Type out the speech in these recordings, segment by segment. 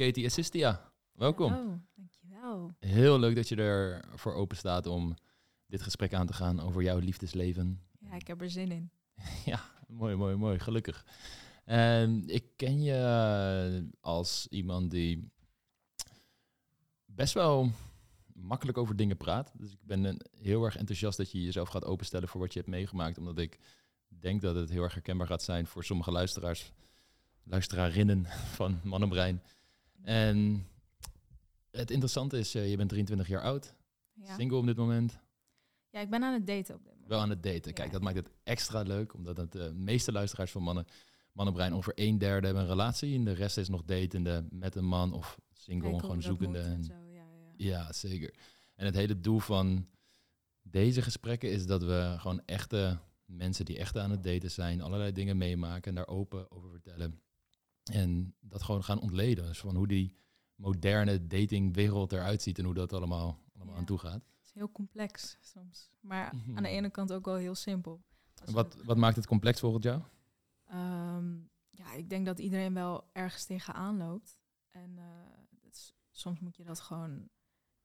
Katie Assistia. Welkom. Oh, dankjewel. Heel leuk dat je ervoor open staat om dit gesprek aan te gaan over jouw liefdesleven. Ja, ik heb er zin in. ja, mooi, mooi, mooi. Gelukkig. En ik ken je als iemand die best wel makkelijk over dingen praat. Dus ik ben heel erg enthousiast dat je jezelf gaat openstellen voor wat je hebt meegemaakt. Omdat ik denk dat het heel erg herkenbaar gaat zijn voor sommige luisteraars, luisterarinnen van Mannenbrein. En het interessante is, eh, je bent 23 jaar oud, Ja. single op dit moment, ja, ik ben aan het daten op dit moment. wel aan het daten. Kijk, Ja. dat maakt het extra leuk, omdat het de meeste luisteraars van mannen, Mannenbrein ongeveer een derde hebben een relatie. En de rest is nog datende met een man of single, Kijken gewoon zoekende. en En- zo, ja, ja. ja, zeker. En het hele doel van deze gesprekken is dat we gewoon echte mensen die echt aan het daten zijn, allerlei dingen meemaken en daar open over vertellen. En dat gewoon gaan ontleden. Dus van hoe die moderne datingwereld eruit ziet en hoe dat allemaal, allemaal Ja. aan toe gaat. Het is heel complex soms. Maar Mhm. aan de ene kant ook wel heel simpel. Wat, wat maakt het complex volgens jou? Ehm, ja, ik denk dat iedereen wel ergens tegenaan loopt. En eh, is- soms moet je dat gewoon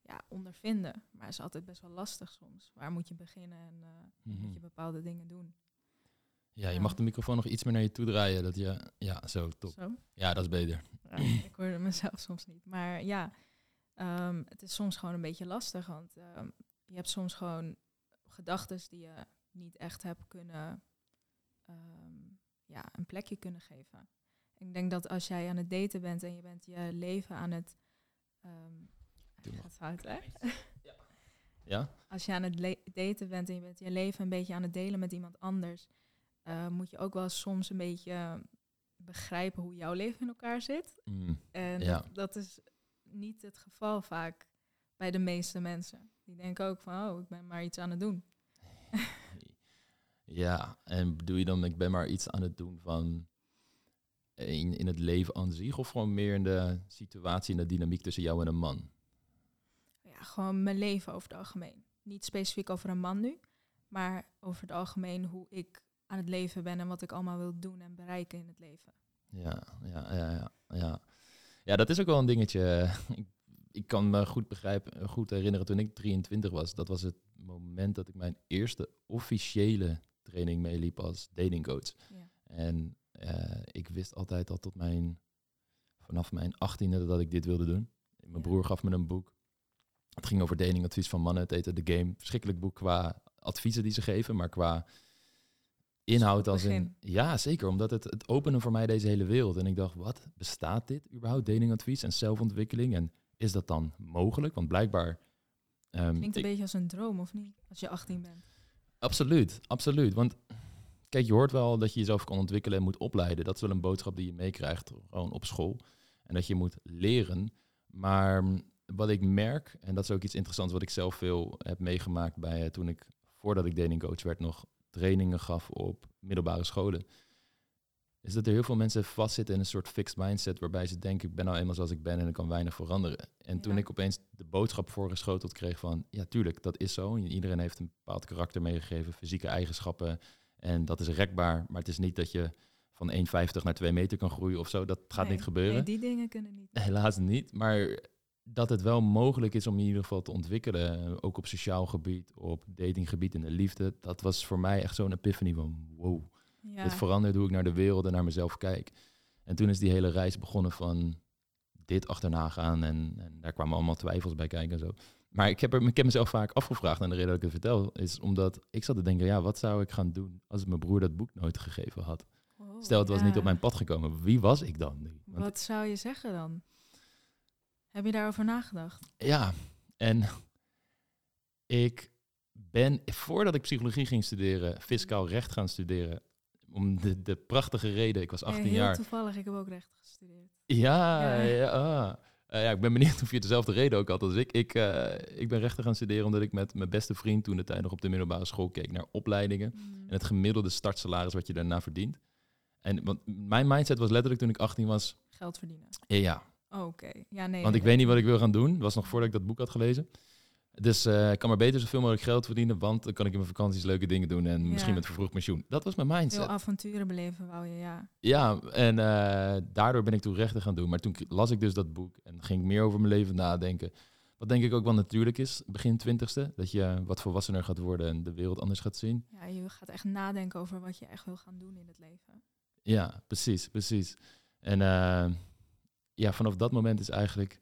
ja, ondervinden. Maar het is altijd best wel lastig soms. Waar moet je beginnen en Mhm. moet je bepaalde dingen doen? Ja, je Ja. mag de microfoon nog iets meer naar je toe draaien. Dat je, ja, zo, top. Zo? Ja, dat is beter. Ja, ik hoorde mezelf soms niet. Maar ja, ehm, het is soms gewoon een beetje lastig. Want ehm, je hebt soms gewoon gedachten die je niet echt hebt kunnen ehm, ja, een plekje kunnen geven. Ik denk dat als jij aan het daten bent en je bent je leven aan het. Doe ik maar. ga het fout, hè? Ja? Als je aan het daten bent en je bent je leven een beetje aan het delen met iemand anders, eh, moet je ook wel soms een beetje begrijpen hoe jouw leven in elkaar zit. Mm. En Ja. dat is niet het geval vaak bij de meeste mensen. Die denken ook van, oh, ik ben maar iets aan het doen. Ja, en bedoel je dan, ik ben maar iets aan het doen van in, in het leven aan zich, of gewoon meer in de situatie en de dynamiek tussen jou en een man? Ja, gewoon mijn leven over het algemeen. Niet specifiek over een man nu, maar over het algemeen hoe ik aan het leven ben en wat ik allemaal wil doen en bereiken in het leven. Ja, ja, ja, ja. Ja, ja dat is ook wel een dingetje. Ik, ik kan me goed begrijpen, goed herinneren toen ik 23 was. Dat was het moment dat ik mijn eerste officiële training meeliep als datingcoach. Ja. En eh, ik wist altijd al tot mijn, vanaf mijn achttiende dat ik dit wilde doen. Mijn broer gaf me een boek. Het ging over datingadvies van mannen. Het heette The Game. Verschrikkelijk boek qua adviezen die ze geven, maar qua inhoud als in... Ja, zeker. Omdat het, het opende voor mij deze hele wereld. En ik dacht, wat? Bestaat dit überhaupt? Datingadvies en zelfontwikkeling? En is dat dan mogelijk? Want blijkbaar... ehm, Klinkt een ik- beetje als een droom, of niet? Als je 18 bent. Absoluut, absoluut. Want kijk, je hoort wel dat je jezelf kan ontwikkelen en moet opleiden. Dat is wel een boodschap die je meekrijgt, gewoon op school. En dat je moet leren. Maar wat ik merk, en dat is ook iets interessants wat ik zelf veel heb meegemaakt bij eh, toen ik, voordat ik datingcoach werd, nog trainingen gaf op middelbare scholen. Is dat er heel veel mensen vastzitten in een soort fixed mindset waarbij ze denken, ik ben nou eenmaal zoals ik ben en ik kan weinig veranderen. En toen ik opeens de boodschap voorgeschoteld kreeg van, ja tuurlijk, dat is zo. Iedereen heeft een bepaald karakter meegegeven, fysieke eigenschappen. En dat is rekbaar, maar het is niet dat je van 1,50 naar 2 meter kan groeien of zo. Dat gaat Nee, niet gebeuren. Nee, die dingen kunnen niet. Helaas niet, maar dat het wel mogelijk is om in ieder geval te ontwikkelen, eh, ook op sociaal gebied, op datinggebied en de liefde, dat was voor mij echt zo'n epiphany van wow, Ja. dit verandert hoe ik naar de wereld en naar mezelf kijk. En toen is die hele reis begonnen van dit achterna gaan en, en daar kwamen allemaal twijfels bij kijken en zo. Maar ik heb, er, ik heb mezelf vaak afgevraagd en de reden dat ik het vertel is omdat ik zat te denken, ja, wat zou ik gaan doen als mijn broer dat boek nooit gegeven had? Oh, Stel, het was niet op mijn pad gekomen. Wie was ik dan nu? Want Wat zou je zeggen dan? Heb je daarover nagedacht? Ja, en ik ben, voordat ik psychologie ging studeren, fiscaal recht gaan studeren. Om de, de prachtige reden, ik was 18 Eh, heel jaar. toevallig, ik heb ook recht gestudeerd. Ja, Ja. ja. ah. Ja, ik ben benieuwd of je dezelfde reden ook had als ik. Ik, eh, ik ben rechten gaan studeren omdat ik met mijn beste vriend toen de tijd nog op de middelbare school keek naar opleidingen. Mm. En het gemiddelde startsalaris wat je daarna verdient. En want mijn mindset was letterlijk toen ik 18 was, Geld verdienen. ja, Oké. Ja, nee. want ik nee, weet niet wat ik wil gaan doen. Dat was nog voordat ik dat boek had gelezen. Dus eh, ik kan maar beter zoveel mogelijk geld verdienen, want dan kan ik in mijn vakanties leuke dingen doen en misschien met vervroegd pensioen. Dat was mijn mindset. Veel avonturen beleven wou je, ja. Ja, en eh, daardoor ben ik toen rechten gaan doen. Maar toen las ik dus dat boek en ging ik meer over mijn leven nadenken. Wat denk ik ook wel natuurlijk is, begin twintigste, dat je wat volwassener gaat worden en de wereld anders gaat zien. Ja, je gaat echt nadenken over wat je echt wil gaan doen in het leven. Ja, precies, precies. En eh, ja, vanaf dat moment is eigenlijk,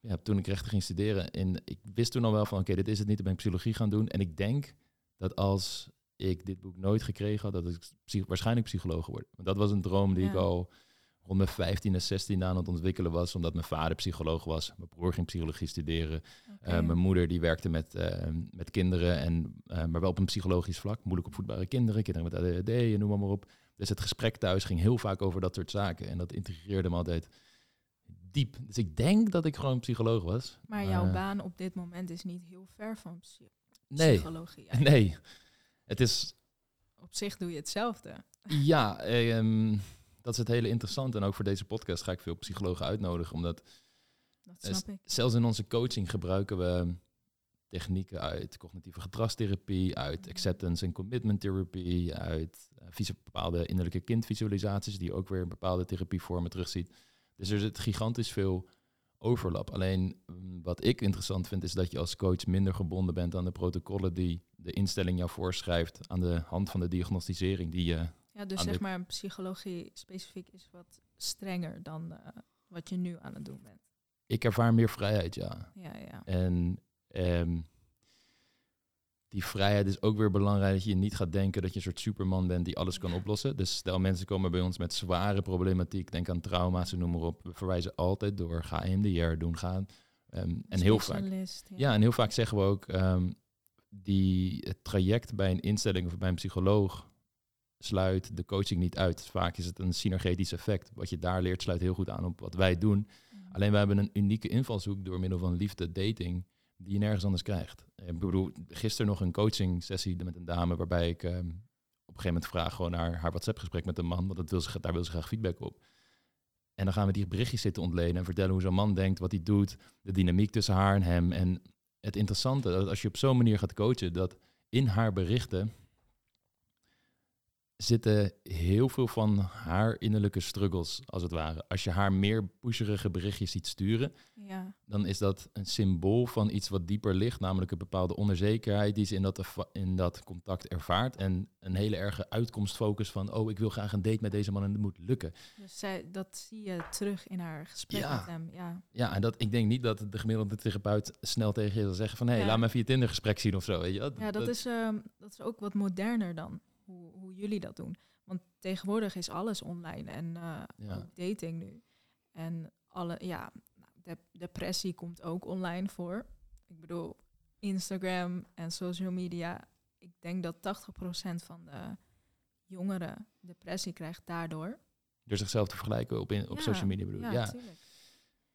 ja, toen ik rechten ging studeren, en ik wist toen al wel van, oké, dit is het niet, dan ben ik psychologie gaan doen. En ik denk dat als ik dit boek nooit gekregen had, dat ik psych- waarschijnlijk psycholoog geworden. Want dat was een droom die ik al rond mijn 15 en 16 aan het ontwikkelen was, omdat mijn vader psycholoog was. Mijn broer ging psychologie studeren. Uh, mijn moeder die werkte met, eh, met kinderen, en, uh, maar wel op een psychologisch vlak. Moeilijk opvoedbare kinderen, kinderen met ADHD en noem maar op. Dus het gesprek thuis ging heel vaak over dat soort zaken. En dat integreerde me altijd diep. Dus ik denk dat ik gewoon psycholoog was. maar jouw baan op dit moment is niet heel ver van psy nee, psychologie. eigenlijk. Nee, het is... Op zich doe je hetzelfde. Ja, um, dat is het hele interessante. En ook voor deze podcast ga ik veel psychologen uitnodigen. Omdat dat snap ik. zelfs in onze coaching gebruiken we technieken uit cognitieve gedragstherapie, uit acceptance en commitment therapie, uit uh, bepaalde innerlijke kindvisualisaties, die je ook weer in bepaalde therapievormen terugziet. Dus er zit gigantisch veel overlap. Alleen um, wat ik interessant vind, is dat je als coach minder gebonden bent aan de protocollen die de instelling jou voorschrijft aan de hand van de diagnosticering die je. Ja, dus zeg maar psychologie specifiek is wat strenger dan uh, wat je nu aan het doen bent. Ik ervaar meer vrijheid, ja. Ja, ja. En um, die vrijheid is ook weer belangrijk dat je niet gaat denken dat je een soort superman bent die alles kan oplossen. Dus stel mensen komen bij ons met zware problematiek, denk aan trauma's en noem maar op. We verwijzen altijd door, ga EMDR doen, gaan. Um, en heel vaak, ja. ja, en heel vaak zeggen we ook, um, die het traject bij een instelling of bij een psycholoog sluit de coaching niet uit. Vaak is het een synergetisch effect. Wat je daar leert sluit heel goed aan op wat wij doen. Mm. Alleen wij hebben een unieke invalshoek door middel van liefde, dating, die je nergens anders krijgt. Ik bedoel, gisteren nog een coaching sessie met een dame waarbij ik um, op een gegeven moment vraag gewoon naar haar WhatsApp gesprek met een man, want dat wil ze, daar wil ze graag feedback op. En dan gaan we die berichtjes zitten ontleden en vertellen hoe zo'n man denkt, wat hij doet, de dynamiek tussen haar en hem. En het interessante, dat als je op zo'n manier gaat coachen, dat in haar berichten zitten heel veel van haar innerlijke struggles, als het ware. Als je haar meer pusherige berichtjes ziet sturen, ja. dan is dat een symbool van iets wat dieper ligt, namelijk een bepaalde onzekerheid die ze in dat, in dat contact ervaart. En een hele erge uitkomstfocus van, oh, ik wil graag een date met deze man en het moet lukken. Dus zij, dat zie je terug in haar gesprek Ja. met hem. Ja, Ja, en dat, ik denk niet dat de gemiddelde therapeut snel tegen je zal zeggen van, hé, hey, Ja. laat me even je Tinder-gesprek zien of zo. Weet je? Dat, ja dat, is, um, dat is ook wat moderner dan, hoe, hoe jullie dat doen. Want tegenwoordig is alles online en uh, Ja. ook dating nu. En alle, ja, de, depressie komt ook online voor. Ik bedoel, Instagram en social media. Ik denk dat 80% van de jongeren depressie krijgt daardoor. Door zichzelf te vergelijken op, in, op Ja, social media bedoel ik. Ja, Ja, natuurlijk.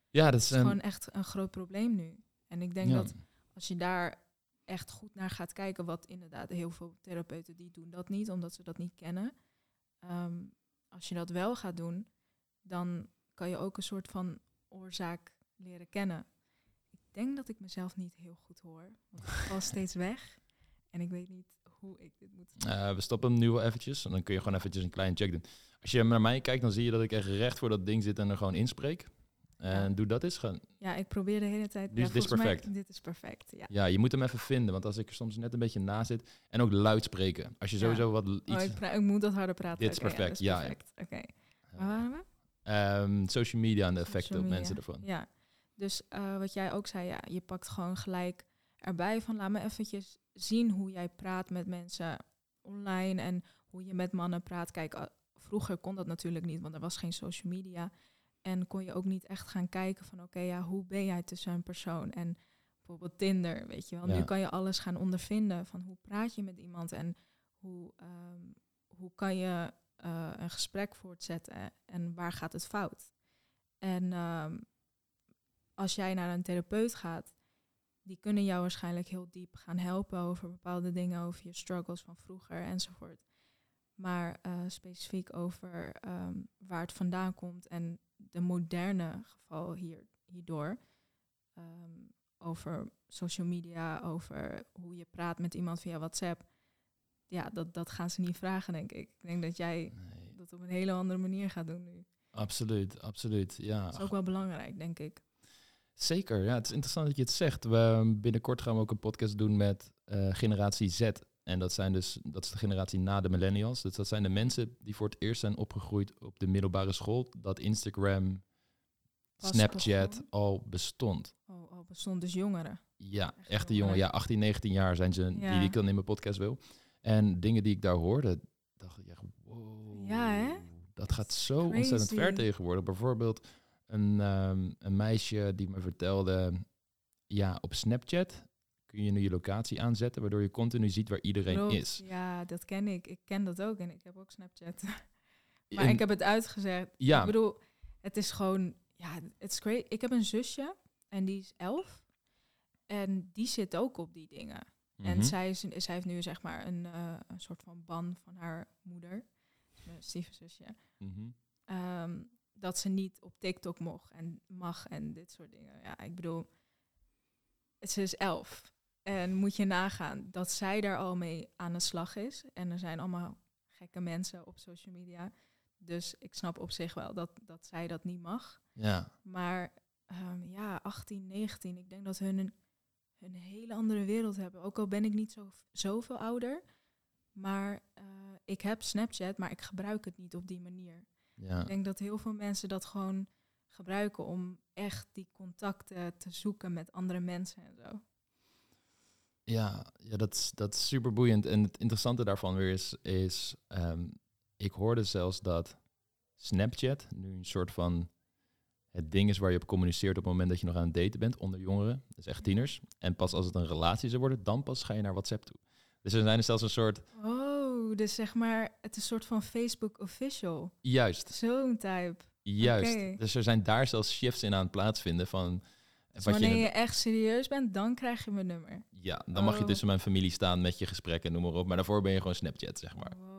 ja, dat is is een... gewoon echt een groot probleem nu. En ik denk dat als je daar echt goed naar gaat kijken, wat inderdaad heel veel therapeuten die doen dat niet, omdat ze dat niet kennen. Um, als je dat wel gaat doen, dan kan je ook een soort van oorzaak leren kennen. Ik denk dat ik mezelf niet heel goed hoor, want ik val steeds weg en ik weet niet hoe ik dit moet. Uh, we stoppen hem nu wel eventjes en dan kun je gewoon eventjes een klein check doen. Als je naar mij kijkt, dan zie je dat ik echt recht voor dat ding zit en er gewoon inspreek. En Ja. doe dat eens gewoon. Ja, ik probeer de hele tijd. Dus ja, dit is mij- perfect. dit is perfect. Ja. Ja, je moet hem even vinden, want als ik er soms net een beetje na zit. En ook luid spreken. Als je sowieso wat l- iets... Oh, ik, pra- ik moet dat harder praten. Dit is perfect, ja, perfect. Oké. Waar waren we? Ehm, social media en de effecten op mensen ervan. Ja, dus eh, wat jij ook zei, ja, je pakt gewoon gelijk erbij van laat me eventjes zien hoe jij praat met mensen online en hoe je met mannen praat. Kijk, ah, vroeger kon dat natuurlijk niet, want er was geen social media. En kon je ook niet echt gaan kijken van oké, ja, hoe ben jij tussen een persoon? En bijvoorbeeld Tinder, weet je wel. Ja. Nu kan je alles gaan ondervinden van hoe praat je met iemand en hoe, ehm, hoe kan je eh, een gesprek voortzetten en waar gaat het fout? En ehm, als jij naar een therapeut gaat, die kunnen jou waarschijnlijk heel diep gaan helpen over bepaalde dingen, over je struggles van vroeger enzovoort. Maar eh, specifiek over ehm, waar het vandaan komt en de moderne geval hier, hierdoor. ehm, over social media, over hoe je praat met iemand via WhatsApp. Ja, dat, dat gaan ze niet vragen, denk ik. Ik denk dat jij Nee, dat op een hele andere manier gaat doen nu. absoluut, absoluut. Ja, Dat is ook wel belangrijk, denk ik. Zeker, ja, het is interessant dat je het zegt. We, binnenkort gaan we ook een podcast doen met eh, generatie Z. En dat, zijn dus, dat is de generatie na de millennials. Dus dat zijn de mensen die voor het eerst zijn opgegroeid op de middelbare school. Dat Instagram, Snapchat begon. al bestond. Oh, oh bestond dus jongeren. Ja, Echt echte jongeren. jongen. Ja, 18, 19 jaar zijn ze, Ja. die ik dan in mijn podcast wil. En dingen die ik daar hoorde, dacht ik echt, wow. Ja, hè? Dat gaat zo ontzettend ver tegenwoordig. Bijvoorbeeld een, ehm, een meisje die me vertelde, ja, op Snapchat kun je nu je locatie aanzetten, waardoor je continu ziet waar iedereen Klopt. is. Ja, dat ken ik. Ik ken dat ook en ik heb ook Snapchat. maar En- ik heb het uitgezet. Ja. Ik bedoel, het is gewoon... Ja, het is great. Ik heb een zusje en die is elf. En die zit ook op die dingen. En Mhm. zij, is, zij heeft nu zeg maar een, eh, een soort van ban van haar moeder. Mijn stiefzusje. Mhm. Ehm, dat ze niet op TikTok mocht en mag en dit soort dingen. Ja, ik bedoel, ze is elf. En moet je nagaan dat zij daar al mee aan de slag is. En er zijn allemaal gekke mensen op social media. Dus ik snap op zich wel dat, dat zij dat niet mag. Ja, Maar ehm, ja, 18, 19, ik denk dat hun een, een hele andere wereld hebben. Ook al ben ik niet zo, zoveel ouder. Maar eh, ik heb Snapchat, maar ik gebruik het niet op die manier. ja. Ik denk dat heel veel mensen dat gewoon gebruiken om echt die contacten te zoeken met andere mensen en zo. Ja, ja dat, is, dat is super boeiend. En het interessante daarvan weer is, is ehm, ik hoorde zelfs dat Snapchat nu een soort van het ding is waar je op communiceert op het moment dat je nog aan het daten bent onder jongeren, dus echt tieners. En pas als het een relatie zou worden, dan pas ga je naar WhatsApp toe. Dus er zijn er zelfs een soort, Oh, dus zeg maar, het is een soort van Facebook official. juist, Zo'n type. juist. Dus er zijn daar zelfs shifts in aan het plaatsvinden van... Dus je wanneer je echt serieus bent, dan krijg je mijn nummer. ja, dan mag je Oh. tussen mijn familie staan met je gesprekken, noem maar op. Maar daarvoor ben je gewoon Snapchat, zeg maar. Wow.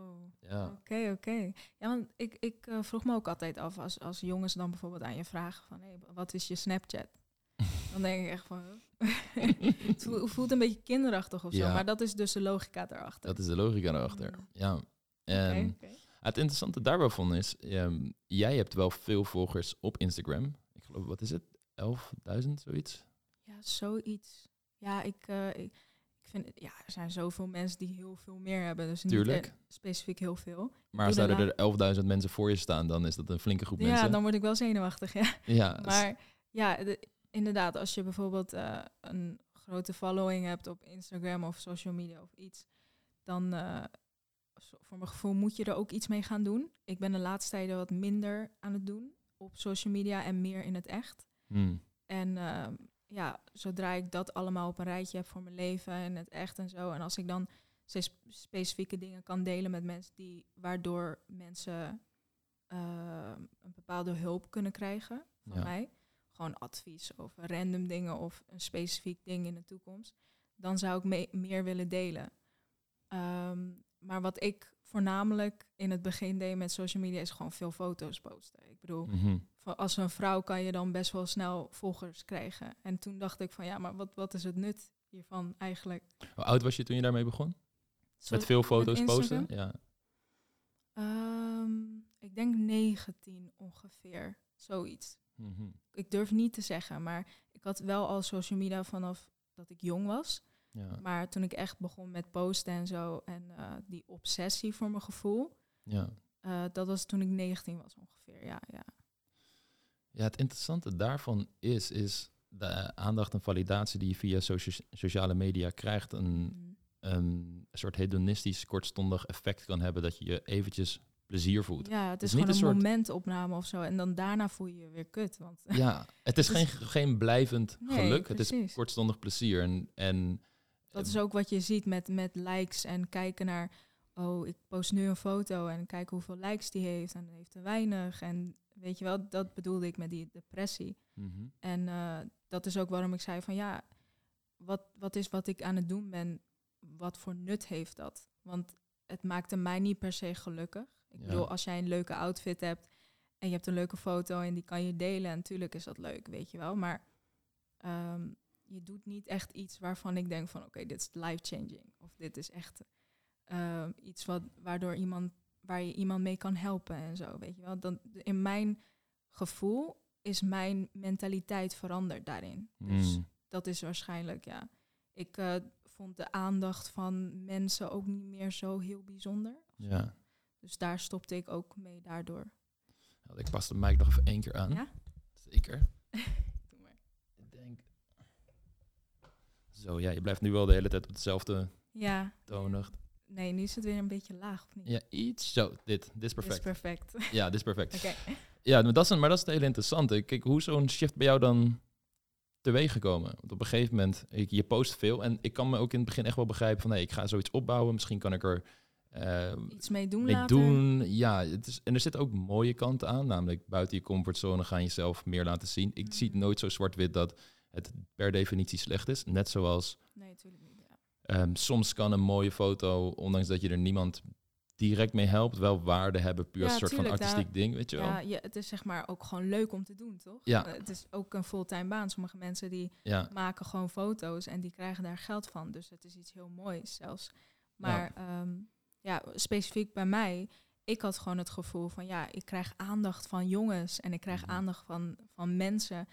Ja. Oké, oké. Ja, want ik, ik eh, vroeg me ook altijd af, als, als jongens dan bijvoorbeeld aan je vragen van, hey, wat is je Snapchat? dan denk ik echt van, het voelt, een beetje kinderachtig of zo, Ja. maar dat is dus de logica daarachter. Dat is de logica erachter. Mm. Ja. En het interessante daarbij van is, ehm, jij hebt wel veel volgers op Instagram. Ik geloof, wat is het? 11.000, zoiets? Ja, zoiets. Ja, ik, eh, ik, vind, ja, er zijn zoveel mensen die heel veel meer hebben, dus niet Tuurlijk. eh, specifiek heel veel. Maar als zouden er 11.000 mensen voor je staan, dan is dat een flinke groep Ja, mensen. dan word ik wel zenuwachtig, ja. ja, Maar ja, de- inderdaad, als je bijvoorbeeld eh, een grote following hebt op Instagram of social media of iets, dan voor mijn gevoel moet je er ook iets mee gaan doen. Ik ben de laatste tijden wat minder aan het doen op social media en meer in het echt. Hmm, En ehm, ja, zodra ik dat allemaal op een rijtje heb voor mijn leven en het echt en zo. En als ik dan specifieke dingen kan delen met mensen die, waardoor mensen ehm, een bepaalde hulp kunnen krijgen van Ja. mij. Gewoon advies over random dingen of een specifiek ding in de toekomst. Dan zou ik me- meer willen delen. Ehm, maar wat ik voornamelijk in het begin deed met social media is gewoon veel foto's posten. Ik bedoel, mhm. als een vrouw kan je dan best wel snel volgers krijgen. En toen dacht ik van ja, maar wat, wat is het nut hiervan eigenlijk? Hoe oud was je toen je daarmee begon? Met veel foto's met posten? Ja. Ehm, ik denk 19 ongeveer, zoiets. Mhm. Ik durf niet te zeggen, maar ik had wel al social media vanaf dat ik jong was. Ja. Maar toen ik echt begon met posten en zo en eh, die obsessie voor mijn gevoel, ja. eh, dat was toen ik 19 was ongeveer. Ja, ja. Ja, het interessante daarvan is, is de aandacht en validatie die je via socia- sociale media krijgt, een, Mm. een soort hedonistisch kortstondig effect kan hebben dat je je eventjes plezier voelt. Ja, het is gewoon een soort- momentopname of zo. En dan daarna voel je je weer kut. Want Ja, het is Het geen, is- geen blijvend Nee, geluk, het is kortstondig plezier. En, en Dat is ook wat je ziet met, met likes en kijken naar, oh, ik post nu een foto en kijken hoeveel likes die heeft en heeft er weinig. En weet je wel, dat bedoelde ik met die depressie. Mhm. En eh, dat is ook waarom ik zei van ja, wat, wat is wat ik aan het doen ben, wat voor nut heeft dat? Want het maakte mij niet per se gelukkig. Ik Ja. bedoel, als jij een leuke outfit hebt en je hebt een leuke foto en die kan je delen, en natuurlijk is dat leuk, weet je wel. Maar ehm, je doet niet echt iets waarvan ik denk van oké, dit is life-changing. Of dit is echt eh, iets wat, waardoor iemand, waar je iemand mee kan helpen en zo. Weet je wel? Dan, in mijn gevoel is mijn mentaliteit veranderd daarin. Dus Mm. dat is waarschijnlijk, ja. Ik eh, vond de aandacht van mensen ook niet meer zo heel bijzonder. Ja. Dus daar stopte ik ook mee daardoor. Nou, Ik pas de mic nog even één keer aan. Ja? Zeker. Doe maar. Ik denk... Zo, ja, je blijft nu wel de hele tijd op hetzelfde Ja. tonig. Nee, nu is het weer een beetje laag, of niet? Ja, iets. Zo, dit. Dit is Dit is perfect. perfect. Oké. Ja, dit is perfect. Ja, maar dat is, een- maar dat is het hele interessante. Kijk, hoe zo'n shift bij jou dan teweeg gekomen? Want op een gegeven moment, ik, je post veel. En ik kan me ook in het begin echt wel begrijpen van... nee, ik ga zoiets opbouwen. Misschien kan ik er eh, Iets mee doen mee later. doen. Ja, het is, en er zitten ook mooie kanten aan. Namelijk buiten je comfortzone gaan jezelf meer laten zien. Ik zie het nooit zo zwart-wit dat het per definitie slecht is. Net zoals Nee, natuurlijk niet. Ja. ehm, soms kan een mooie foto, ondanks dat je er niemand direct mee helpt, wel waarde hebben. Puur als Ja, een soort van daar- artistiek ding, weet je wel. Ja, het is zeg maar ook gewoon leuk om te doen, toch? Ja. Eh, Het is ook een fulltime baan. Sommige mensen die Ja, maken gewoon foto's en die krijgen daar geld van. Dus het is iets heel moois zelfs. Maar ja, ja specifiek bij mij, ik had gewoon het gevoel van ja, ik krijg aandacht van jongens en ik krijg Mhm. aandacht van, van mensen.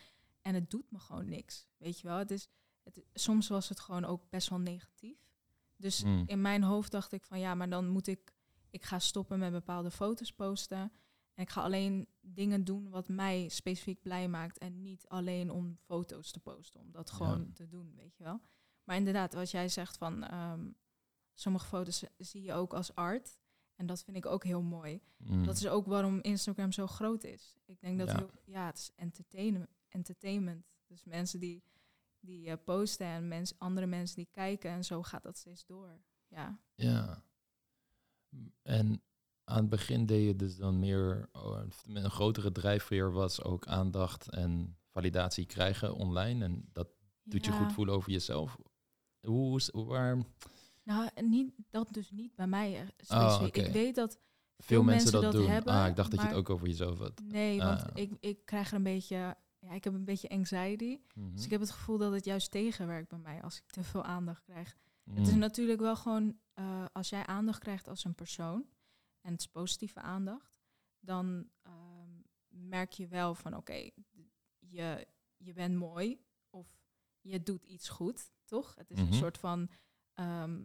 En het doet me gewoon niks. Weet je wel? Het is, het, soms was het gewoon ook best wel negatief. Dus Mm. in mijn hoofd dacht ik van ja, maar dan moet ik, ik ga stoppen met bepaalde foto's posten. En ik ga alleen dingen doen wat mij specifiek blij maakt. En niet alleen om foto's te posten, om dat Ja. gewoon te doen, weet je wel. Maar inderdaad, wat jij zegt van ehm, sommige foto's zie je ook als art. En dat vind ik ook heel mooi. mm. Dat is ook waarom Instagram zo groot is. Ik denk dat Ja. heel, ja, het is entertainment. Entertainment. Dus mensen die, die eh, posten en mens, andere mensen die kijken en zo gaat dat steeds door. Ja, Ja. En aan het begin deed je dus dan meer, oh, een grotere drijfveer was ook aandacht en validatie krijgen online. En dat doet je goed voelen over jezelf. Hoe, waar Nou, niet, dat dus niet bij mij eh, Oh, specifiek. Ik weet dat veel mensen dat, doen? hebben. ah, ik dacht dat je het ook over jezelf had. Nee, want Ah. ik, ik krijg er een beetje... Ja, ik heb een beetje anxiety. Mhm. Dus ik heb het gevoel dat het juist tegenwerkt bij mij als ik te veel aandacht krijg. Het is natuurlijk wel gewoon, eh, als jij aandacht krijgt als een persoon, en het is positieve aandacht, dan ehm, merk je wel van oké, je, je bent mooi of je doet iets goed, toch? Het is Mhm. een soort van ehm,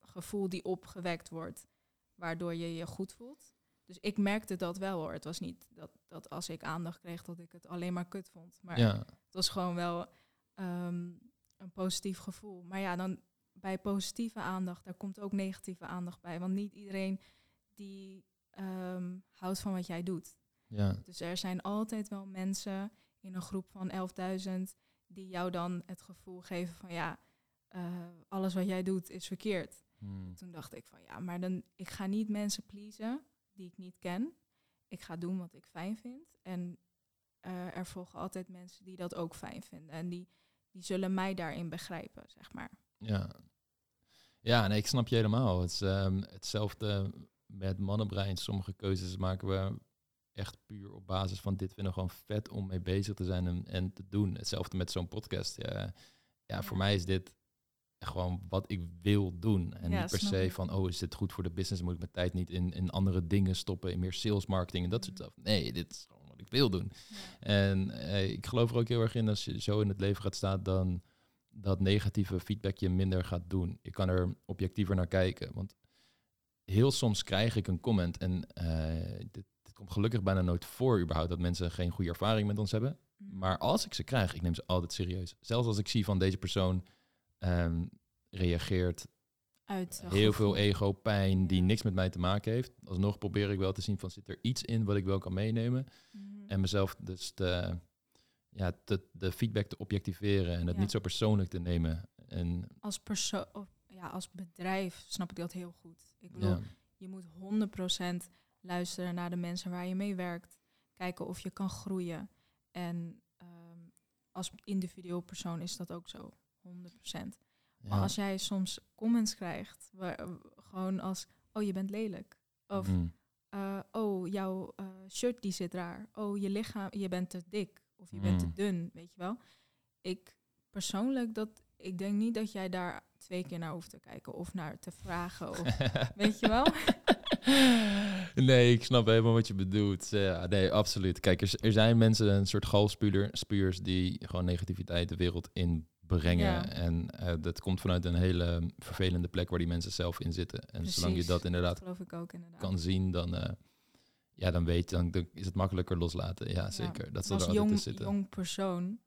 gevoel die opgewekt wordt, waardoor je je goed voelt. Dus ik merkte dat wel hoor. Het was niet dat, dat als ik aandacht kreeg dat ik het alleen maar kut vond. Maar ja. het was gewoon wel ehm, een positief gevoel. Maar ja, dan bij positieve aandacht, daar komt ook negatieve aandacht bij. Want niet iedereen die ehm, houdt van wat jij doet. ja. Dus er zijn altijd wel mensen in een groep van 11.000 die jou dan het gevoel geven van ja, eh, alles wat jij doet is verkeerd. Mm. Toen dacht ik van ja, maar dan ik ga niet mensen pleasen die ik niet ken. Ik ga doen wat ik fijn vind. En eh, er volgen altijd mensen die dat ook fijn vinden. En die, die zullen mij daarin begrijpen, zeg maar. Ja. Ja, nee, ik snap je helemaal. Het is ehm, hetzelfde met mannenbrein. Sommige keuzes maken we echt puur op basis van dit vinden we gewoon vet om mee bezig te zijn en, en te doen. Hetzelfde met zo'n podcast. Ja, ja, voor mij is dit gewoon wat ik wil doen. En Ja, niet per se ik. van, oh, is dit goed voor de business? Moet ik mijn tijd niet in, in andere dingen stoppen, in meer sales marketing en dat soort stuff. Nee, dit is gewoon wat ik wil doen. En eh, ik geloof er ook heel erg in als je zo in het leven gaat staan, dan dat negatieve feedback je minder gaat doen. Je kan er objectiever naar kijken. Want heel soms krijg ik een comment en eh, dit, dit komt gelukkig bijna nooit voor überhaupt dat mensen geen goede ervaring met ons hebben. Mhm. Maar als ik ze krijg, ik neem ze altijd serieus. Zelfs als ik zie van deze persoon ehm, reageert Uit eh, heel gevoel. veel ego, pijn die niks met mij te maken heeft. Alsnog probeer ik wel te zien van zit er iets in wat ik wel kan meenemen. Mhm. En mezelf dus te, ja, te, de feedback te objectiveren en het Ja. niet zo persoonlijk te nemen. En als persoon, ja, als bedrijf snap ik dat heel goed. Ik bedoel, ja, je moet 100% luisteren naar de mensen waar je mee werkt. Kijken of je kan groeien. En ehm, als individueel persoon is dat ook zo. 100%. Maar ja. als jij soms comments krijgt, waar, gewoon als, oh je bent lelijk. Of, Mm, eh, oh jouw eh, shirt die zit raar. Oh je lichaam, je bent te dik. Of je bent te Mm. dun, weet je wel. Ik persoonlijk dat ik denk niet dat jij daar twee keer naar hoeft te kijken of naar te vragen. Of, weet je wel? nee, ik snap helemaal wat je bedoelt. Ja, nee, absoluut. Kijk, er, er zijn mensen, een soort galspuurs die gewoon negativiteit de wereld in brengen. Ja. En eh, dat komt vanuit een hele vervelende plek waar die mensen zelf in zitten. En zolang je dat inderdaad Dat geloof ik ook inderdaad. kan zien, dan, eh, ja, dan weet je, dan, dan is het makkelijker loslaten. Ja, zeker. Dat zal er altijd jong, zitten. jong persoon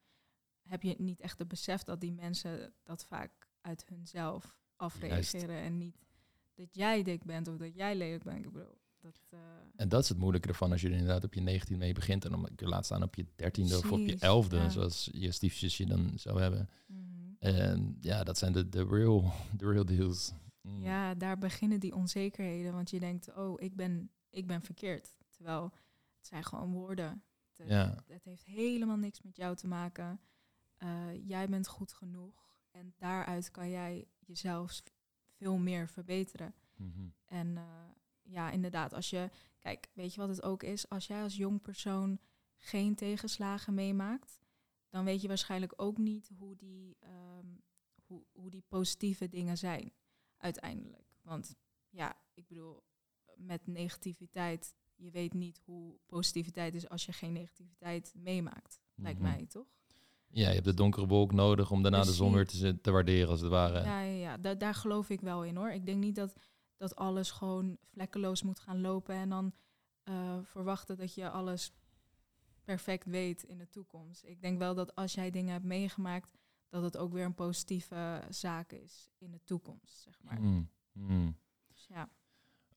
heb je niet echt het besef dat die mensen dat vaak uit hunzelf afreageren. En niet dat jij dik bent of dat jij lelijk bent. Ik bedoel, dat, eh, En dat is het moeilijke ervan als je er inderdaad op je 19 mee begint en dan je laat staan op je 13e of op je Precies, 11e, ja. zoals je stiefjes dan zou hebben. mhm. En ja, dat zijn de, de, real, de real deals. Mm. Ja, daar beginnen die onzekerheden. Want je denkt, oh, ik ben, ik ben verkeerd. Terwijl het zijn gewoon woorden. Het, Ja. het heeft helemaal niks met jou te maken. Eh, jij bent goed genoeg. En daaruit kan jij jezelf veel meer verbeteren. Mhm. En eh, ja, inderdaad, als je... Kijk, weet je wat het ook is? Als jij als jong persoon geen tegenslagen meemaakt... dan weet je waarschijnlijk ook niet hoe die, ehm, hoe, hoe die positieve dingen zijn uiteindelijk. Want ja, ik bedoel, met negativiteit... je weet niet hoe positiviteit is als je geen negativiteit meemaakt. Lijkt Mhm. mij, toch? Ja, je hebt de donkere wolk nodig om daarna de zon weer te, te waarderen, als het ware. Ja, ja, ja. Da- daar geloof ik wel in hoor. Ik denk niet dat, dat alles gewoon vlekkeloos moet gaan lopen en dan eh, verwachten dat je alles perfect weet in de toekomst. Ik denk wel dat als jij dingen hebt meegemaakt, dat het ook weer een positieve zaak is in de toekomst, zeg maar. Mm, mm. Dus ja.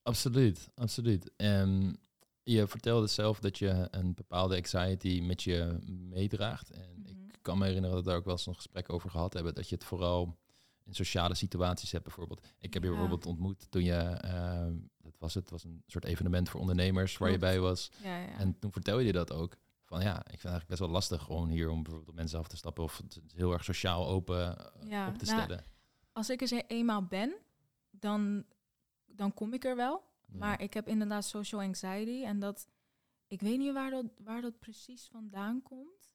Absoluut, absoluut. En je vertelde zelf dat je een bepaalde anxiety met je meedraagt. En Mhm. ik kan me herinneren dat we daar ook wel eens een gesprek over gehad hebben. Dat je het vooral in sociale situaties hebt bijvoorbeeld. Ik heb je Ja. bijvoorbeeld ontmoet toen je, eh, dat was het, was een soort evenement voor ondernemers waar je bij was. Ja, ja. En toen vertelde je dat ook. Van ja, ik vind het eigenlijk best wel lastig gewoon hier om bijvoorbeeld mensen af te stappen of het heel erg sociaal open eh, Ja, op te nou, stellen. Als ik er ze- eenmaal ben, dan, dan kom ik er wel. Maar ik heb inderdaad social anxiety en dat ik weet niet waar dat, waar dat precies vandaan komt.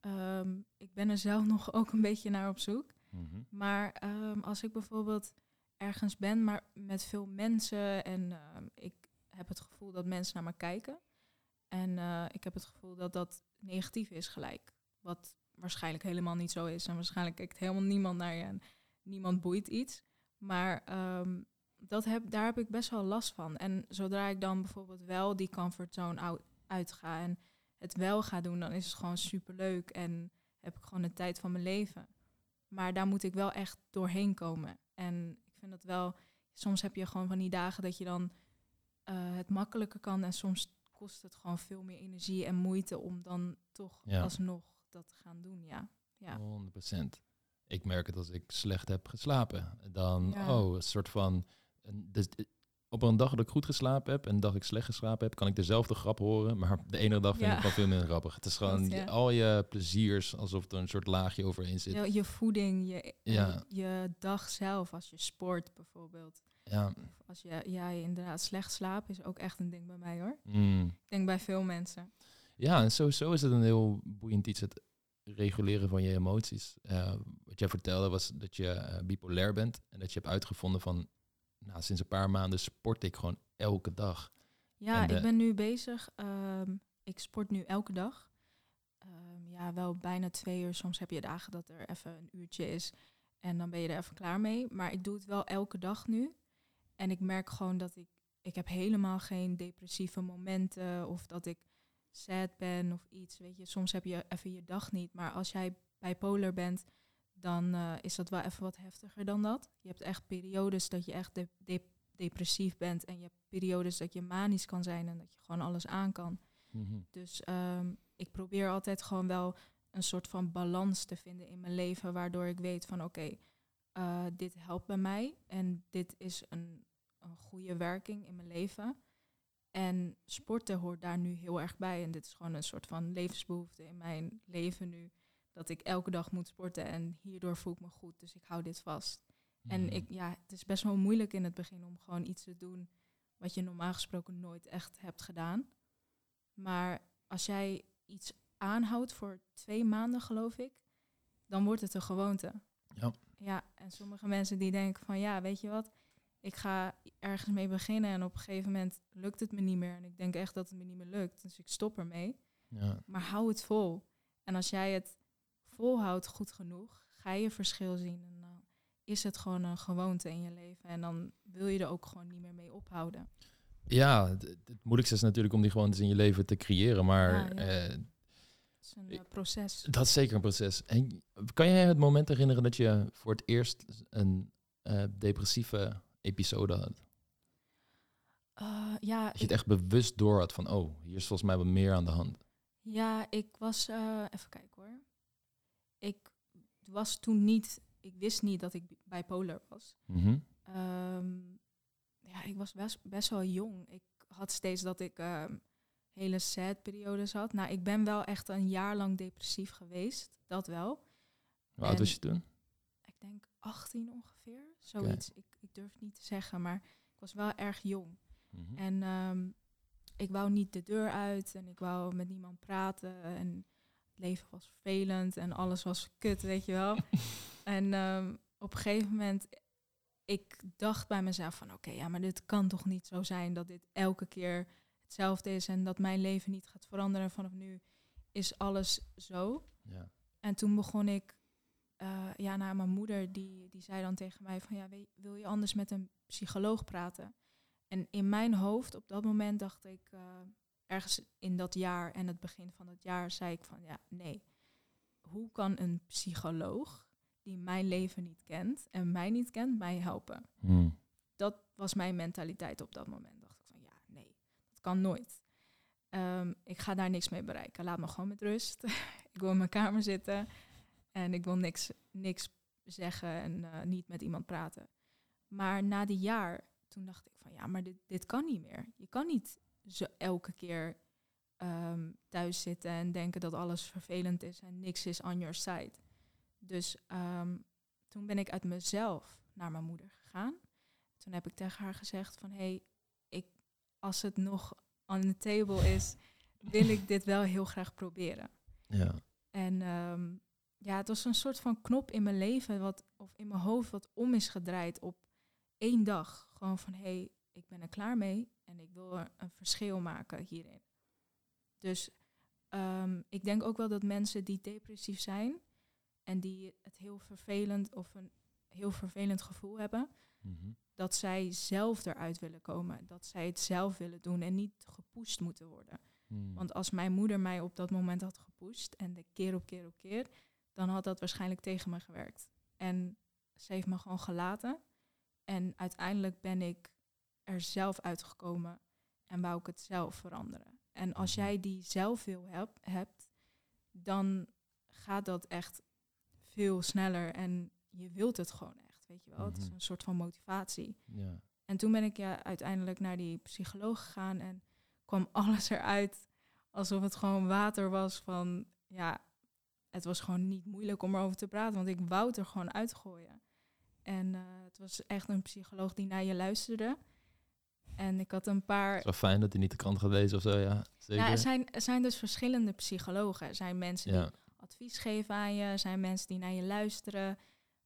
Ehm, ik ben er zelf nog ook een beetje naar op zoek. Mhm. Maar ehm, als ik bijvoorbeeld ergens ben, maar met veel mensen en ehm, ik heb het gevoel dat mensen naar me kijken. En eh, ik heb het gevoel dat dat negatief is gelijk. Wat waarschijnlijk helemaal niet zo is. En waarschijnlijk kijkt helemaal niemand naar je en niemand boeit iets. Maar dat heb, daar heb ik best wel last van. En zodra ik dan bijvoorbeeld wel die comfortzone uitga en het wel ga doen, dan is het gewoon superleuk en heb ik gewoon de tijd van mijn leven. Maar daar moet ik wel echt doorheen komen. En ik vind dat wel, soms heb je gewoon van die dagen dat je dan eh, het makkelijker kan en soms kost het gewoon veel meer energie en moeite om dan toch Ja. alsnog dat te gaan doen. Ja, ja. 100%. Ik merk het als ik slecht heb geslapen. Dan, Ja. oh, een soort van... dus, op een dag dat ik goed geslapen heb en een dag dat ik slecht geslapen heb, kan ik dezelfde grap horen. Maar de ene dag vind Ja. ik gewoon veel minder grappig. Het is gewoon ja. al je pleziers, alsof er een soort laagje overheen zit. Je, je voeding, je, eh, Ja. je dag zelf, als je sport bijvoorbeeld. Ja. Als je, ja, je inderdaad slecht slaapt, is ook echt een ding bij mij hoor. Mm. Ik denk bij veel mensen. Ja, en sowieso is het een heel boeiend iets, het reguleren van je emoties. Eh, wat jij vertelde was dat je eh, bipolair bent en dat je hebt uitgevonden van, nou, sinds een paar maanden sport ik gewoon elke dag. Ja, de- ik ben nu bezig. ehm, ik sport nu elke dag. Ehm, ja, wel bijna twee uur. Soms heb je dagen dat er even een uurtje is. En dan ben je er even klaar mee. Maar ik doe het wel elke dag nu. En ik merk gewoon dat ik... Ik heb helemaal geen depressieve momenten. Of dat ik sad ben of iets. Weet je, soms heb je even je dag niet. Maar als jij bipolar bent, dan eh, is dat wel even wat heftiger dan dat. Je hebt echt periodes dat je echt de- de- depressief bent. En je hebt periodes dat je manisch kan zijn en dat je gewoon alles aan kan. Mhm. Dus ehm, ik probeer altijd gewoon wel een soort van balans te vinden in mijn leven. Waardoor ik weet van oké, eh, dit helpt bij mij. En dit is een, een goede werking in mijn leven. En sporten hoort daar nu heel erg bij. En dit is gewoon een soort van levensbehoefte in mijn leven nu. Dat ik elke dag moet sporten en hierdoor voel ik me goed. Dus ik hou dit vast. En Mhm. ik, ja, het is best wel moeilijk in het begin om gewoon iets te doen wat je normaal gesproken nooit echt hebt gedaan. Maar als jij iets aanhoudt voor twee maanden, geloof ik, dan wordt het een gewoonte. Ja. Ja, en sommige mensen die denken van ja, weet je wat, ik ga ergens mee beginnen en op een gegeven moment lukt het me niet meer. En ik denk echt dat het me niet meer lukt, dus ik stop ermee. Ja. Maar hou het vol. En als jij het volhoudt goed genoeg, ga je verschil zien. En dan is het gewoon een gewoonte in je leven. En dan wil je er ook gewoon niet meer mee ophouden. Ja, het, het moeilijkste is natuurlijk om die gewoontes in je leven te creëren. Maar Ja, ja. eh, Het is een eh, proces. dat is zeker een proces. En kan jij het moment herinneren dat je voor het eerst een eh, depressieve episode had? Ja, Dat je ik, het echt bewust door had van, oh, hier is volgens mij wat meer aan de hand. ja, ik was... even kijken hoor. Ik was toen niet... Ik wist niet dat ik bipolar was. Mhm. Ehm, ja, ik was best, best wel jong. Ik had steeds dat ik ehm, hele sad periodes had. Nou, ik ben wel echt een jaar lang depressief geweest. Dat wel. Hoe oud was je toen? Ik denk 18 ongeveer. Zoiets. Ik, ik durf het niet te zeggen, maar ik was wel erg jong. Mhm. En ehm, ik wou niet de deur uit en ik wou met niemand praten. En het leven was vervelend en alles was kut, weet je wel. en ehm, op een gegeven moment, ik dacht bij mezelf van oké, ja, maar dit kan toch niet zo zijn dat dit elke keer hetzelfde is en dat mijn leven niet gaat veranderen. Vanaf nu is alles zo. Ja. En toen begon ik, eh, ja, naar mijn moeder, die, die zei dan tegen mij van, ja, wil je anders met een psycholoog praten? En in mijn hoofd, op dat moment dacht ik, eh, ergens in dat jaar en het begin van dat jaar, zei ik van, ja, nee. Hoe kan een psycholoog die mijn leven niet kent en mij niet kent, mij helpen? Hm. dat was mijn mentaliteit op dat moment. Dacht ik van ja, nee, dat kan nooit. Ehm, ik ga daar niks mee bereiken. Laat me gewoon met rust. ik wil in mijn kamer zitten en ik wil niks, niks zeggen en eh, niet met iemand praten. Maar na die jaar, toen dacht ik van ja, maar dit, dit kan niet meer. Je kan niet zo elke keer ehm, thuis zitten en denken dat alles vervelend is en niks is on your side. Dus ehm, toen ben ik uit mezelf naar mijn moeder gegaan. Toen heb ik tegen haar gezegd van hé, hey, ik, als het nog on the table is, wil ik dit wel heel graag proberen. Ja. En ehm, ja, het was een soort van knop in mijn leven, wat, of in mijn hoofd, wat om is gedraaid op één dag. Gewoon van hé, hey, ik ben er klaar mee en ik wil een verschil maken hierin. Dus ehm, ik denk ook wel dat mensen die depressief zijn en die het heel vervelend of een heel vervelend gevoel hebben, Mhm. dat zij zelf eruit willen komen. Dat zij het zelf willen doen en niet gepusht moeten worden. Hm. Want als mijn moeder mij op dat moment had gepusht en de keer op keer op keer, dan had dat waarschijnlijk tegen me gewerkt. En ze heeft me gewoon gelaten. En uiteindelijk ben ik er zelf uitgekomen en wou ik het zelf veranderen. En als Mhm. jij die zelf wil heb, hebt, dan gaat dat echt veel sneller en je wilt het gewoon echt, weet je wel. Het is Mhm. een soort van motivatie. ja. En toen ben ik ja, uiteindelijk naar die psycholoog gegaan en kwam alles eruit alsof het gewoon water was van, ja, het was gewoon niet moeilijk om erover te praten, want ik wou het er gewoon uitgooien. En eh, het was echt een psycholoog die naar je luisterde. En ik had een paar... Het is wel fijn dat hij niet de krant gaat lezen of zo, ja. Zeker. Ja, er, zijn, er zijn dus verschillende psychologen. Er zijn mensen die advies geven aan je, er zijn mensen die naar je luisteren.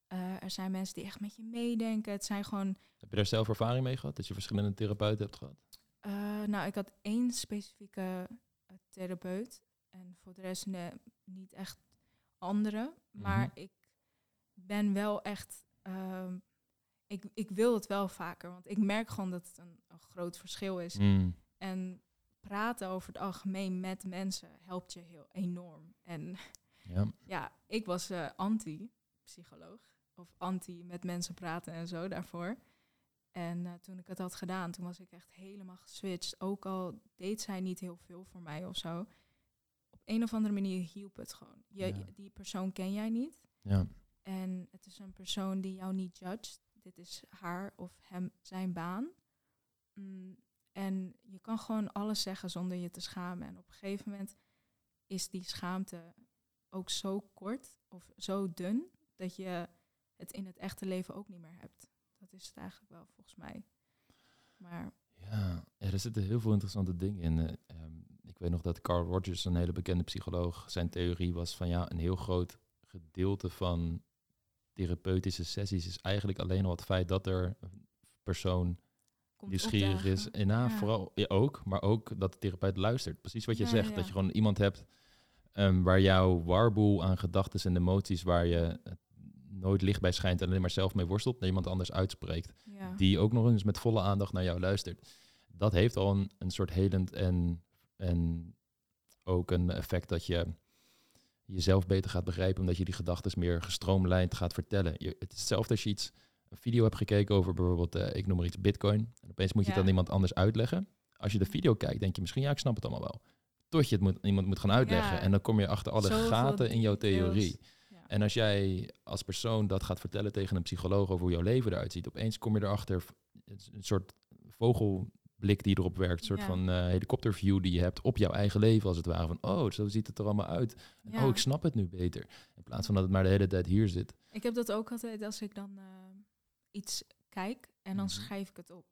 Eh, er zijn mensen die echt met je meedenken. Het zijn gewoon Heb je daar zelf ervaring mee gehad? Dat je verschillende therapeuten hebt gehad? Eh, nou, ik had één specifieke eh, therapeut en voor de rest nee, niet echt andere. Maar Mhm. ik ben wel echt, ehm, ik, ik wil het wel vaker, want ik merk gewoon dat het een, een groot verschil is. Hm. En praten over het algemeen met mensen helpt je heel enorm. En Ja. ja, ik was eh, anti-psycholoog. Of anti met mensen praten en zo daarvoor. En eh, toen ik het had gedaan, toen was ik echt helemaal geswitcht. Ook al deed zij niet heel veel voor mij of zo. Op een of andere manier hielp het gewoon. Je, Ja. Die persoon ken jij niet. ja. En het is een persoon die jou niet judgt. Dit is haar of hem zijn baan. Mm, en je kan gewoon alles zeggen zonder je te schamen. En op een gegeven moment is die schaamte ook zo kort of zo dun dat je het in het echte leven ook niet meer hebt. Dat is het eigenlijk wel volgens mij. Maar Ja. er zitten heel veel interessante dingen in. eh, ehm, ik weet nog dat Carl Rogers, een hele bekende psycholoog, zijn theorie was van ja, een heel groot gedeelte van therapeutische sessies is eigenlijk alleen al het feit dat er een persoon Komt nieuwsgierig is. En na, Ja. vooral ja, ook, maar ook dat de therapeut luistert. Precies wat je Ja, zegt, dat je gewoon iemand hebt ehm, waar jouw warboel aan gedachten en emoties, waar je eh, nooit licht bij schijnt en alleen maar zelf mee worstelt, naar iemand anders uitspreekt, die ook nog eens met volle aandacht naar jou luistert. Dat heeft al een, een soort helend en, en ook een effect dat je jezelf beter gaat begrijpen, omdat je die gedachten meer gestroomlijnd gaat vertellen. Je, het is hetzelfde als je iets, een video hebt gekeken over bijvoorbeeld, eh, ik noem maar iets, bitcoin. En opeens moet je het aan iemand anders uitleggen. Als je de video kijkt, denk je misschien, ja, ik snap het allemaal wel. Tot je het moet, iemand moet gaan uitleggen. Ja. En dan kom je achter alle Zoveel gaten in jouw theorie. Ja. En als jij als persoon dat gaat vertellen tegen een psycholoog over hoe jouw leven eruit ziet, opeens kom je erachter, een soort vogelblik die erop werkt, een soort Ja. van eh, helikopterview die je hebt op jouw eigen leven als het ware. Van, oh, zo ziet het er allemaal uit. En, Ja. Oh, ik snap het nu beter. In plaats van dat het maar de hele tijd hier zit. Ik heb dat ook altijd als ik dan eh, iets kijk en dan Mhm. schrijf ik het op.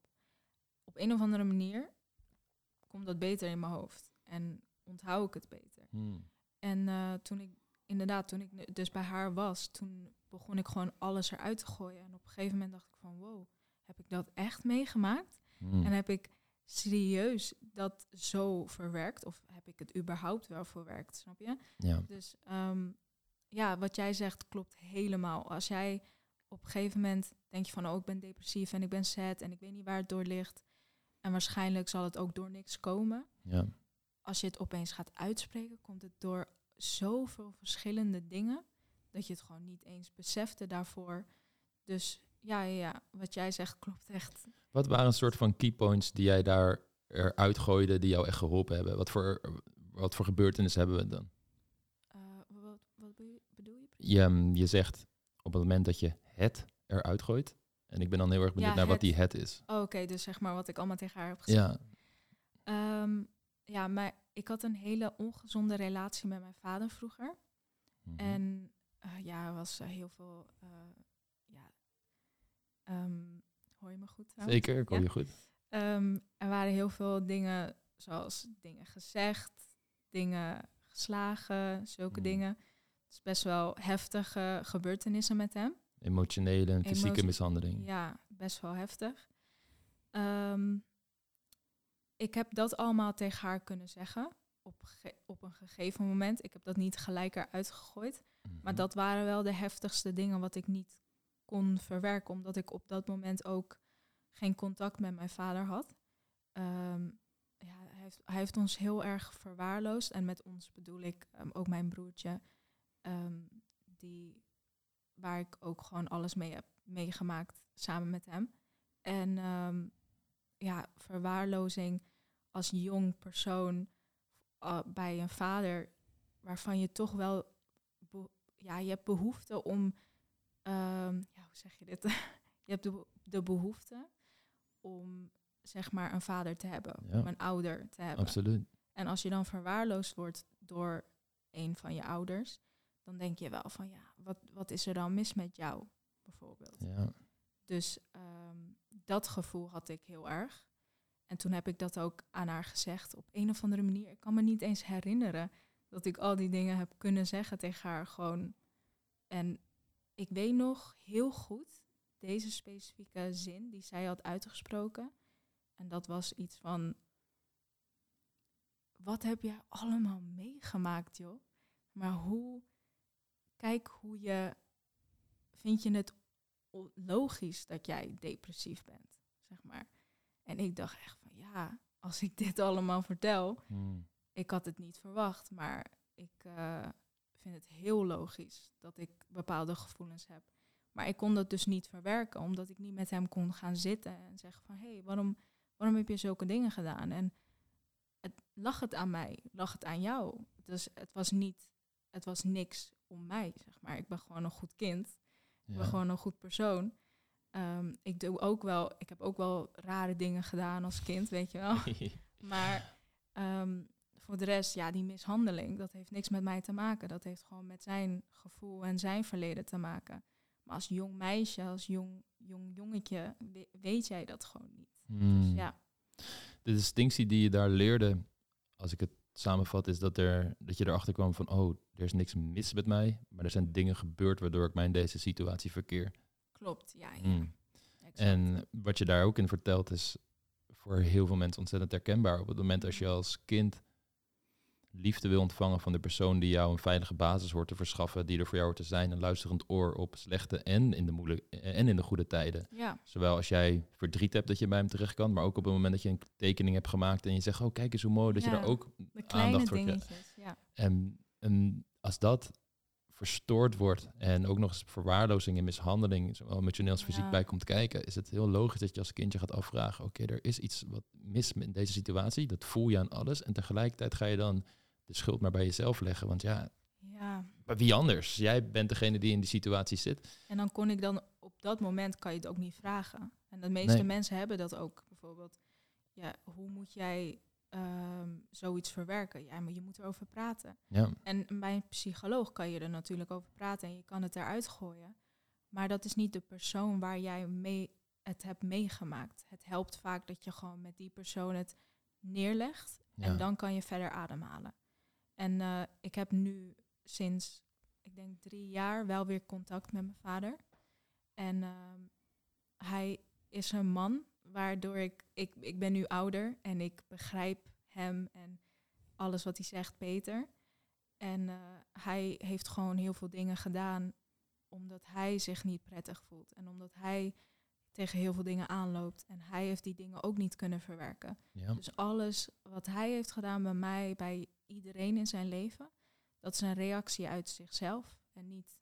Op een of andere manier komt dat beter in mijn hoofd en onthoud ik het beter. Hmm. En eh, toen ik, inderdaad, toen ik dus bij haar was, toen begon ik gewoon alles eruit te gooien. En op een gegeven moment dacht ik van, wow, heb ik dat echt meegemaakt? Hmm. En heb ik serieus dat zo verwerkt? Of heb ik het überhaupt wel verwerkt, snap je? Ja. Dus ehm, ja, wat jij zegt klopt helemaal. Als jij op een gegeven moment denk je van, oh, ik ben depressief en ik ben sad en ik weet niet waar het door ligt. En waarschijnlijk zal het ook door niks komen. ja. Als je het opeens gaat uitspreken, komt het door zoveel verschillende dingen dat je het gewoon niet eens besefte daarvoor. Dus ja, ja, ja, wat jij zegt klopt echt. Wat waren een soort van keypoints die jij daar eruit gooide, die jou echt geholpen hebben? Wat voor, wat voor gebeurtenissen hebben we dan? Eh, wat, wat bedoel je- je? Je, zegt op het moment dat je het eruit gooit. En ik ben dan heel erg benieuwd Ja, naar wat die het is. Oh, Oké, dus zeg maar wat ik allemaal tegen haar heb gezegd. Ja. Ehm, ja, maar ik had een hele ongezonde relatie met mijn vader vroeger. Mhm. En eh, ja, er was eh, heel veel. Ehm, hoor je me goed? trouwens? Zeker, ik hoor Ja? je goed. Ehm, er waren heel veel dingen, zoals dingen gezegd, dingen geslagen, zulke Mm. dingen. Het is best wel heftige gebeurtenissen met hem. Emotionele en fysieke mishandeling. Ja, best wel heftig. Ehm, ik heb dat allemaal tegen haar kunnen zeggen op, op een gegeven moment. Ik heb dat niet gelijk eruit gegooid. Maar Mhm. dat waren wel de heftigste dingen wat ik niet verwerken, omdat ik op dat moment ook geen contact met mijn vader had. Ehm, ja, hij, heeft, hij heeft ons heel erg verwaarloosd. En met ons bedoel ik ehm, ook mijn broertje, ehm, die, waar ik ook gewoon alles mee heb meegemaakt samen met hem. En ja, verwaarlozing als jong persoon uh, bij een vader waarvan je toch wel ja, je hebt behoefte om, hoe zeg je dit? je hebt de, be- de behoefte om zeg maar een vader te hebben, Ja. om een ouder te hebben. Absoluut. En als je dan verwaarloosd wordt door een van je ouders, dan denk je wel van ja, wat, wat is er dan mis met jou, bijvoorbeeld. Ja. Dus ehm, dat gevoel had ik heel erg. En toen heb ik dat ook aan haar gezegd op een of andere manier. Ik kan me niet eens herinneren dat ik al die dingen heb kunnen zeggen tegen haar. Gewoon. En ik weet nog heel goed deze specifieke zin die zij had uitgesproken. En dat was iets van. Wat heb jij allemaal meegemaakt, joh? Maar hoe. Kijk hoe je. Vind je het logisch dat jij depressief bent, zeg maar. En ik dacht echt van ja, als ik dit allemaal vertel, Hmm. ik had het niet verwacht, maar ik eh, vind het heel logisch dat ik bepaalde gevoelens heb. Maar ik kon dat dus niet verwerken, omdat ik niet met hem kon gaan zitten en zeggen van hé, hey, waarom, waarom heb je zulke dingen gedaan? En het, lag het aan mij? Lag het aan jou? Dus het was niet, het was niks om mij, zeg maar. Ik ben gewoon een goed kind. Ik ben gewoon een goed persoon. Ehm, ik doe ook wel, ik heb ook wel rare dingen gedaan als kind, weet je wel. Maar ehm, voor de rest, ja, die mishandeling, dat heeft niks met mij te maken. Dat heeft gewoon met zijn gevoel en zijn verleden te maken. Maar als jong meisje, als jong, jong jongetje, we- weet jij dat gewoon niet. Hmm. Dus ja, De distinctie die je daar leerde, als ik het samenvat, is dat, er, dat je erachter kwam van, oh, er is niks mis met mij, maar er zijn dingen gebeurd waardoor ik mij in deze situatie verkeer. Klopt, ja. ja. Mm. exact. En wat je daar ook in vertelt is voor heel veel mensen ontzettend herkenbaar. Op het moment als je als kind liefde wil ontvangen van de persoon die jou een veilige basis hoort te verschaffen, die er voor jou hoort te zijn, een luisterend oor op slechte en in de, moeilijke, en in de goede tijden. ja, Zowel als jij verdriet hebt dat je bij hem terecht kan, maar ook op het moment dat je een tekening hebt gemaakt en je zegt, oh kijk eens hoe mooi, dat je daar ook aandacht voor krijgt. Ja. En, en als dat verstoord wordt en ook nog eens verwaarlozing en mishandeling, zowel emotioneel als fysiek Ja. bij komt kijken, is het heel logisch dat je als kindje gaat afvragen, oké, er is iets wat mis in deze situatie, dat voel je aan alles en tegelijkertijd ga je dan de schuld maar bij jezelf leggen, want ja, ja, maar wie anders? Jij bent degene die in die situatie zit. en dan kon ik dan op dat moment kan je het ook niet vragen. En de meeste Nee. mensen hebben dat ook. Bijvoorbeeld, ja, hoe moet jij ehm, zoiets verwerken? Ja, maar je moet erover praten. Ja, En bij een psycholoog kan je er natuurlijk over praten en je kan het eruit gooien. Maar dat is niet de persoon waar jij mee het hebt meegemaakt. Het helpt vaak dat je gewoon met die persoon het neerlegt ja. en dan kan je verder ademhalen. En eh, ik heb nu sinds, ik denk drie jaar, wel weer contact met mijn vader. En ehm, hij is een man waardoor ik, ik, ik ben nu ouder en ik begrijp hem en alles wat hij zegt beter. En eh, hij heeft gewoon heel veel dingen gedaan omdat hij zich niet prettig voelt. En omdat hij tegen heel veel dingen aanloopt. En hij heeft die dingen ook niet kunnen verwerken. ja. Dus alles wat hij heeft gedaan bij mij, bij iedereen in zijn leven, dat is een reactie uit zichzelf en niet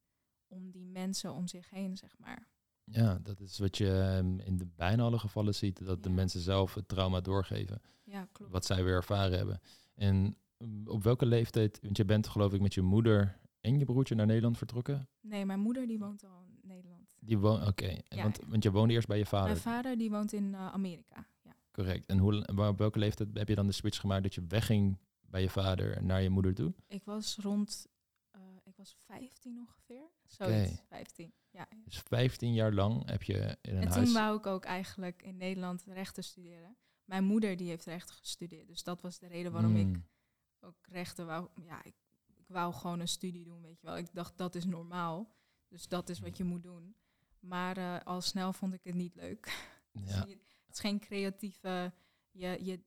om die mensen om zich heen, zeg maar. Ja, dat is wat je ehm, in de bijna alle gevallen ziet, dat de mensen zelf het trauma doorgeven, Ja, klopt. wat zij weer ervaren hebben. En mm, op welke leeftijd, want je bent geloof ik met je moeder en je broertje naar Nederland vertrokken? Nee, mijn moeder die woont al in Nederland. Die woon, oké, Ja, want, want je woonde eerst bij je vader, Mijn vader die woont in eh, Amerika. Ja. correct. En hoe, op welke leeftijd heb je dan de switch gemaakt dat je wegging bij je vader naar je moeder toe? Ik was rond, eh, ik was 15 ongeveer. Zoiets, Oké. 15. Ja. Dus 15 jaar lang heb je in een En huis... toen wou ik ook eigenlijk in Nederland rechten studeren. Mijn moeder die heeft rechten gestudeerd. Dus dat was de reden waarom ik Mm, ook rechten wou. Ja, ik, ik wou gewoon een studie doen, weet je wel. Ik dacht dat is normaal. Dus dat is wat je moet doen. Maar eh, al snel vond ik het niet leuk. ja, Het is geen creatieve. Je, je,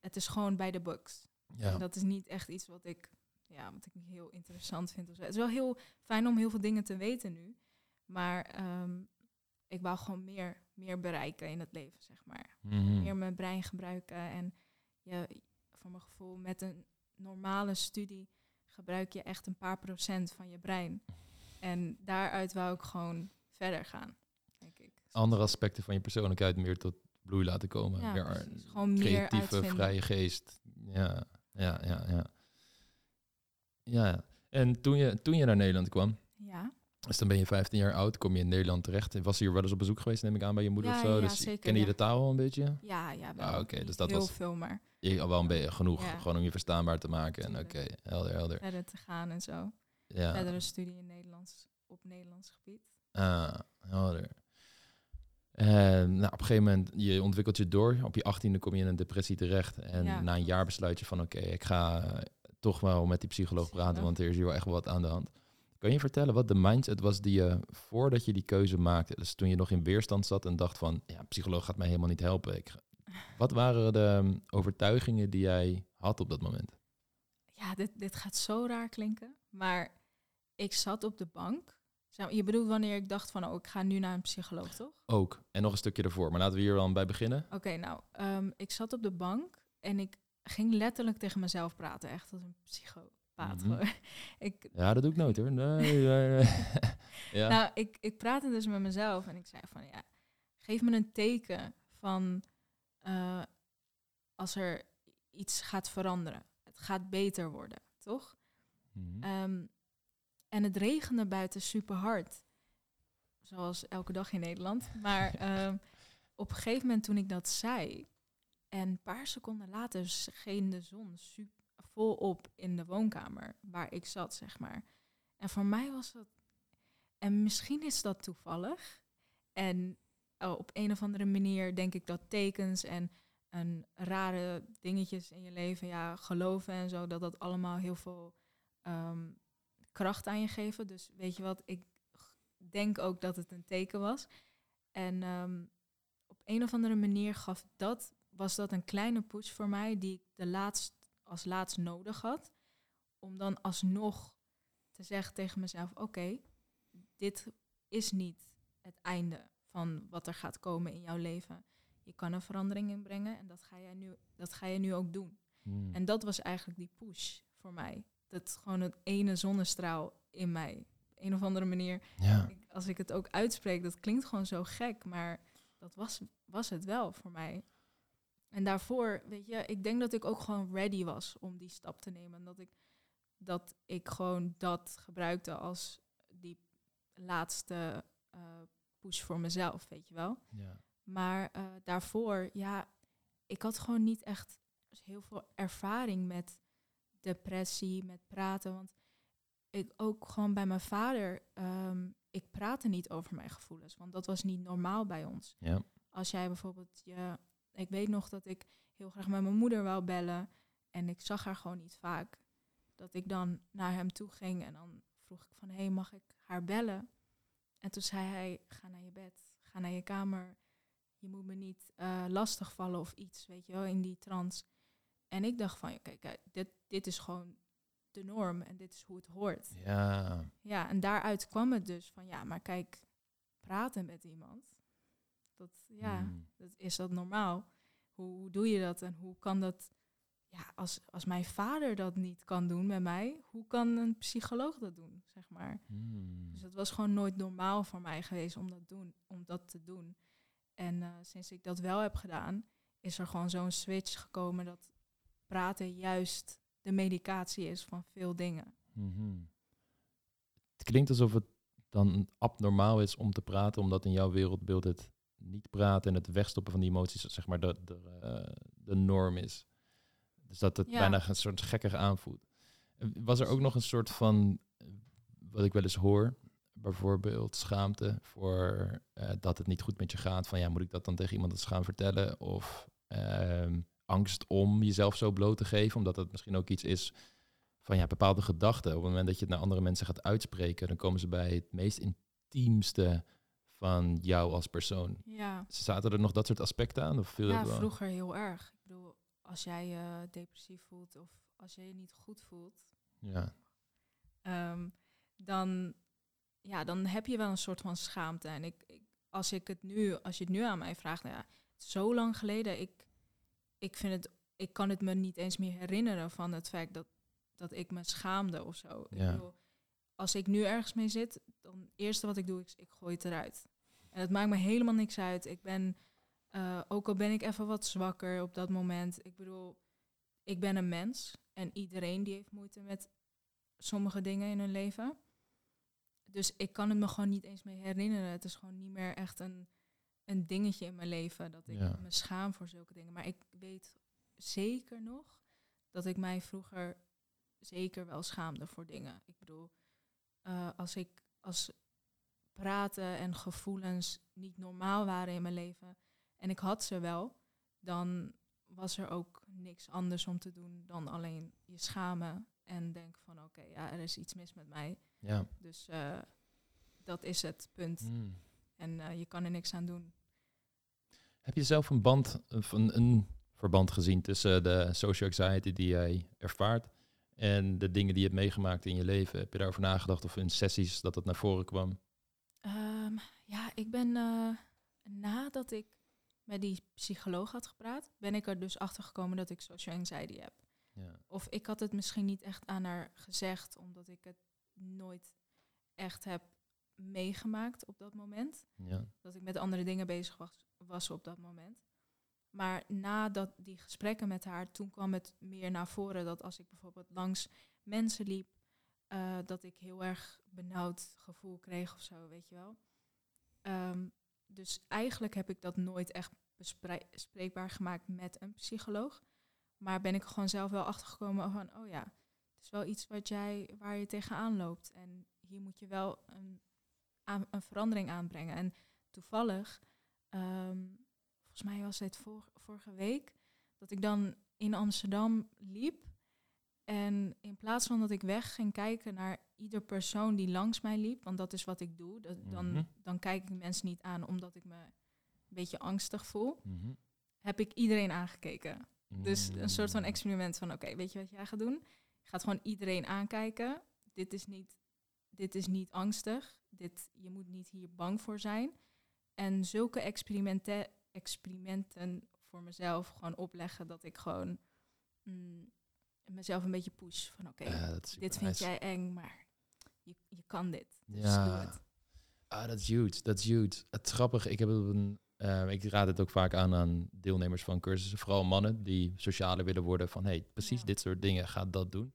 het is gewoon bij de books. Ja. En dat is niet echt iets wat ik, ja, wat ik heel interessant vind. Of zo. Het is wel heel fijn om heel veel dingen te weten nu. Maar ehm, ik wou gewoon meer, meer bereiken in het leven, zeg maar. Mhm. Meer mijn brein gebruiken. En je, voor mijn gevoel, met een normale studie gebruik je echt een paar procent van je brein. En daaruit wou ik gewoon verder gaan, denk ik. Andere aspecten van je persoonlijkheid meer tot bloei laten komen. Ja, meer precies. Gewoon meer creatieve, uitvinden. vrije geest. Ja, ja, ja, ja. Ja, en toen je, toen je naar Nederland kwam, Ja, dus dan ben je 15 jaar oud, kom je in Nederland terecht. Je Was hier wel eens op bezoek geweest, neem ik aan, bij je moeder Ja, of zo? ja, dus zeker, kende je de taal al een beetje? ja, ja. Wel. Ah, oké, dus dat heel was- veel, maar Je al wel een beetje genoeg, gewoon om je verstaanbaar te maken. En oké, Tuurlijk. helder, helder. verder te gaan en zo. Ja, Verdere studie in Nederlands, op Nederlands gebied. ah, helder. En nou, op een gegeven moment, je ontwikkelt je door. Op je achttiende kom je in een depressie terecht. En Ja, na een jaar besluit je van, oké, ik ga eh, toch wel met die psycholoog praten, want er is hier wel echt wat aan de hand. Kan je vertellen wat de mindset was die je voordat je die keuze maakte? Dus toen je nog in weerstand zat en dacht van, ja, psycholoog gaat mij helemaal niet helpen. Ik, wat waren de um, overtuigingen die jij had op dat moment? Ja, dit, dit gaat zo raar klinken. Maar ik zat op de bank. Je bedoelt wanneer ik dacht van, oh, ik ga nu naar een psycholoog, toch? Ook. En nog een stukje ervoor. Maar laten we hier dan bij beginnen. Oké, nou, ehm, ik zat op de bank en ik ging letterlijk tegen mezelf praten. Echt als een psychopaat. Gewoon. ik, Ja, dat doe ik nooit hoor. Nee. ja. Nou, ik, ik praatte dus met mezelf en ik zei van, ja, geef me een teken van eh, als er iets gaat veranderen. Het gaat beter worden, toch? Mhm. Ehm, en het regende buiten super hard. Zoals elke dag in Nederland. Maar ehm, op een gegeven moment toen ik dat zei... en een paar seconden later scheen de zon su- volop in de woonkamer... waar ik zat, zeg maar. En voor mij was dat... En misschien is dat toevallig. En oh, op een of andere manier denk ik dat tekens en en rare dingetjes in je leven, ja, geloven en zo, dat dat allemaal heel veel ehm, kracht aan je geven. Dus weet je wat, ik denk ook dat het een teken was. En ehm, op een of andere manier gaf dat, was dat een kleine push voor mij die ik de laatst, als laatst nodig had. Om dan alsnog te zeggen tegen mezelf, oké, dit is niet het einde van wat er gaat komen in jouw leven. Je kan een verandering inbrengen en dat ga jij nu, dat ga je nu ook doen. Hmm. En dat was eigenlijk die push voor mij. Dat gewoon het ene zonnestraal in mij. Op een of andere manier. ja. Ik- als ik het ook uitspreek, dat klinkt gewoon zo gek. Maar dat was, was het wel voor mij. En daarvoor, weet je, ik denk dat ik ook gewoon ready was om die stap te nemen. En dat ik, dat ik gewoon dat gebruikte als die laatste eh, push voor mezelf, weet je wel. ja. Maar eh, daarvoor, ja, ik had gewoon niet echt heel veel ervaring met depressie, met praten. Want ik ook gewoon bij mijn vader, ehm, ik praatte niet over mijn gevoelens. Want dat was niet normaal bij ons. Ja. Als jij bijvoorbeeld je, ik weet nog dat ik heel graag met mijn moeder wou bellen. En ik zag haar gewoon niet vaak. Dat ik dan naar hem toe ging en dan vroeg ik van, hé, hey, mag ik haar bellen? En toen zei hij, ga naar je bed, ga naar je kamer. Je moet me niet eh, lastigvallen of iets, weet je wel, in die trance. En ik dacht van, kijk, kijk, dit, dit is gewoon de norm en dit is hoe het hoort. Ja. Ja, en daaruit kwam het dus van, ja, maar kijk, praten met iemand, dat, ja, Hmm. dat, is dat normaal? Hoe, hoe doe je dat en hoe kan dat, ja, als, als mijn vader dat niet kan doen met mij, hoe kan een psycholoog dat doen, zeg maar? Hmm. Dus het was gewoon nooit normaal voor mij geweest om dat, doen, om dat te doen. En eh, sinds ik dat wel heb gedaan, is er gewoon zo'n switch gekomen dat praten juist de medicatie is van veel dingen. Mhm. Het klinkt alsof het dan abnormaal is om te praten, omdat in jouw wereldbeeld het niet praten en het wegstoppen van die emoties, zeg maar, de, de, eh, de norm is. Dus dat het Ja. bijna een soort gekkig aanvoelt. Was er ook nog een soort van, eh, wat ik wel eens hoor, bijvoorbeeld schaamte voor eh, dat het niet goed met je gaat, van ja, moet ik dat dan tegen iemand eens gaan vertellen? Of ehm, angst om jezelf zo bloot te geven, omdat het misschien ook iets is van ja, bepaalde gedachten. Op het moment dat je het naar andere mensen gaat uitspreken, dan komen ze bij het meest intiemste van jou als persoon. Ja, Zaten er nog dat soort aspecten aan? Of viel ja dat wel? vroeger heel erg. Ik bedoel, als jij je depressief voelt of als je je niet goed voelt, Ja. ehm, dan, ja, dan heb je wel een soort van schaamte. En ik, ik, als, ik het nu, als je het nu aan mij vraagt, nou ja, zo lang geleden, ik, ik, vind het, ik kan het me niet eens meer herinneren van het feit dat, dat ik me schaamde of zo. Ja. Ik bedoel, als ik nu ergens mee zit, dan het eerste wat ik doe, is ik gooi het eruit. En het maakt me helemaal niks uit. Ik ben, eh, ook al ben ik even wat zwakker op dat moment. Ik bedoel, ik ben een mens en iedereen die heeft moeite met sommige dingen in hun leven. Dus ik kan het me gewoon niet eens meer herinneren. Het is gewoon niet meer echt een, een dingetje in mijn leven dat ik Ja. me schaam voor zulke dingen. Maar ik weet zeker nog dat ik mij vroeger zeker wel schaamde voor dingen. Ik bedoel, eh, als ik als praten en gevoelens niet normaal waren in mijn leven en ik had ze wel, dan was er ook niks anders om te doen dan alleen je schamen en denken van oké, ja, er is iets mis met mij. ja. Dus eh, dat is het punt. Hmm. En eh, je kan er niks aan doen. Heb je zelf een band, een, een verband gezien tussen de social anxiety die jij ervaart en de dingen die je hebt meegemaakt in je leven? Heb je daarover nagedacht of in sessies dat het naar voren kwam? Ehm, ja, ik ben eh, nadat ik met die psycholoog had gepraat, ben ik er dus achter gekomen dat ik social anxiety heb. Ja. Of ik had het misschien niet echt aan haar gezegd, omdat ik het nooit echt heb meegemaakt op dat moment. Ja. Dat ik met andere dingen bezig was, was op dat moment. Maar nadat die gesprekken met haar, toen kwam het meer naar voren dat als ik bijvoorbeeld langs mensen liep, eh, dat ik heel erg benauwd gevoel kreeg of zo, weet je wel. Ehm, dus eigenlijk heb ik dat nooit echt bespreekbaar gemaakt met een psycholoog. Maar ben ik er gewoon zelf wel achtergekomen van, oh ja, het is wel iets wat jij, waar je tegenaan loopt. En hier moet je wel een, aan, een verandering aanbrengen. En toevallig, ehm, volgens mij was het vor- vorige week, dat ik dan in Amsterdam liep. En in plaats van dat ik weg ging kijken naar ieder persoon die langs mij liep, want dat is wat ik doe, dat, dan, Mhm. dan kijk ik mensen niet aan omdat ik me een beetje angstig voel, Mhm. heb ik iedereen aangekeken. Dus een soort van Mm. experiment van, oké, weet je wat jij gaat doen? Je gaat gewoon iedereen aankijken. Dit is niet, dit is niet angstig. Dit, je moet niet hier bang voor zijn. En zulke experimenten, experimenten voor mezelf gewoon opleggen dat ik gewoon mm, mezelf een beetje push. Van oké, Ja, dit vind nice. jij eng, maar je, je kan dit. Dus Ja. doe het. Ah, dat is huge. Dat is huge. Het is grappig. Ik heb een. eh, ik raad het ook vaak aan aan deelnemers van cursussen, vooral mannen die socialer willen worden. Van hey, precies Ja. dit soort dingen, ga dat doen.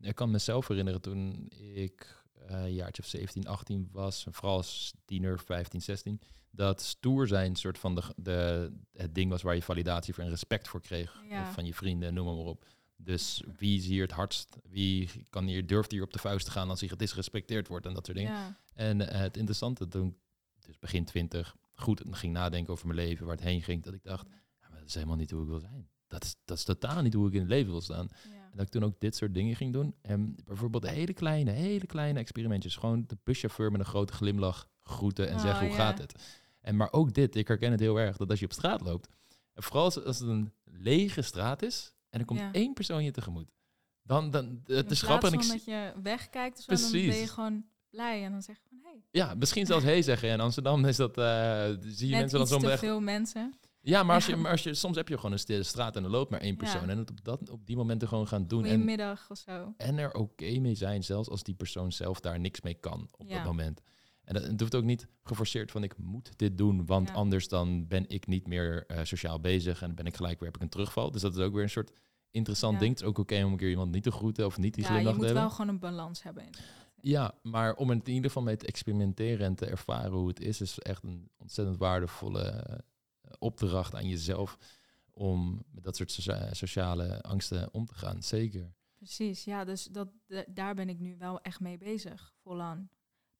Ik kan mezelf herinneren toen ik een jaartje of 17, 18 was, vooral als tiener, 15, 16, dat stoer zijn soort van de, de, het ding was waar je validatie voor en respect voor kreeg Ja. eh, van je vrienden, noem maar, maar op. Dus wie is hier het hardst? Wie kan hier, durft hier op de vuist te gaan als hij gedisrespecteerd wordt en dat soort dingen. Ja, En eh, het interessante toen, ik dus begin twintig, goed ging nadenken over mijn leven, waar het heen ging, dat ik dacht, ja, maar dat is helemaal niet hoe ik wil zijn. Dat is, dat is totaal niet hoe ik in het leven wil staan. En dat ik toen ook dit soort dingen ging doen. En bijvoorbeeld hele kleine, hele kleine experimentjes. Gewoon de buschauffeur met een grote glimlach groeten en Oh, zeggen hoe ja. gaat het. En maar ook dit, ik herken het heel erg, dat als je op straat loopt, en vooral als, als het een lege straat is, en er komt Ja. één persoon je tegemoet. Dan, dan het In is grappig. En ik dat je wegkijkt of zo, dan ben je gewoon blij. En dan zeg je van, hey, Ja, misschien zelfs hey zeggen. In Amsterdam is dat, eh, zie je net mensen dan soms echt... veel mensen. Ja, maar, als je, Ja. maar als je, soms heb je gewoon een stille straat en er loopt maar één Ja. persoon. En het op, dat, op die momenten gewoon gaan doen. En, Goedemiddag of zo. en er oké mee zijn, zelfs als die persoon zelf daar niks mee kan op Ja. dat moment. En dat, het hoeft ook niet geforceerd van ik moet dit doen, want Ja. anders dan ben ik niet meer eh, sociaal bezig en ben ik gelijk weer heb ik een terugval. Dus dat is ook weer een soort interessant Ja. ding. Het is ook oké om een keer iemand niet te groeten of niet die Ja, je glimlach te moet hebben. wel gewoon een balans hebben. inderdaad. Ja, maar om in ieder geval mee te experimenteren en te ervaren hoe het is, is echt een ontzettend waardevolle opdracht aan jezelf om met dat soort socia- sociale angsten om te gaan. Zeker. Precies, ja, dus dat, daar ben ik nu wel echt mee bezig, volaan.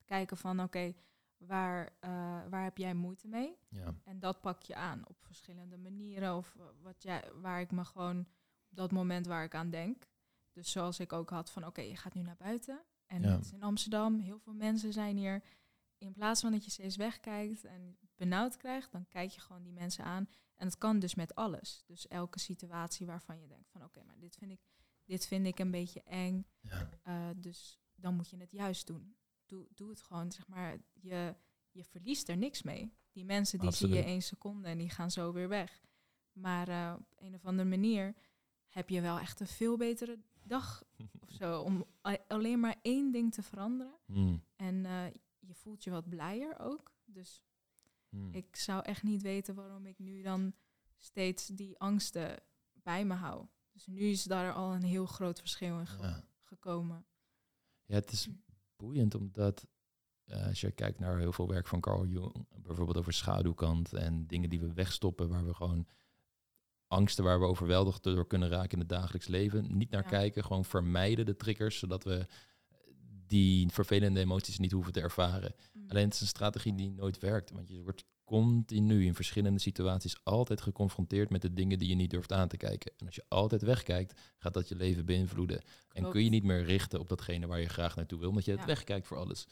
Kijken van, oké, waar, eh, waar heb jij moeite mee? Ja. En dat pak je aan op verschillende manieren. Of eh, wat jij, waar ik me gewoon op dat moment waar ik aan denk. Dus zoals ik ook had van, oké, je gaat nu naar buiten. En Ja. het is in Amsterdam, heel veel mensen zijn hier. In plaats van dat je steeds wegkijkt en benauwd krijgt, dan kijk je gewoon die mensen aan. En het kan dus met alles. Dus elke situatie waarvan je denkt van, oké, maar dit vind ik, dit vind ik een beetje eng. Ja. Eh, dus dan moet je het juist doen. Doe, doe het gewoon, zeg maar, je, je verliest er niks mee. Die mensen die zie je één seconde en die gaan zo weer weg. Maar eh, op een of andere manier heb je wel echt een veel betere dag of zo. Om alleen maar één ding te veranderen. Hmm. En eh, je voelt je wat blijer ook. Dus Hmm. ik zou echt niet weten waarom ik nu dan steeds die angsten bij me hou. Dus nu is daar al een heel groot verschil in ge- Ja. gekomen. Ja, het is boeiend omdat eh, als je kijkt naar heel veel werk van Carl Jung, bijvoorbeeld over schaduwkant en dingen die we wegstoppen, waar we gewoon angsten waar we overweldigd door kunnen raken in het dagelijks leven, niet naar Ja. kijken, gewoon vermijden de triggers, zodat we die vervelende emoties niet hoeven te ervaren. Mm. Alleen het is een strategie die nooit werkt, want je wordt continu in verschillende situaties altijd geconfronteerd met de dingen die je niet durft aan te kijken. En als je altijd wegkijkt, gaat dat je leven beïnvloeden. En kun je niet meer richten op datgene waar je graag naartoe wil, omdat je het wegkijkt voor alles.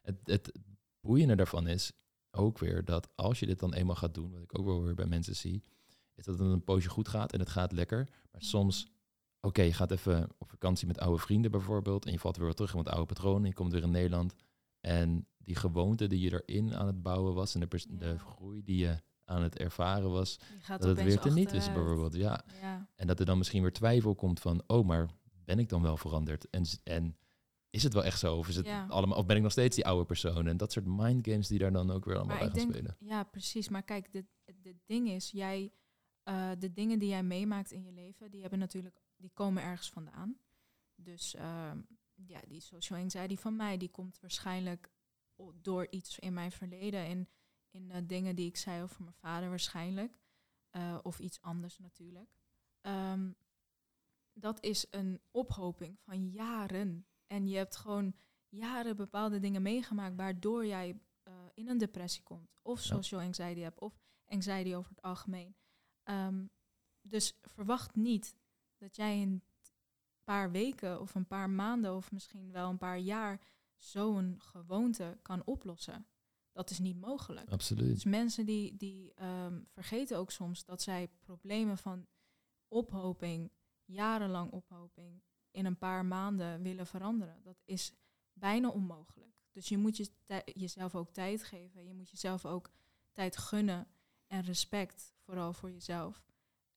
Het, het boeiende daarvan is ook weer dat als je dit dan eenmaal gaat doen, wat ik ook wel weer bij mensen zie, is dat het een poosje goed gaat en het gaat lekker. Maar soms, oké, je gaat even op vakantie met oude vrienden bijvoorbeeld en je valt weer terug in wat oude patronen en je komt weer in Nederland. En die gewoonte die je erin aan het bouwen was en de, de groei die je aan het ervaren was, dat het weer teniet is achteruit. bijvoorbeeld. Ja, Ja, en dat er dan misschien weer twijfel komt van, oh, maar ben ik dan wel veranderd? En, en is het wel echt zo? Of, is het Ja. allemaal, of ben ik nog steeds die oude persoon? En dat soort mindgames die daar dan ook weer allemaal bij gaan denk, spelen. ja, precies. Maar kijk, het ding is, jij, eh, de dingen die jij meemaakt in je leven, die hebben natuurlijk, die komen ergens vandaan. Dus ehm, ja, die social anxiety van mij, die komt waarschijnlijk door iets in mijn verleden. In, in eh, dingen die ik zei over mijn vader waarschijnlijk. Eh, of iets anders natuurlijk. Ehm, dat is een ophoping van jaren. En je hebt gewoon jaren bepaalde dingen meegemaakt waardoor jij eh, in een depressie komt. Of social anxiety hebt, of anxiety over het algemeen. Ehm, dus verwacht niet dat jij in een paar weken of een paar maanden of misschien wel een paar jaar zo'n gewoonte kan oplossen. Dat is niet mogelijk. Absoluut. Dus mensen die, die ehm, vergeten ook soms dat zij problemen van ophoping, jarenlang ophoping, in een paar maanden willen veranderen. Dat is bijna onmogelijk. Dus je moet je jezelf ook tijd geven. Je moet jezelf ook tijd gunnen en respect, vooral voor jezelf.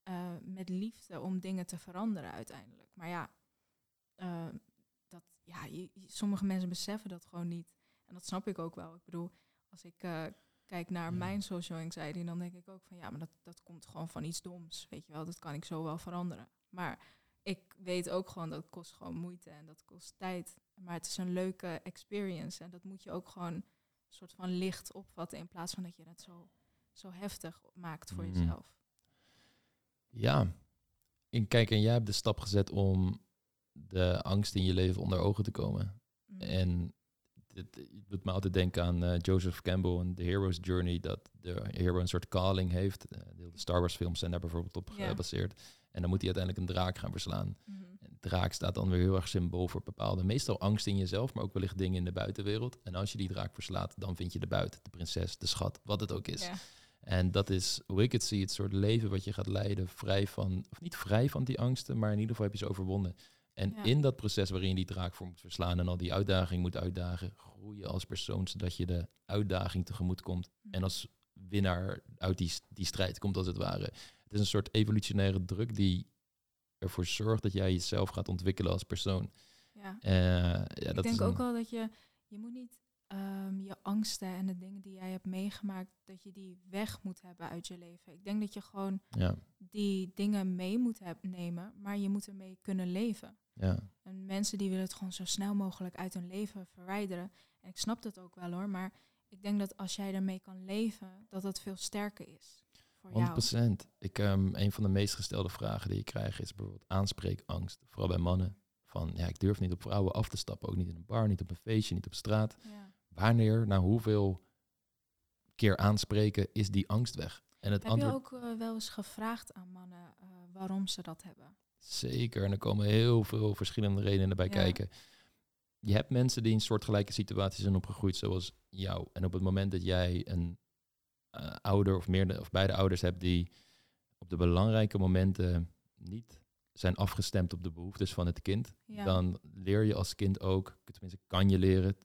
Uh, met liefde om dingen te veranderen uiteindelijk. Maar ja, uh, dat, ja je, sommige mensen beseffen dat gewoon niet. En dat snap ik ook wel. Ik bedoel, als ik uh, kijk naar mijn social anxiety, dan denk ik ook van ja, maar dat, dat komt gewoon van iets doms. Weet je wel, dat kan ik zo wel veranderen. Maar ik weet ook gewoon dat het kost gewoon moeite en dat kost tijd. Maar het is een leuke experience en dat moet je ook gewoon een soort van licht opvatten in plaats van dat je het zo, zo heftig maakt voor Mhm. jezelf. Ja. En kijk, en jij hebt de stap gezet om de angst in je leven onder ogen te komen. Mm. En het, doet me altijd denken aan eh, Joseph Campbell en The Hero's Journey, dat de hero een soort calling heeft. Eh, de Star Wars films zijn daar bijvoorbeeld op gebaseerd. En dan moet hij uiteindelijk een draak gaan verslaan. Mhm. En draak staat dan weer heel erg symbool voor bepaalde, meestal angst in jezelf, maar ook wellicht dingen in de buitenwereld. En als je die draak verslaat, dan vind je de buit, de prinses, de schat, wat het ook is. En dat is hoe ik het zie, het soort leven wat je gaat leiden, vrij van, of niet vrij van die angsten, maar in ieder geval heb je ze overwonnen. En Ja. in dat proces waarin je die draak voor moet verslaan en al die uitdagingen moet uitdagen, groei je als persoon zodat je de uitdaging tegemoet komt. En als winnaar uit die, die strijd komt als het ware. Het is een soort evolutionaire druk die ervoor zorgt dat jij jezelf gaat ontwikkelen als persoon. Ja. Eh, ja, ik dat denk is ook wel dat je, je moet niet ehm, je angsten en de dingen die jij hebt meegemaakt, dat je die weg moet hebben uit je leven. Ik denk dat je gewoon Ja, die dingen mee moet heb, nemen, maar je moet ermee kunnen leven. ja. En mensen die willen het gewoon zo snel mogelijk uit hun leven verwijderen. En ik snap dat ook wel hoor, maar ik denk dat als jij ermee kan leven, dat dat veel sterker is voor 100%. jou. Ik, ehm, een van de meest gestelde vragen die ik krijg is bijvoorbeeld aanspreekangst. Vooral bij mannen. Van ja, ik durf niet op vrouwen af te stappen. Ook niet in een bar, niet op een feestje, niet op straat. Ja. Wanneer, na hoeveel keer aanspreken, is die angst weg? En het Heb antwoord je ook eh, wel eens gevraagd aan mannen eh, waarom ze dat hebben? zeker. En er komen heel veel verschillende redenen bij Ja. kijken. Je hebt mensen die in soortgelijke situaties zijn opgegroeid zoals jou. En op het moment dat jij een eh, ouder of, meerdere, of beide ouders hebt die op de belangrijke momenten niet zijn afgestemd op de behoeftes van het kind, Ja. dan leer je als kind ook, tenminste kan je leren,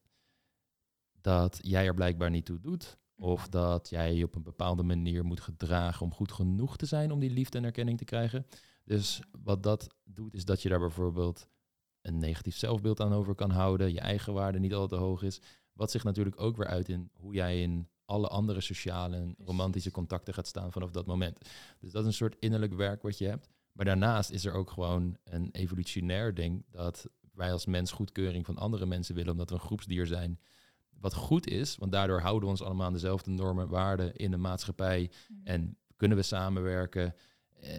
dat jij er blijkbaar niet toe doet. Of dat jij je op een bepaalde manier moet gedragen om goed genoeg te zijn om die liefde en erkenning te krijgen. Dus wat dat doet, is dat je daar bijvoorbeeld een negatief zelfbeeld aan over kan houden, je eigen waarde niet al te hoog is. Wat zich natuurlijk ook weer uit in hoe jij in alle andere sociale en romantische contacten gaat staan vanaf dat moment. Dus dat is een soort innerlijk werk wat je hebt. Maar daarnaast is er ook gewoon een evolutionair ding dat wij als mens goedkeuring van andere mensen willen, omdat we een groepsdier zijn. Wat goed is, want daardoor houden we ons allemaal aan dezelfde normen, waarden in de maatschappij. Mhm. En kunnen we samenwerken? Eh,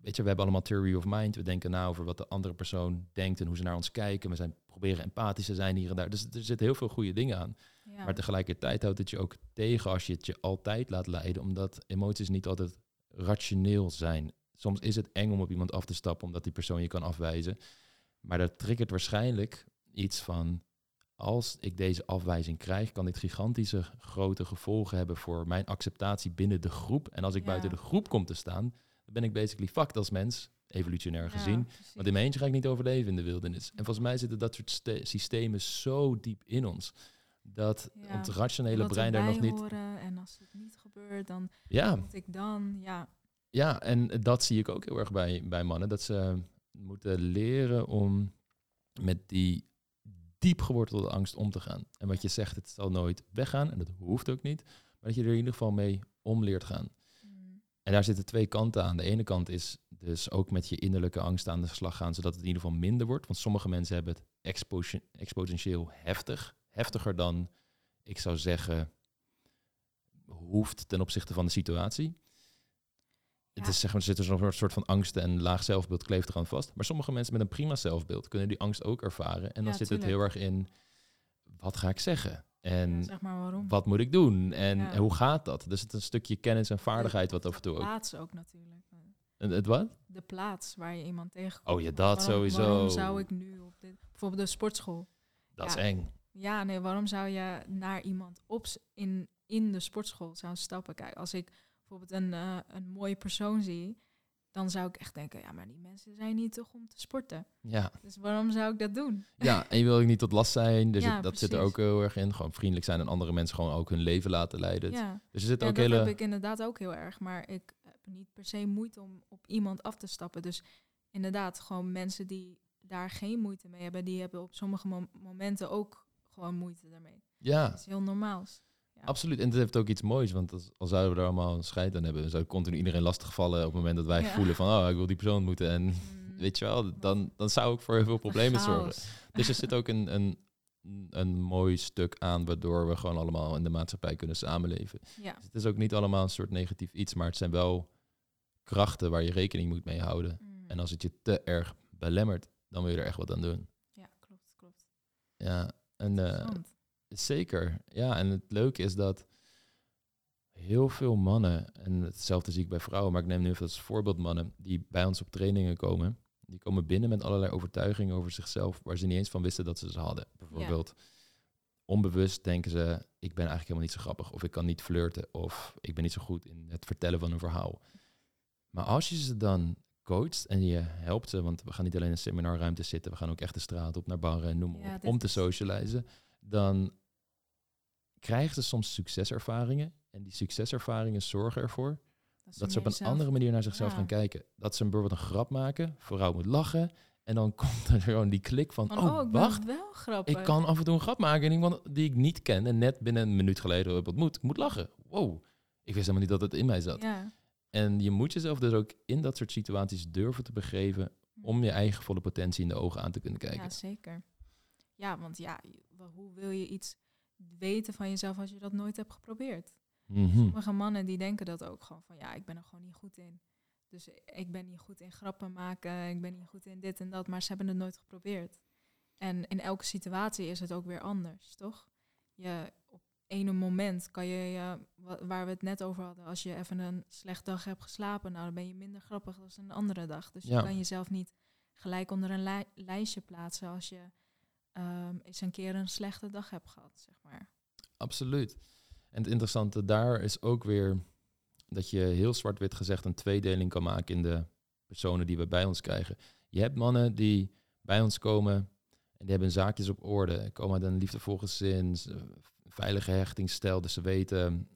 weet je, we hebben allemaal theory of mind. We denken na over wat de andere persoon denkt en hoe ze naar ons kijken. We zijn proberen empathisch te zijn hier en daar. Dus er zitten heel veel goede dingen aan. Ja. Maar tegelijkertijd houdt het je ook tegen als je het je altijd laat leiden, omdat emoties niet altijd rationeel zijn. Soms is het eng om op iemand af te stappen, omdat die persoon je kan afwijzen. Maar dat triggert waarschijnlijk iets van, als ik deze afwijzing krijg, kan dit gigantische grote gevolgen hebben voor mijn acceptatie binnen de groep. En als ik Ja. buiten de groep kom te staan, dan ben ik basically fucked als mens, evolutionair Ja, gezien. precies. Want in mijn eentje ga ik niet overleven in de wildernis. En volgens mij zitten dat soort ste- systemen zo diep in ons. Dat Ja, ons rationele brein daar nog niet... Horen, en als het niet gebeurt, dan Ja, moet ik dan. Ja, ja, en dat zie ik ook heel erg bij, bij mannen. Dat ze moeten leren om met die diep gewortelde angst om te gaan. En wat je zegt, het zal nooit weggaan. En dat hoeft ook niet. Maar dat je er in ieder geval mee om leert gaan. Mm, En daar zitten twee kanten aan. De ene kant is dus ook met je innerlijke angst aan de slag gaan, zodat het in ieder geval minder wordt. Want sommige mensen hebben het expo- exponentieel heftig. Heftiger dan, ik zou zeggen, hoeft ten opzichte van de situatie. Het is zeg maar, er zit dus nog een soort van angst en laag zelfbeeld kleeft eraan vast. Maar sommige mensen met een prima zelfbeeld kunnen die angst ook ervaren. En dan zit het heel erg in, wat ga ik zeggen? En ja, zeg maar waarom. wat moet ik doen? En, Ja. en hoe gaat dat? Dus het is een stukje kennis en vaardigheid wat af en toe ook Plaatsen ook natuurlijk. En het wat? De plaats waar je iemand tegenkomt. Oh ja, dat Waarom- sowieso. Waarom zou ik nu op dit... Bijvoorbeeld de sportschool. Dat is eng. Ja, nee, waarom zou je naar iemand op in, in de sportschool zou stappen? Kijk, als ik bijvoorbeeld een, eh, een mooie persoon zie, dan zou ik echt denken, ja, maar die mensen zijn niet toch om te sporten. Ja. Dus waarom zou ik dat doen? ja, en je wil ook niet tot last zijn. Dus Ja, het- dat zit er ook heel erg in. Gewoon vriendelijk zijn en andere mensen gewoon ook hun leven laten leiden. Ja, Dus er zit ja ook dat hele... heb ik inderdaad ook heel erg. Maar ik heb niet per se moeite om op iemand af te stappen. Dus inderdaad, gewoon mensen die daar geen moeite mee hebben, die hebben op sommige mom- momenten ook gewoon moeite daarmee. Ja, Dat is heel normaals. Ja. absoluut. En het heeft ook iets moois. Want als, al zouden we er allemaal een scheid aan hebben... dan zou continu iedereen lastigvallen op het moment dat wij Ja. voelen van... oh, ik wil die persoon ontmoeten. En Mm, weet je wel, dan, dan zou ik voor heel veel problemen zorgen. Dus er zit ook een, een, een mooi stuk aan... waardoor we gewoon allemaal in de maatschappij kunnen samenleven. Ja, Dus het is ook niet allemaal een soort negatief iets... maar het zijn wel krachten waar je rekening moet mee houden. mm, En als het je te erg belemmert... dan wil je er echt wat aan doen. ja klopt, klopt. Ja, en... eh. Zeker, ja. En het leuke is dat heel veel mannen, en hetzelfde zie ik bij vrouwen, maar ik neem nu even als voorbeeld mannen, die bij ons op trainingen komen, die komen binnen met allerlei overtuigingen over zichzelf, waar ze niet eens van wisten dat ze ze hadden. Bijvoorbeeld, onbewust denken ze, ik ben eigenlijk helemaal niet zo grappig, of ik kan niet flirten, of ik ben niet zo goed in het vertellen van een verhaal. Maar als je ze dan coacht en je helpt ze, want we gaan niet alleen in seminarruimte zitten, we gaan ook echt de straat op naar barren en noem maar Ja, op, dit om te socializen, dan krijgen ze soms succeservaringen. En die succeservaringen zorgen ervoor dat ze op een zelf- andere manier naar zichzelf Ja. gaan kijken. Dat ze bijvoorbeeld een grap maken, vrouw moet lachen. En dan komt er gewoon die klik van, Van, oh, oh, ik wacht, wel grappig. ik kan af en toe een grap maken. En iemand die ik niet ken en net binnen een minuut geleden heb ontmoet. Ik moet lachen. Wow, ik wist helemaal niet dat het in mij zat. Ja. En je moet jezelf dus ook in dat soort situaties durven te begeven... om je eigen volle potentie in de ogen aan te kunnen kijken. ja, zeker. Ja, want ja, hoe wil je iets weten van jezelf als je dat nooit hebt geprobeerd? Mhm. Sommige mannen die denken dat ook gewoon van ja, ik ben er gewoon niet goed in. Dus ik ben niet goed in grappen maken, ik ben niet goed in dit en dat, maar ze hebben het nooit geprobeerd. En in elke situatie is het ook weer anders, toch? Je, op ene moment kan je, je, wa- waar we het net over hadden, als je even een slecht dag hebt geslapen, nou dan ben je minder grappig dan een andere dag. Dus Ja. je kan jezelf niet gelijk onder een lij- lijstje plaatsen als je ehm, eens een keer een slechte dag hebt gehad, zeg maar. Absoluut. En het interessante daar is ook weer dat je heel zwart-wit gezegd een tweedeling kan maken in de personen die we bij ons krijgen. Je hebt mannen die bij ons komen en die hebben zaakjes op orde, komen uit een liefdevol gezin, z- veilige hechtingsstijl, dus ze weten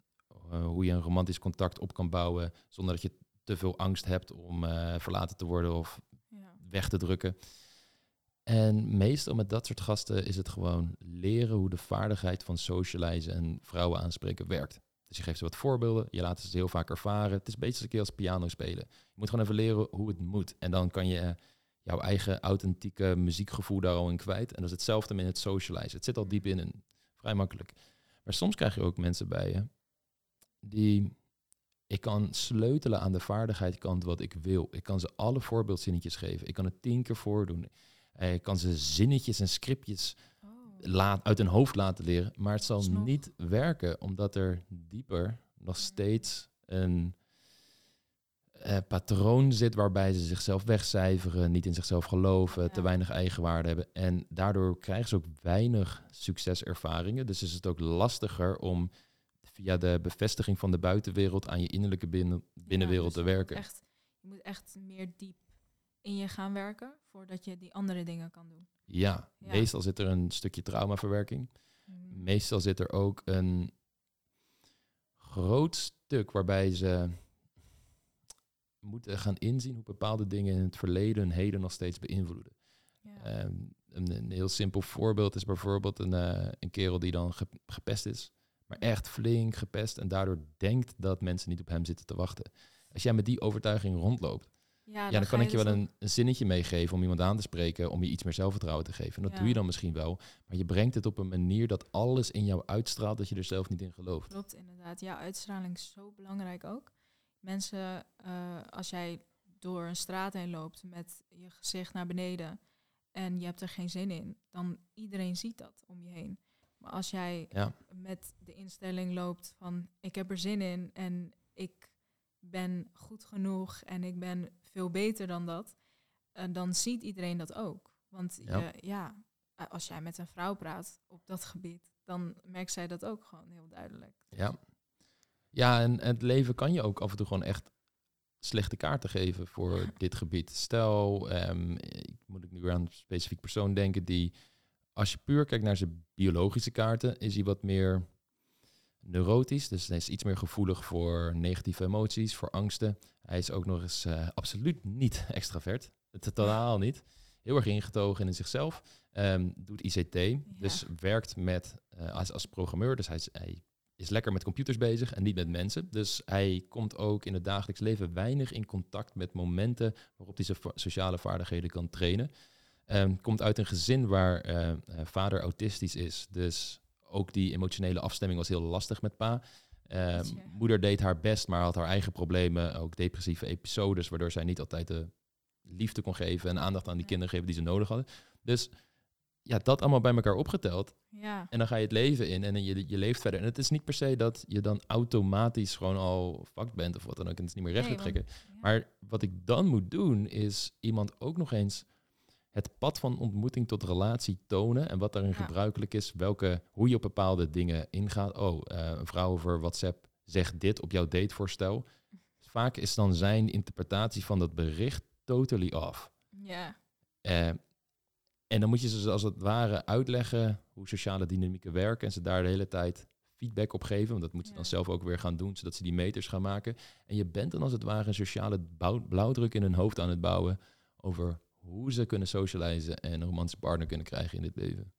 eh, hoe je een romantisch contact op kan bouwen zonder dat je te veel angst hebt om eh, verlaten te worden of Ja. weg te drukken. En meestal met dat soort gasten is het gewoon leren hoe de vaardigheid van socializen en vrouwen aanspreken werkt. Dus je geeft ze wat voorbeelden, je laat ze heel vaak ervaren. Het is beetje als piano spelen. Je moet gewoon even leren hoe het moet. En dan kan je eh, jouw eigen authentieke muziekgevoel daar al in kwijt. En dat is hetzelfde met het socializen. Het zit al diep in en vrij makkelijk. Maar soms krijg je ook mensen bij je die... Ik kan sleutelen aan de vaardigheidkant wat ik wil. Ik kan ze alle voorbeeldzinnetjes geven. Ik kan het tien keer voordoen. Eh, Ik kan ze zinnetjes en scriptjes Oh. laat, uit hun hoofd laten leren. Maar het zal niet werken, omdat er dieper nog steeds een eh, patroon zit waarbij ze zichzelf wegcijferen, niet in zichzelf geloven, te weinig eigenwaarde hebben. En daardoor krijgen ze ook weinig succeservaringen. Dus is het ook lastiger om via de bevestiging van de buitenwereld aan je innerlijke binnen, binnenwereld dus te je werken. Echt, je moet echt meer diep in je gaan werken voordat je die andere dingen kan doen. Ja, Ja. meestal zit er een stukje traumaverwerking. Mm. Meestal zit er ook een groot stuk waarbij ze moeten gaan inzien hoe bepaalde dingen in het verleden hun heden nog steeds beïnvloeden. Ja. Ehm, een, een heel simpel voorbeeld is bijvoorbeeld een, eh, een kerel die dan ge- gepest is, maar echt flink gepest en daardoor denkt dat mensen niet op hem zitten te wachten. Als jij met die overtuiging rondloopt, ja, dan, kan ik je dus wel een, een zinnetje meegeven om iemand aan te spreken, om je iets meer zelfvertrouwen te geven. En dat Ja. doe je dan misschien wel, maar je brengt het op een manier dat alles in jou uitstraalt dat je er zelf niet in gelooft. Klopt, inderdaad. Ja, uitstraling is zo belangrijk ook. Mensen, eh, als jij door een straat heen loopt met je gezicht naar beneden en je hebt er geen zin in, dan iedereen ziet dat om je heen. Maar als jij Ja. met de instelling loopt van ik heb er zin in en ik ben goed genoeg en ik ben veel beter dan dat, uh, dan ziet iedereen dat ook. Want ja. Je, ja, als jij met een vrouw praat op dat gebied, dan merkt zij dat ook gewoon heel duidelijk. Ja, ja en het leven kan je ook af en toe gewoon echt slechte kaarten geven voor dit gebied. Stel, um, moet ik nu aan een specifiek persoon denken die, als je puur kijkt naar zijn biologische kaarten, is hij wat meer neurotisch. Dus hij is iets meer gevoelig voor negatieve emoties, voor angsten. Hij is ook nog eens uh, absoluut niet extravert. Totaal niet. Heel erg ingetogen in zichzelf. Um, doet ICT, dus werkt met, uh, als, als programmeur. Dus hij is, hij is lekker met computers bezig en niet met mensen. Dus hij komt ook in het dagelijks leven weinig in contact met momenten waarop hij zijn sociale vaardigheden kan trainen. Um, komt uit een gezin waar uh, vader autistisch is. Dus ook die emotionele afstemming was heel lastig met pa. Uh, moeder deed haar best, maar had haar eigen problemen. Ook depressieve episodes, waardoor zij niet altijd de liefde kon geven en aandacht aan die kinderen geven die ze nodig hadden. Dus ja, dat allemaal bij elkaar opgeteld. Ja. En dan ga je het leven in en je, je leeft verder. En het is niet per se dat je dan automatisch gewoon al vak bent of wat dan ook. En het is niet meer recht nee, trekken. Maar wat ik dan moet doen, is iemand ook nog eens het pad van ontmoeting tot relatie tonen. En wat daarin gebruikelijk is. Welke, hoe je op bepaalde dingen ingaat. Oh, uh, een vrouw over WhatsApp zegt dit op jouw datevoorstel. Vaak is dan zijn interpretatie van dat bericht totally off. Ja. Uh, en dan moet je ze als het ware uitleggen hoe sociale dynamieken werken. En ze daar de hele tijd feedback op geven. Want dat moeten ze dan zelf ook weer gaan doen, zodat ze die meters gaan maken. En je bent dan als het ware een sociale blauwdruk in hun hoofd aan het bouwen over hoe ze kunnen socializen en een romantische partner kunnen krijgen in dit leven.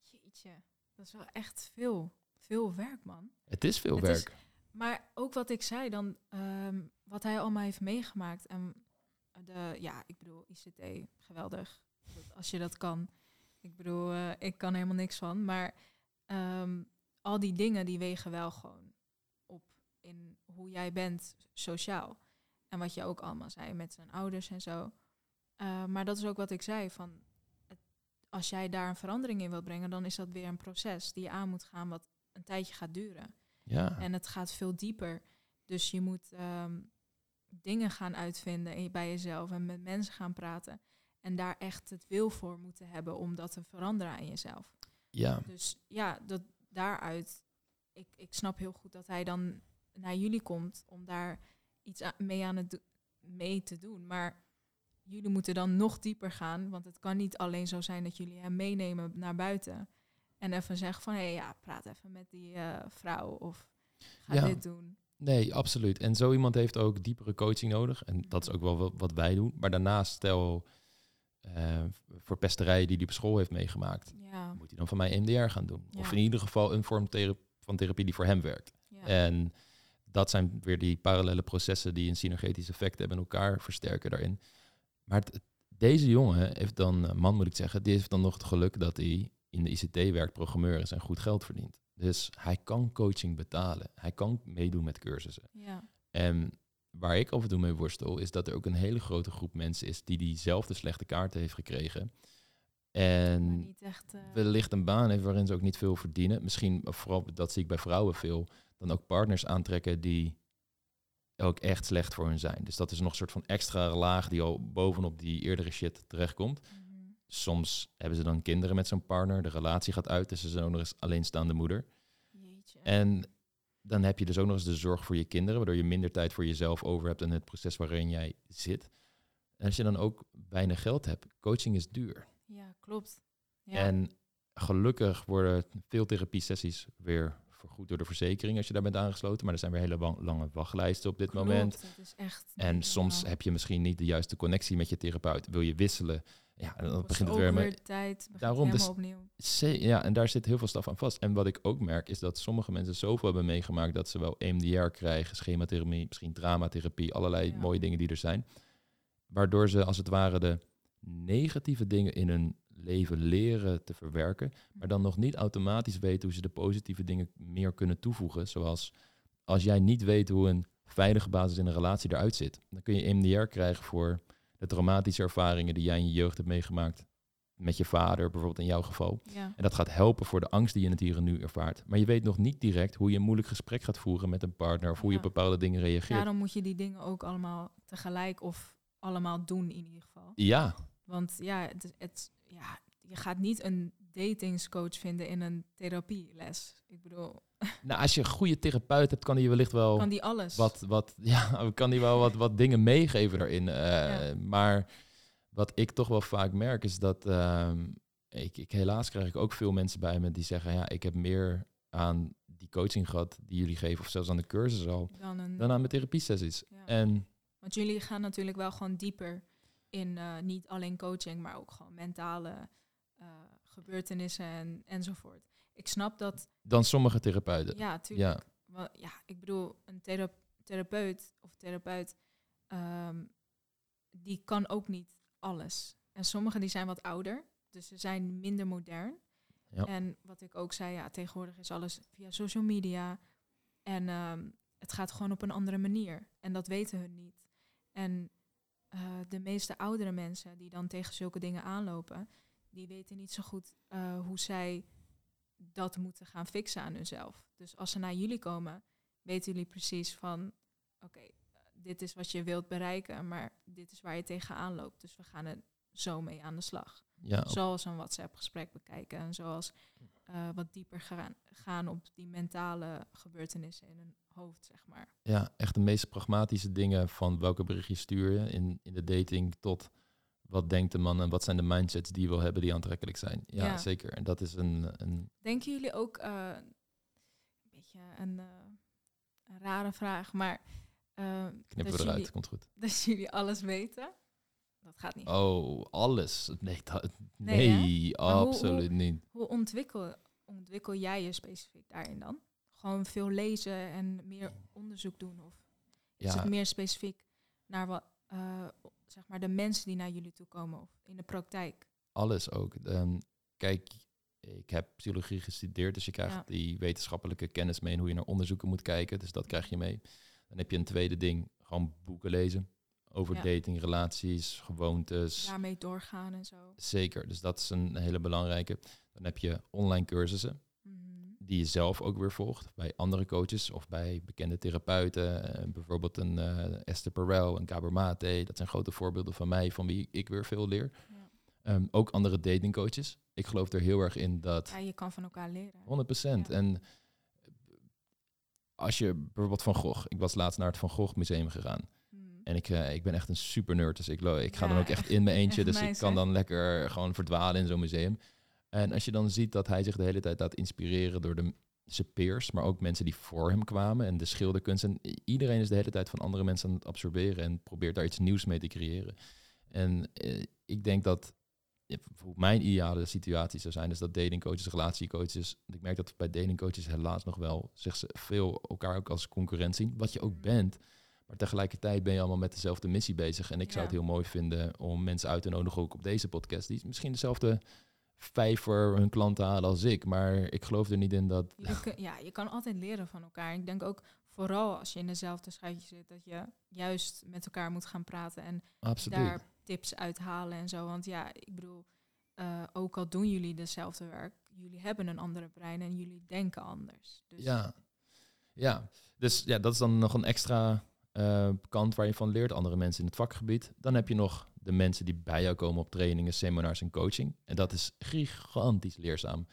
Jeetje, dat is wel echt veel, veel werk, man. Het is veel werk. maar ook wat ik zei dan, um, wat hij allemaal heeft meegemaakt. En de, ja, ik bedoel, ICT, geweldig als je dat kan. Ik bedoel, uh, ik kan helemaal niks van. Maar um, al die dingen die wegen wel gewoon op in hoe jij bent sociaal. En wat je ook allemaal zei met zijn ouders en zo. Uh, maar dat is ook wat ik zei van het, als jij daar een verandering in wilt brengen, dan is dat weer een proces die je aan moet gaan wat een tijdje gaat duren. Ja. En het gaat veel dieper. Dus je moet um, dingen gaan uitvinden bij jezelf en met mensen gaan praten. En daar echt het wil voor moeten hebben om dat te veranderen aan jezelf. Ja. Dus ja, dat, daaruit, ik, ik snap heel goed dat hij dan naar jullie komt om daar iets mee, aan het mee te doen. Maar jullie moeten dan nog dieper gaan, want het kan niet alleen zo zijn dat jullie hem meenemen naar buiten. En even zeggen van, hé hey, ja, praat even met die uh, vrouw of ga ja. dit doen. Nee, absoluut. En zo iemand heeft ook diepere coaching nodig. En dat is ook wel wat wij doen. Maar daarnaast, stel uh, voor pesterijen die hij op school heeft meegemaakt, ja. moet hij dan van mij MDR gaan doen. Ja. Of in ieder geval een vorm van therapie die voor hem werkt. En dat zijn weer die parallele processen die een synergetisch effect hebben en elkaar versterken daarin. Maar het, deze jongen heeft dan, eh, man moet ik zeggen, die heeft dan nog het geluk dat hij in de ICT werkt, programmeur is en goed geld verdient. Dus hij kan coaching betalen. Hij kan meedoen met cursussen. Ja. En waar ik af en toe mee worstel, is dat er ook een hele grote groep mensen is die diezelfde slechte kaarten heeft gekregen. En echt, uh... wellicht een baan heeft waarin ze ook niet veel verdienen. Misschien, vooral dat zie ik bij vrouwen veel, dan ook partners aantrekken die ook echt slecht voor hun zijn. Dus dat is nog een soort van extra laag die al bovenop die eerdere shit terechtkomt. Mm Soms hebben ze dan kinderen met zo'n partner, de relatie gaat uit, dus ze zijn ook nog eens alleenstaande moeder. Jeetje. En dan heb je dus ook nog eens de zorg voor je kinderen, waardoor je minder tijd voor jezelf over hebt en het proces waarin jij zit. En als je dan ook weinig geld hebt, coaching is duur. Ja, klopt. Ja. En gelukkig worden veel therapie-sessies weer vergoed door de verzekering als je daar bent aangesloten. Maar er zijn weer hele lange wachtlijsten op dit klopt, moment. Dat is echt en soms heb je misschien niet de juiste connectie met je therapeut. Wil je wisselen? Ja, en dan begint het weer met tijd. Daarom dus opnieuw. Ja, en daar zit heel veel staf aan vast. En wat ik ook merk is dat sommige mensen zoveel hebben meegemaakt dat ze wel EMDR krijgen, schematherapie, misschien dramatherapie, allerlei ja. mooie dingen die er zijn. Waardoor ze als het ware de negatieve dingen in hun leven leren te verwerken, maar dan nog niet automatisch weten hoe ze de positieve dingen meer kunnen toevoegen. Zoals als jij niet weet hoe een veilige basis in een relatie eruit zit, dan kun je EMDR krijgen voor de traumatische ervaringen die jij in je jeugd hebt meegemaakt met je vader, bijvoorbeeld in jouw geval. Ja. En dat gaat helpen voor de angst die je in het hier en nu ervaart. Maar je weet nog niet direct hoe je een moeilijk gesprek gaat voeren met een partner of hoe je op bepaalde dingen reageert. Daarom moet je die dingen ook allemaal tegelijk of allemaal doen in ieder geval. Ja, Want ja, het, het, je gaat niet een datingscoach vinden in een therapieles. Ik bedoel, nou, als je een goede therapeut hebt, kan hij je wellicht wel kan die alles? wat, wat, ja, kan die wel wat, wat dingen meegeven daarin. eh, Ja. Maar wat ik toch wel vaak merk is dat ehm, ik, ik helaas krijg ik ook veel mensen bij me die zeggen, ja, ik heb meer aan die coaching gehad die jullie geven, of zelfs aan de cursus al, dan een, dan aan mijn therapiesessies. ja. En Want jullie gaan natuurlijk wel gewoon dieper in eh, niet alleen coaching, maar ook gewoon mentale gebeurtenissen en, enzovoort. Ik snap dat, dan sommige therapeuten. ja, Ja, tuurlijk. Wel, ja, ik bedoel, een thera- therapeut of therapeut, ehm, die kan ook niet alles. En sommigen die zijn wat ouder, dus ze zijn minder modern. Ja. En wat ik ook zei, ja, tegenwoordig is alles via social media. En ehm, het gaat gewoon op een andere manier. En dat weten hun niet. En eh, de meeste oudere mensen die dan tegen zulke dingen aanlopen, die weten niet zo goed eh, hoe zij dat moeten gaan fixen aan hunzelf. Dus als ze naar jullie komen, weten jullie precies van, oké, eh, dit is wat je wilt bereiken, maar dit is waar je tegenaan loopt. Dus we gaan er zo mee aan de slag. ja, Zoals een WhatsApp-gesprek bekijken en zoals eh, wat dieper gaan, gaan op die mentale gebeurtenissen in hun hoofd, zeg maar. ja, echt de meest pragmatische dingen van welke berichtjes stuur je in, in de dating tot wat denkt de man en wat zijn de mindsets die je wil hebben die aantrekkelijk zijn. Ja, Ja. zeker. En dat is een, een Denken jullie ook, eh, een beetje een, eh, een rare vraag, maar eh, knippen we eruit, jullie, komt goed. dat jullie alles weten? Dat gaat niet. Oh, alles. Nee, dat, Nee, hoe- absoluut niet. Hoe ontwikkel, ontwikkel jij je specifiek daarin dan? Gewoon veel lezen en meer onderzoek doen? Of is Ja. het meer specifiek naar wat, zeg maar de mensen die naar jullie toe komen of in de praktijk? Alles ook. Ehm, kijk, ik heb psychologie gestudeerd, dus je krijgt Ja. die wetenschappelijke kennis mee en hoe je naar onderzoeken moet kijken. Dus dat krijg je mee. Dan heb je een tweede ding, gewoon boeken lezen over Ja. dating, relaties, gewoontes. Daarmee doorgaan en zo. Zeker, dus dat is een hele belangrijke. Dan heb je online cursussen. Die je zelf ook weer volgt bij andere coaches of bij bekende therapeuten. Eh, bijvoorbeeld een eh, Esther Perel, een Gabor Mate. Dat zijn grote voorbeelden van mij, van wie ik weer veel leer. Ja. Ehm, ook andere datingcoaches. Ik geloof er heel erg in dat ja, je kan van elkaar leren. 100%. Ja. En als je bijvoorbeeld Van Gogh, ik was laatst naar het Van Gogh Museum gegaan. Mhm. En ik, eh, ik ben echt een super nerd, dus ik, ik ga Ja, dan ook echt echt- in mijn eentje. echt Dus ik kan hè? dan lekker gewoon verdwalen in zo'n museum. En als je dan ziet dat hij zich de hele tijd laat inspireren door de, zijn peers, maar ook mensen die voor hem kwamen en de schilderkunst. En iedereen is de hele tijd van andere mensen aan het absorberen en probeert daar iets nieuws mee te creëren. En eh, ik denk dat mijn ideale situatie zou zijn, is dat datingcoaches, relatiecoaches. Ik merk dat bij datingcoaches helaas nog wel zich ze veel elkaar ook als concurrent zien, wat je ook Mhm. bent. Maar tegelijkertijd ben je allemaal met dezelfde missie bezig. En ik zou het heel mooi vinden om mensen uit te nodigen, ook op deze podcast, die misschien dezelfde vijver hun klanten halen als ik. Maar ik geloof er niet in dat. Je ja, je kan altijd leren van elkaar. Ik denk ook vooral als je in dezelfde schuitje zit, dat je juist met elkaar moet gaan praten en Absoluut. daar tips uithalen en zo. Want ja, ik bedoel, eh, ook al doen jullie dezelfde werk, jullie hebben een andere brein en jullie denken anders. Dus Ja. ja, dus ja, dat is dan nog een extra eh, kant waar je van leert, andere mensen in het vakgebied. Dan heb je nog de mensen die bij jou komen op trainingen, seminars en coaching. En dat is gigantisch leerzaam.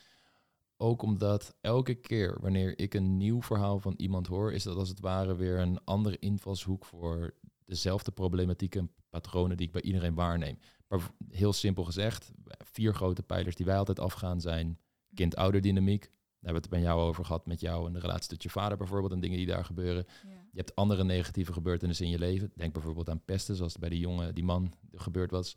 Ook omdat elke keer wanneer ik een nieuw verhaal van iemand hoor, is dat als het ware weer een andere invalshoek voor dezelfde problematieken en patronen die ik bij iedereen waarneem. Maar heel simpel gezegd, vier grote pijlers die wij altijd afgaan zijn kind-ouderdynamiek. Daar hebben we het bij jou over gehad met jou en de relatie tot je vader bijvoorbeeld en dingen die daar gebeuren. ja. Je hebt andere negatieve gebeurtenissen in je leven. Denk bijvoorbeeld aan pesten, zoals bij die jongen, die man gebeurd was.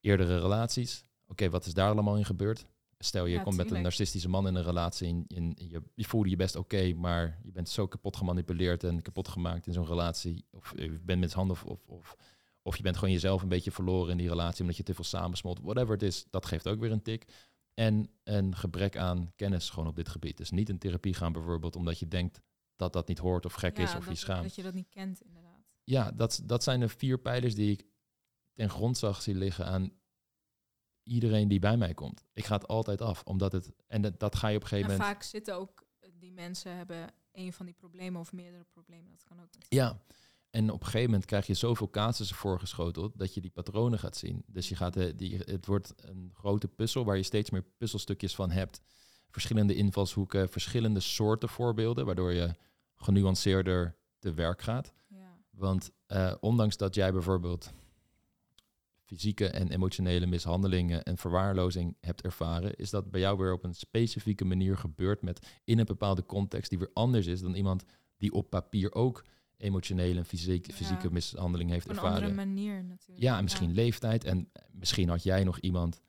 Eerdere relaties. Oké, wat is daar allemaal in gebeurd? Stel, je Ja, komt met een narcistische man in een relatie en, en je, je voelde je best oké, maar je bent zo kapot gemanipuleerd en kapot gemaakt in zo'n relatie. Of je bent met handen of, of, of, of je bent gewoon jezelf een beetje verloren in die relatie omdat je te veel samensmolt. Whatever het is, dat geeft ook weer een tik. En een gebrek aan kennis gewoon op dit gebied. Dus niet in therapie gaan bijvoorbeeld omdat je denkt dat dat niet hoort of gek Ja, is of dat, je schaamt. dat je dat niet kent, inderdaad. Ja, dat, dat zijn de vier pijlers die ik ten grondslag zie liggen aan iedereen die bij mij komt. Ik ga het altijd af, omdat het en dat, dat ga je op een gegeven En moment. vaak zitten ook die mensen hebben een van die problemen of meerdere problemen. Dat kan ook. Ja. En op een gegeven moment krijg je zoveel casussen voorgeschoteld dat je die patronen gaat zien. Dus je gaat, eh, die, het wordt een grote puzzel waar je steeds meer puzzelstukjes van hebt. Verschillende invalshoeken, verschillende soorten voorbeelden, waardoor je genuanceerder te werk gaat. Ja. Want eh, ondanks dat jij bijvoorbeeld fysieke en emotionele mishandelingen en verwaarlozing hebt ervaren, is dat bij jou weer op een specifieke manier gebeurd met in een bepaalde context die weer anders is dan iemand die op papier ook emotionele en fysieke, Ja. mishandeling heeft Op een ervaren. andere manier natuurlijk. Ja, en misschien leeftijd. En misschien had jij nog iemand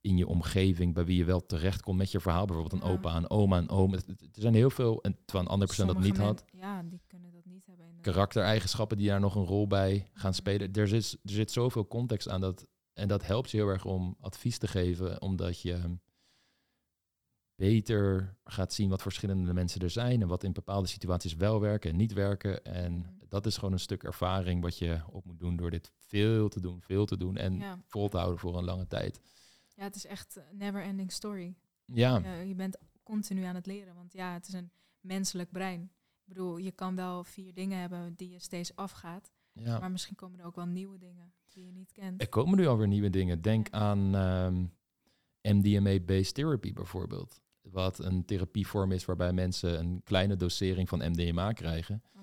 in je omgeving bij wie je wel terecht kon met je verhaal. Bijvoorbeeld een Ja. opa, een oma, een oom. Er zijn heel veel, en terwijl een andere persoon dat niet had. Ja, die kunnen dat niet hebben. Karaktereigenschappen die daar nog een rol bij gaan spelen. Er, is, er zit zoveel context aan dat. En dat helpt je heel erg om advies te geven, omdat je beter gaat zien wat verschillende mensen er zijn en wat in bepaalde situaties wel werken en niet werken. En Mhm. dat is gewoon een stuk ervaring wat je op moet doen door dit veel te doen, veel te doen en Ja. vol te houden voor een lange tijd. ja, het is echt een never ending story. Ja, je bent continu aan het leren, want ja, het is een menselijk brein. Ik bedoel, je kan wel vier dingen hebben die je steeds afgaat, ja. maar misschien komen er ook wel nieuwe dingen die je niet kent. Er komen nu alweer nieuwe dingen. Denk aan ehm, MDMA-based therapy bijvoorbeeld. Wat een therapievorm is waarbij mensen een kleine dosering van MDMA krijgen Oh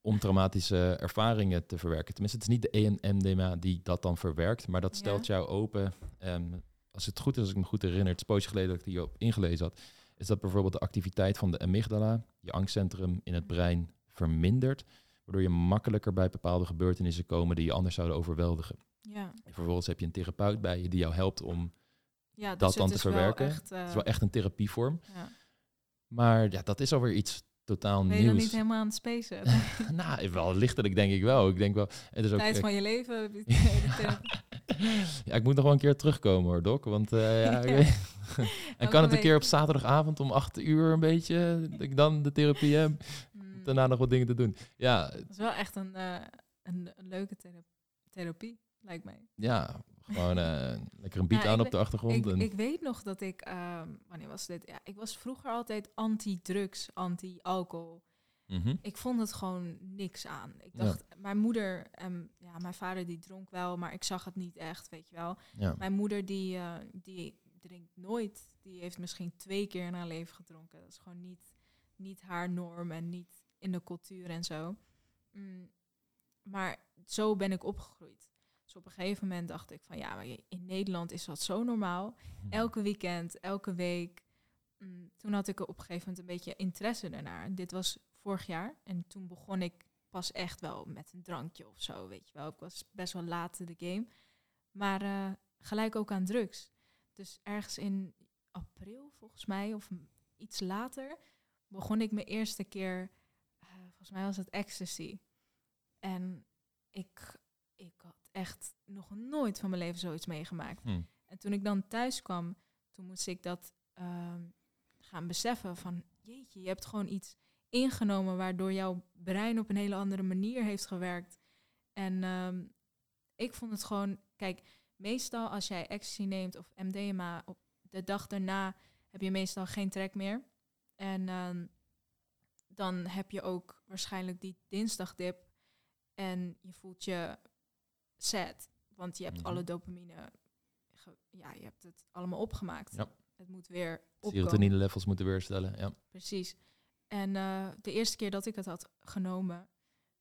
om traumatische ervaringen te verwerken. Tenminste, het is niet de EN MDMA die dat dan verwerkt, maar dat Ja. stelt jou open. ehm, als het goed is, als ik me goed herinner, het is poosje geleden dat ik die op ingelezen had, is dat bijvoorbeeld de activiteit van de amygdala, je angstcentrum in het brein, vermindert, waardoor je makkelijker bij bepaalde gebeurtenissen komen die je anders zouden overweldigen. Ja, En vervolgens heb je een therapeut bij je die jou helpt om. Ja dus Dat dan te verwerken. Echt, Het is eh, wel echt een therapievorm. ja. Maar ja, dat is alweer iets totaal Ben je nieuws. niet helemaal aan het spacen? nou, wel lichtelijk denk ik wel. Ik denk wel. Het is ook. Tijd eh, van je leven. therapie. ja, ik moet nog wel een keer terugkomen hoor, Doc. Want eh, ja, Ja. en kan het een keer op zaterdagavond om acht uur een beetje, dat ik dan de therapie heb, Hmm, daarna nog wat dingen te doen. Ja, Dat is wel echt een, eh, een, een leuke thera- therapie, lijkt mij. ja gewoon eh, lekker een beat Ja, aan op de achtergrond. Ik, en, ik weet nog dat ik, ehm, wanneer was dit? Ja, ik was vroeger altijd anti-drugs, anti-alcohol. Mhm. Ik vond het gewoon niks aan. Ik Ja. dacht, mijn moeder en ja, mijn vader die dronk wel, maar ik zag het niet echt, weet je wel. ja. Mijn moeder die, eh, die drinkt nooit. Die heeft misschien twee keer in haar leven gedronken. Dat is gewoon niet, niet haar norm en niet in de cultuur en zo. Mm, maar zo ben ik opgegroeid. Dus op een gegeven moment dacht ik van ja, maar in Nederland is dat zo normaal. Elke weekend, elke week. Mm, toen had ik er op een gegeven moment een beetje interesse ernaar. Dit was vorig jaar en toen begon ik pas echt wel met een drankje of zo, weet je wel. Ik was best wel laat in de game. Maar eh, gelijk ook aan drugs. Dus ergens in april, volgens mij, of iets later, begon ik mijn eerste keer, eh, volgens mij was het ecstasy. En ik, ik echt nog nooit van mijn leven zoiets meegemaakt. Hm. En toen ik dan thuis kwam, toen moest ik dat ehm, gaan beseffen van, jeetje, je hebt gewoon iets ingenomen waardoor jouw brein op een hele andere manier heeft gewerkt. En ehm, ik vond het gewoon, kijk, meestal als jij ecstasy neemt of MDMA, op de dag daarna heb je meestal geen trek meer. En ehm, dan heb je ook waarschijnlijk die dinsdagdip en je voelt je sad, want je hebt Mhm. alle dopamine, ja, je hebt het allemaal opgemaakt. Ja. Het moet weer opkomen. Serotonine levels moeten weerstellen. Ja. Precies. En eh, de eerste keer dat ik het had genomen,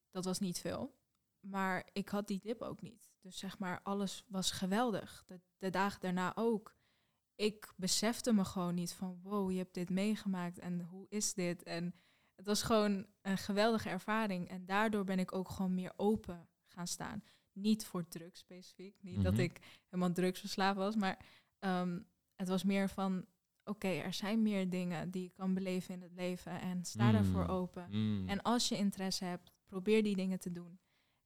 dat was niet veel. Maar ik had die dip ook niet. Dus zeg maar, alles was geweldig. De, de dagen daarna ook. Ik besefte me gewoon niet van, wow, je hebt dit meegemaakt en hoe is dit? En het was gewoon een geweldige ervaring. En daardoor ben ik ook gewoon meer open gaan staan. Niet voor drugs specifiek. Niet dat Mhm. ik helemaal drugsverslaafd was, maar ehm, het was meer van, oké, er zijn meer dingen die je kan beleven in het leven en sta daarvoor Mm. open. Mm. En als je interesse hebt, probeer die dingen te doen.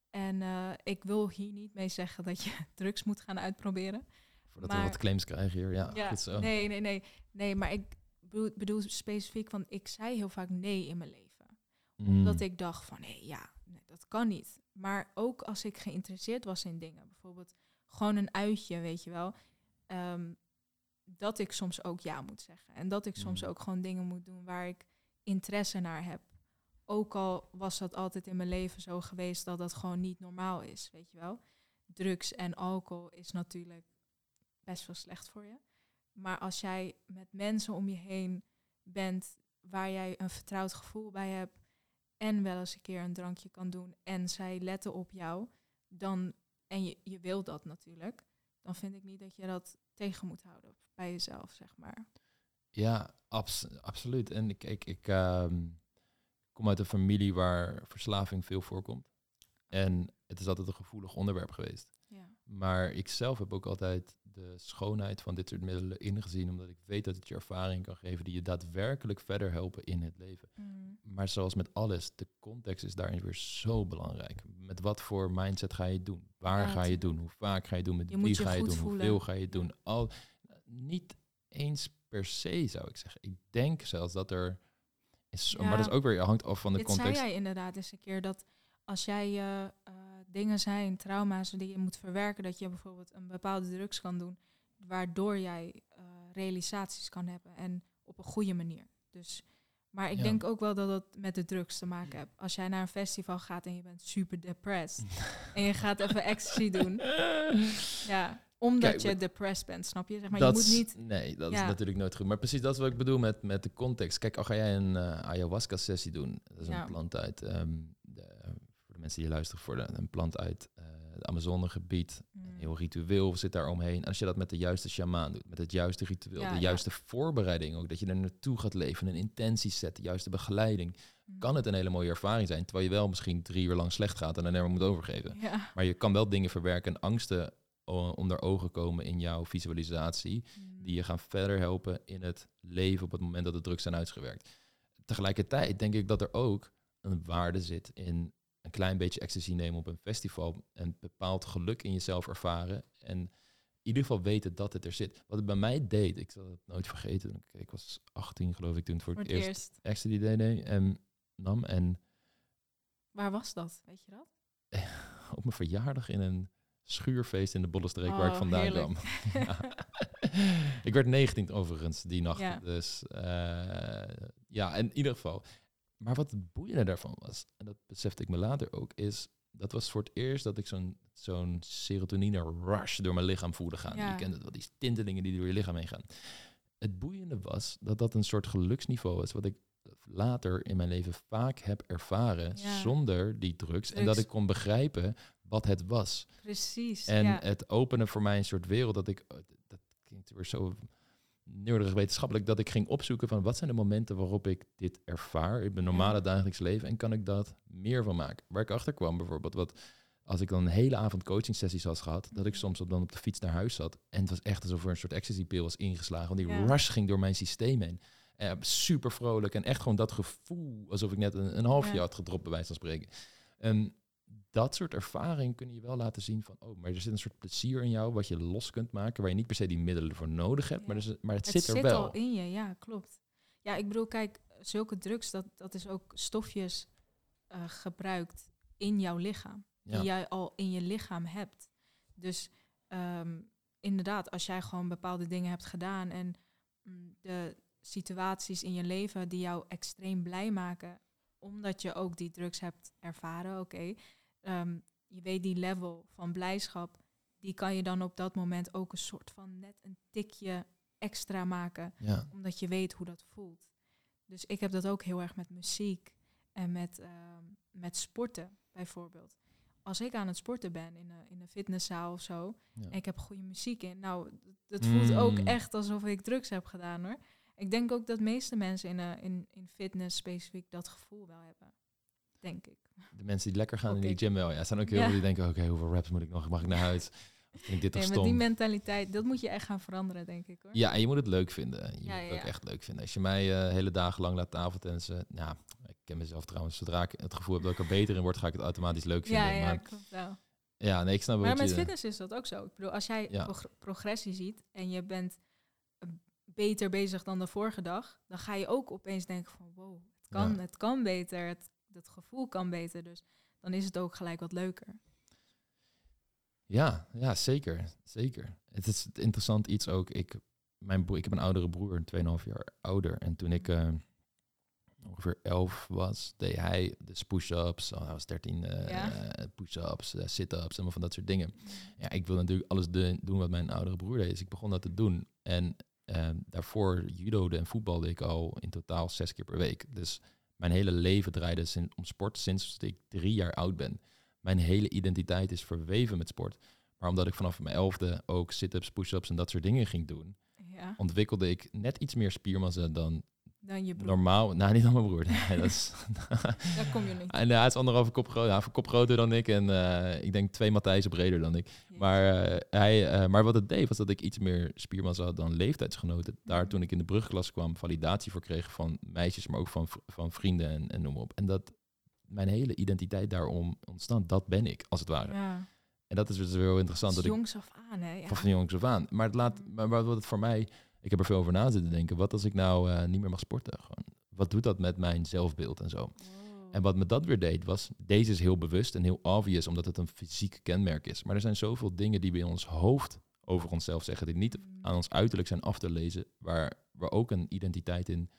En eh, ik wil hier niet mee zeggen dat je drugs moet gaan uitproberen. Voordat we wat claims krijgen hier. Ja, goed zo. Nee, nee, nee. Nee, maar ik bedoel, bedoel specifiek van, ik zei heel vaak nee in mijn leven. Mm. Dat ik dacht van, nee, ja, nee, dat kan niet. Maar ook als ik geïnteresseerd was in dingen, bijvoorbeeld gewoon een uitje, weet je wel. ehm, dat ik soms ook ja moet zeggen. En dat ik soms Mm. ook gewoon dingen moet doen waar ik interesse naar heb. Ook al was dat altijd in mijn leven zo geweest dat dat gewoon niet normaal is, weet je wel. Drugs en alcohol is natuurlijk best wel slecht voor je. Maar als jij met mensen om je heen bent waar jij een vertrouwd gevoel bij hebt en wel eens een keer een drankje kan doen en zij letten op jou, dan en je, je wil dat natuurlijk, dan vind ik niet dat je dat tegen moet houden bij jezelf, zeg maar. Ja, abs- absoluut. En ik, ik, ik ehm, kom uit een familie waar verslaving veel voorkomt. En het is altijd een gevoelig onderwerp geweest. Ja. Maar ik zelf heb ook altijd de schoonheid van dit soort middelen ingezien, omdat ik weet dat het je ervaring kan geven die je daadwerkelijk verder helpen in het leven. Mm. Maar zoals met alles, de context is daarin weer zo belangrijk. Met wat voor mindset ga je het doen? Waar Ja, ga je doen? Hoe vaak ga je het doen? Met Je wie je ga je doen? voelen. Hoeveel ga je het doen? Al, niet eens per se, zou ik zeggen. Ik denk zelfs dat er... Is, Ja. Maar dat is ook weer hangt af van de Dit context. zei jij inderdaad eens een keer, dat als jij eh, dingen zijn, trauma's die je moet verwerken, dat je bijvoorbeeld een bepaalde drugs kan doen, waardoor jij eh, realisaties kan hebben en op een goede manier. Dus, maar ik Ja. denk ook wel dat dat met de drugs te maken heeft. Als jij naar een festival gaat en je bent super depressed en je gaat even ecstasy doen, ja, omdat Kijk, je depressed bent, snap je? Zeg maar, je moet niet... Nee, dat is natuurlijk nooit goed. Maar precies dat is wat ik bedoel met, met de context. Kijk, al ga jij een eh, ayahuasca-sessie doen. Dat is Ja. een plant uit... ehm, de mensen die luisteren, voor de, een plant uit eh het Amazonegebied. Mm, Een heel ritueel zit daar omheen. En als je dat met de juiste shamaan doet, met het juiste ritueel, Ja, de ja. juiste voorbereiding ook, dat je er naartoe gaat leven, een intentie zet, de juiste begeleiding, mm. kan het een hele mooie ervaring zijn. Terwijl je wel misschien drie uur lang slecht gaat en dan never moet overgeven. Ja. Maar je kan wel dingen verwerken en angsten o- onder ogen komen in jouw visualisatie, Mm. die je gaan verder helpen in het leven op het moment dat de drugs zijn uitgewerkt. Tegelijkertijd denk ik dat er ook een waarde zit in een klein beetje ecstasy nemen op een festival en bepaald geluk in jezelf ervaren en in ieder geval weten dat het er zit. Wat het bij mij deed, ik zal het nooit vergeten, ik, was 18 geloof ik toen het voor, Voor het eerst, eerst. ecstasy deed en nam en Waar was dat? Weet je dat? op mijn verjaardag in een schuurfeest in de Bollenstreek waar ik Oh, vandaan heerlijk. kwam. Ja. ik werd 19 overigens die nacht. Ja. Dus eh, ja, in ieder geval. Maar wat het boeiende daarvan was, en dat besefte ik me later ook, is dat was voor het eerst dat ik zo'n zo'n serotonine rush door mijn lichaam voelde gaan. Ja. Je kent het wel, die tintelingen die door je lichaam heen gaan. Het boeiende was dat dat een soort geluksniveau is, wat ik later in mijn leven vaak heb ervaren Ja. zonder die drugs. En dat ik kon begrijpen wat het was. Precies. En ja. het openen voor mij een soort wereld dat ik, oh, dat klinkt weer zo neurderig wetenschappelijk, dat ik ging opzoeken van wat zijn de momenten waarop ik dit ervaar in mijn normale dagelijks leven en kan ik dat meer van maken. Waar ik achter kwam bijvoorbeeld, wat als ik dan een hele avond coaching sessies had gehad, dat ik Mhm. soms op, dan op de fiets naar huis zat en het was echt alsof er een soort ecstasy-pil was ingeslagen, want die Ja. rush ging door mijn systeem heen. Eh, super vrolijk en echt gewoon dat gevoel alsof ik net een, een halfje Ja. had gedropt, bij wijze van spreken. En dat soort ervaring kun je wel laten zien van, oh, maar er zit een soort plezier in jou wat je los kunt maken, waar je niet per se die middelen voor nodig hebt, Ja. maar, is- maar het, het zit er wel. al in je, ja, klopt. Ja, ik bedoel, kijk, zulke drugs, dat, dat is ook stofjes eh, gebruikt in jouw lichaam. Ja. Die jij al in je lichaam hebt. Dus ehm, inderdaad, als jij gewoon bepaalde dingen hebt gedaan en mm, de situaties in je leven die jou extreem blij maken, omdat je ook die drugs hebt ervaren, oké. ehm, je weet die level van blijdschap, die kan je dan op dat moment ook een soort van net een tikje extra maken Ja. omdat je weet hoe dat voelt. Dus ik heb dat ook heel erg met muziek en met, ehm, met sporten bijvoorbeeld. Als ik aan het sporten ben in een, in een fitnesszaal of zo, Ja. en ik heb goede muziek in, nou, dat voelt ook Mm. echt alsof ik drugs heb gedaan hoor. Ik denk ook dat de meeste mensen in, eh, in, in fitness specifiek dat gevoel wel hebben. Denk ik. De mensen die lekker gaan in die gym wel. Ja, zijn ook heel Ja. veel die denken, oké, hoeveel raps moet ik nog? Mag ik naar huis? Of vind ik dit toch Nee, stom? met die mentaliteit, dat moet je echt gaan veranderen, denk ik hoor. Ja, en je moet het leuk vinden. Je Ja, moet ja, het ook echt leuk vinden. Als je mij eh, hele dagen lang laat tafeltennissen... Nou, ik ken mezelf trouwens. Zodra ik het gevoel heb dat ik er beter in word, ga ik het automatisch leuk vinden. ja, ja, maar, klopt wel. ja, nee, ik snap Maar met je... fitness is dat ook zo. Ik bedoel, als jij Ja. prog- progressie ziet en je bent beter bezig dan de vorige dag, dan ga je ook opeens denken van wow, het kan, Ja. het kan beter, het, gevoel kan beter. Dus dan is het ook gelijk wat leuker. Ja, ja, zeker. Zeker. Het is interessant iets ook. Ik, mijn broer, ik heb een oudere broer, 2,5 jaar ouder. En toen ik uh, ongeveer 11 was, deed hij de push-ups. Oh, hij was 13 uh, Ja. push-ups, uh, sit-ups, allemaal van dat soort dingen. Ja, ik wil natuurlijk alles de- doen wat mijn oudere broer deed. Dus ik begon dat te doen. En eh, daarvoor judode en voetbalde ik al in totaal zes keer per week. Dus mijn hele leven draaide sin- om sport sinds ik drie jaar oud ben. Mijn hele identiteit is verweven met sport. Maar omdat ik vanaf mijn elfde ook sit-ups, push-ups en dat soort dingen ging doen, Ja, ontwikkelde ik net iets meer spiermassa dan dan je broer. normaal. Nou, niet dan mijn broer. Nee, dat is, Daar kom je niet. en eh, hij is anderhalve kop, groot, een kop groter dan ik. En eh, ik denk twee Matthijsen breder dan ik. Maar, eh, hij, maar wat het deed, was dat ik iets meer spiermassa had dan leeftijdsgenoten. Daar toen ik in de brugklas kwam, validatie voor kreeg van meisjes, maar ook van, van vrienden en, en noem maar op. En dat mijn hele identiteit daarom ontstond, dat ben ik, als het ware. Ja, En dat is dus weer heel interessant. Van Dat ik, jongs af aan, hè? Ja. van, van jongs af aan. Maar, het laat, maar wat het voor mij, ik heb er veel over na zitten denken. Wat als ik nou eh, niet meer mag sporten? Gewoon, wat doet dat met mijn zelfbeeld en zo? Wow. En wat me dat weer deed, was, deze is heel bewust en heel obvious, omdat het een fysiek kenmerk is. Maar er zijn zoveel dingen die we in ons hoofd over onszelf zeggen, die niet Mm. aan ons uiterlijk zijn af te lezen, waar we ook een identiteit in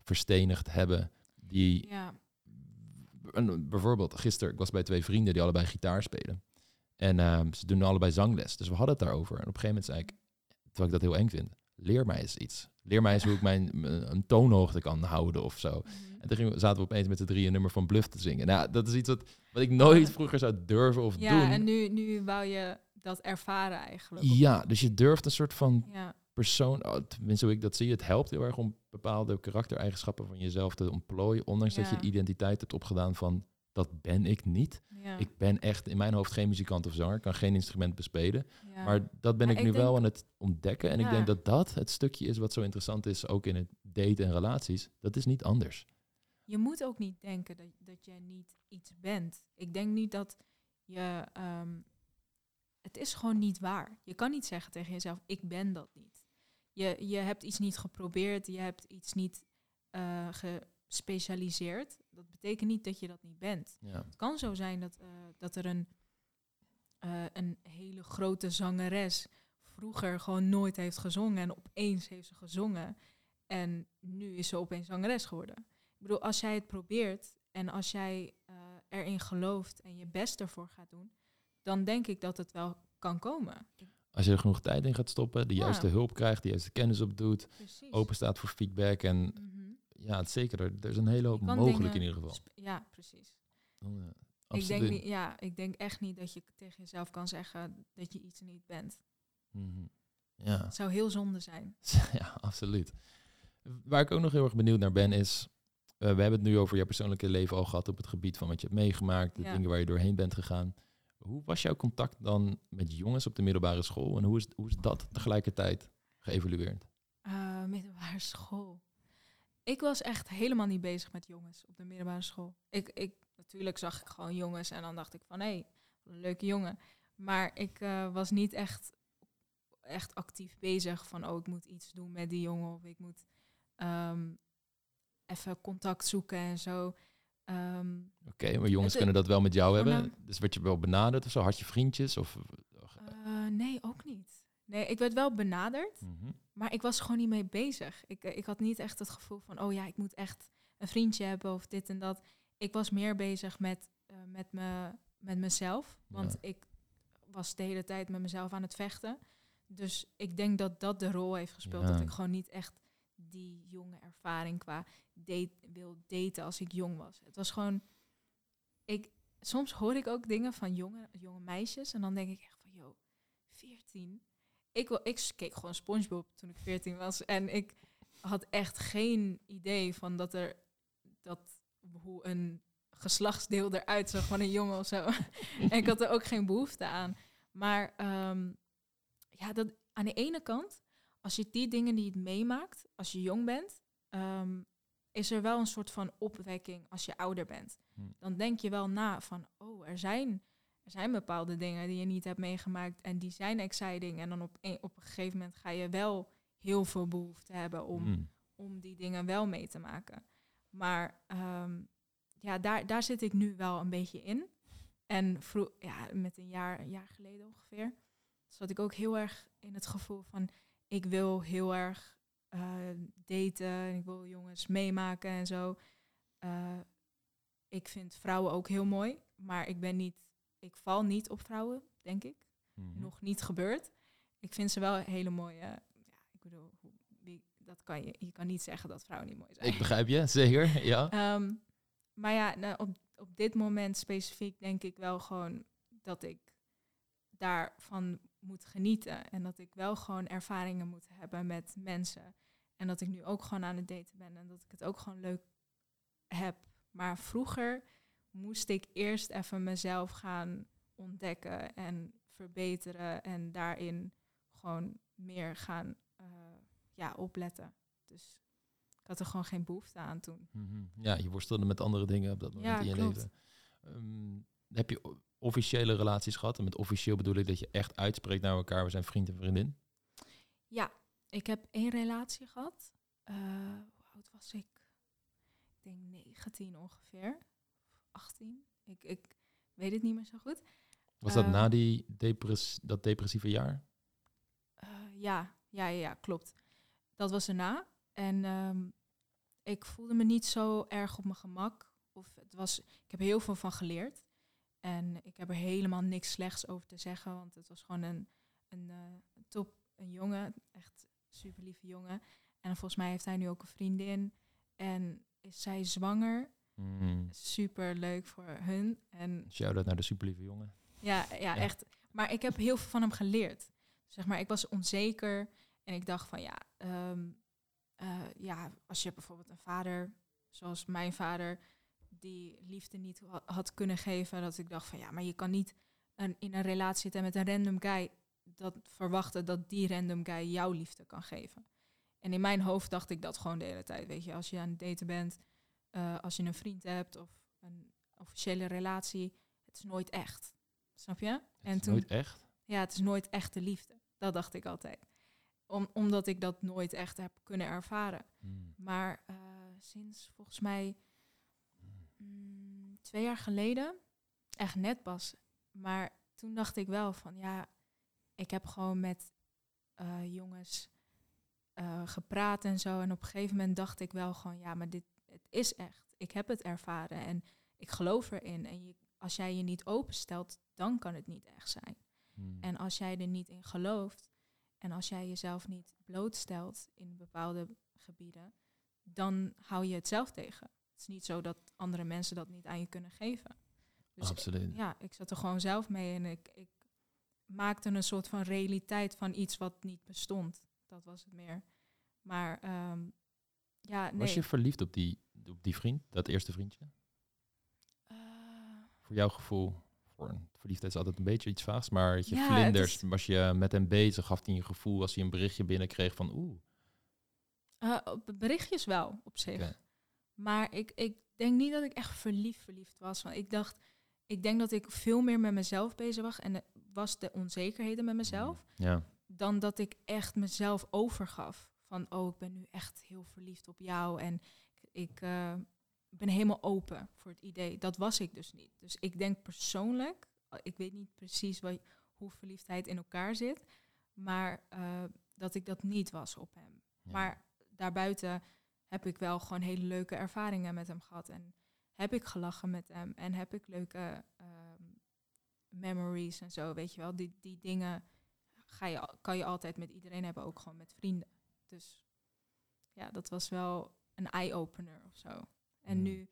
verstenigd hebben, die Ja, een, bijvoorbeeld, gisteren, ik was bij twee vrienden die allebei gitaar spelen. En ehm, ze doen allebei zangles. Dus we hadden het daarover. En op een gegeven moment zei ik, terwijl ik dat heel eng vind, leer mij eens iets. Leer mij eens hoe ik mijn, een toonhoogte kan houden of zo. Mhm. En toen zaten we opeens met de drie een nummer van Bluff te zingen. Nou, dat is iets wat, wat ik nooit vroeger zou durven of ja doen. en nu, nu wou je dat ervaren eigenlijk. Ja, dus je durft een soort van Ja, persoon, oh, tenminste hoe ik dat zie, het helpt heel erg om bepaalde karaktereigenschappen van jezelf te ontplooien, ondanks dat je Ja. identiteit hebt opgedaan van dat ben ik niet. ja, Ik ben echt in mijn hoofd geen muzikant of zanger, kan geen instrument bespelen. ja. Maar dat ben ik ik nu wel aan het ontdekken. En ik denk dat dat het stukje is wat zo interessant is, ook in het daten en relaties. Dat is niet anders. je moet ook niet denken dat, dat je niet iets bent. Ik denk niet dat je. ehm, het is gewoon niet waar. Je kan niet zeggen tegen jezelf: ik ben dat niet. Je, je hebt iets niet geprobeerd, je hebt iets niet eh, gespecialiseerd. Dat betekent niet dat je dat niet bent. Ja. Het kan zo zijn dat, eh, dat er een, eh, een hele grote zangeres vroeger gewoon nooit heeft gezongen en opeens heeft ze gezongen. En nu is ze opeens zangeres geworden. Ik bedoel, als jij het probeert en als jij eh, erin gelooft en je best ervoor gaat doen, dan denk ik dat het wel kan komen. Als je er genoeg tijd in gaat stoppen, de Ja. juiste hulp krijgt, de juiste kennis opdoet, Precies. open staat voor feedback. En Mhm. Ja, het zeker, er, is een hele hoop mogelijk dingen in ieder geval. Ja, precies. Ja, Ik denk, niet, ja, ik denk echt niet dat je tegen jezelf kan zeggen dat je iets niet bent. Mhm. Ja. Het zou heel zonde zijn. ja, absoluut. Waar ik ook nog heel erg benieuwd naar ben is, eh, we hebben het nu over je persoonlijke leven al gehad op het gebied van wat je hebt meegemaakt, de Ja. dingen waar je doorheen bent gegaan. Hoe was jouw contact dan met jongens op de middelbare school en hoe is, hoe is dat tegelijkertijd geëvalueerd? Eh, middelbare school. Ik was echt helemaal niet bezig met jongens op de middelbare school. Ik, ik, natuurlijk zag ik gewoon jongens en dan dacht ik van hé, hey, een leuke jongen. Maar ik eh, was niet echt, echt actief bezig van oh, ik moet iets doen met die jongen of ik moet ehm, even contact zoeken en zo. Ehm, Oké, maar jongens Het- kunnen dat wel met jou hebben. Dus werd je wel benaderd of zo? Had je vriendjes? Of, eh, nee, ook niet. Nee, ik werd wel benaderd. Mhm. Maar ik was gewoon niet mee bezig. Ik, eh, ik had niet echt het gevoel van, oh ja, ik moet echt een vriendje hebben of dit en dat. Ik was meer bezig met, eh, met, me, met mezelf. Want Ja. ik was de hele tijd met mezelf aan het vechten. Dus ik denk dat dat de rol heeft gespeeld. Ja. Dat ik gewoon niet echt die jonge ervaring qua date, wil daten als ik jong was. Het was gewoon... Ik, soms hoor ik ook dingen van jonge, jonge meisjes. En dan denk ik echt van, joh, 14? Ik, ik keek gewoon Spongebob toen ik 14 was. En ik had echt geen idee van dat er... Dat, hoe een geslachtsdeel eruit zag van een jongen of zo. en ik had er ook geen behoefte aan. Maar ehm, ja, dat, aan de ene kant, als je die dingen die je meemaakt, als je jong bent, ehm, is er wel een soort van opwekking als je ouder bent. Hm. Dan denk je wel na van, oh, er zijn, er zijn bepaalde dingen die je niet hebt meegemaakt en die zijn exciting. En dan op een, op een gegeven moment ga je wel heel veel behoefte hebben om, Mm. om die dingen wel mee te maken. Maar ehm, ja, daar, daar zit ik nu wel een beetje in. En vroeg, ja, met een jaar, een jaar geleden ongeveer, zat ik ook heel erg in het gevoel van ik wil heel erg uh, daten, ik wil jongens meemaken en zo. Uh, ik vind vrouwen ook heel mooi, maar ik ben niet, ik val niet op vrouwen, denk ik. Mhm. Nog niet gebeurd. Ik vind ze wel hele mooie. Ja, ik bedoel, hoe- wie, dat kan je, je kan niet zeggen dat vrouwen niet mooi zijn. Ik begrijp je, zeker. Ja. Ehm, maar ja, nou, op, op dit moment specifiek denk ik wel gewoon dat ik daarvan moet genieten. En dat ik wel gewoon ervaringen moet hebben met mensen. En dat ik nu ook gewoon aan het daten ben. En dat ik het ook gewoon leuk heb. Maar vroeger moest ik eerst even mezelf gaan ontdekken en verbeteren. En daarin gewoon meer gaan eh, ja, opletten. Dus ik had er gewoon geen behoefte aan toen. Mhm. Ja, je worstelde met andere dingen op dat moment Ja, in je klopt. leven. Ehm, heb je officiële relaties gehad? En met officieel bedoel ik dat je echt uitspreekt naar elkaar, we zijn vriend en vriendin. Ja, ik heb één relatie gehad. Eh, hoe oud was ik? Ik denk 19 ongeveer. 18. Ik, ik weet het niet meer zo goed. Was dat Eh, na die depress dat depressieve jaar? Eh, ja, ja, ja, ja, klopt. Dat was erna. En ehm, ik voelde me niet zo erg op mijn gemak. Of het was, ik heb heel veel van geleerd. En ik heb er helemaal niks slechts over te zeggen. Want het was gewoon een, een eh, top, een jongen. Echt super lieve jongen. En volgens mij heeft hij nu ook een vriendin. En is zij zwanger. Mm. Super leuk voor hun. En Shout-out naar de superlieve jongen. ja, ja, echt. Maar ik heb heel veel van hem geleerd. Zeg maar, ik was onzeker en ik dacht van ja, ehm, eh, ja, als je bijvoorbeeld een vader, zoals mijn vader, die liefde niet ha- had kunnen geven, dat ik dacht van ja, maar je kan niet een, in een relatie zitten met een random guy, dat verwachten dat die random guy jouw liefde kan geven. En in mijn hoofd dacht ik dat gewoon de hele tijd, weet je, als je aan het daten bent, eh, als je een vriend hebt of een officiële relatie, het is nooit echt. Snap je? Het En is toen, nooit echt. ja, het is nooit echte liefde. Dat dacht ik altijd. Om, omdat ik dat nooit echt heb kunnen ervaren. Mm. Maar eh, sinds volgens mij mm, twee jaar geleden, echt net pas. Maar toen dacht ik wel van ja, ik heb gewoon met eh, jongens gepraat en zo. En op een gegeven moment dacht ik wel gewoon ja, maar dit het is echt. Ik heb het ervaren en ik geloof erin. En je, als jij je niet openstelt, dan kan het niet echt zijn. Mm. En als jij er niet in gelooft en als jij jezelf niet blootstelt in bepaalde gebieden, dan hou je het zelf tegen. Het is niet zo dat andere mensen dat niet aan je kunnen geven. Dus Absoluut. ja, ik zat er gewoon zelf mee en ik, ik maakte een soort van realiteit van iets wat niet bestond. Dat was het meer. Maar ehm, ja, nee. Was je verliefd op die, op die vriend, dat eerste vriendje? Eh, Voor jouw gevoel, voor een verliefdheid is altijd een beetje iets vaags, maar je Ja, vlinders, is- was je met hem bezig, gaf hij een gevoel als hij een berichtje binnenkreeg van oeh. eh, op berichtjes wel, op zich. Maar ik, ik denk niet dat ik echt verliefd verliefd was. Want ik dacht, ik denk dat ik veel meer met mezelf bezig was. En was de onzekerheden met mezelf. Ja. Dan dat ik echt mezelf overgaf. Van, oh, ik ben nu echt heel verliefd op jou. En ik eh, ben helemaal open voor het idee. Dat was ik dus niet. Dus ik denk persoonlijk, eh, ik weet niet precies wat, hoe verliefdheid in elkaar zit. Maar eh, dat ik dat niet was op hem. ja. Maar daarbuiten heb ik wel gewoon hele leuke ervaringen met hem gehad. En heb ik gelachen met hem. En heb ik leuke ehm, memories en zo, weet je wel. Die, die dingen ga je, kan je altijd met iedereen hebben, ook gewoon met vrienden. Dus ja, dat was wel een eye-opener of zo. En Hmm. nu,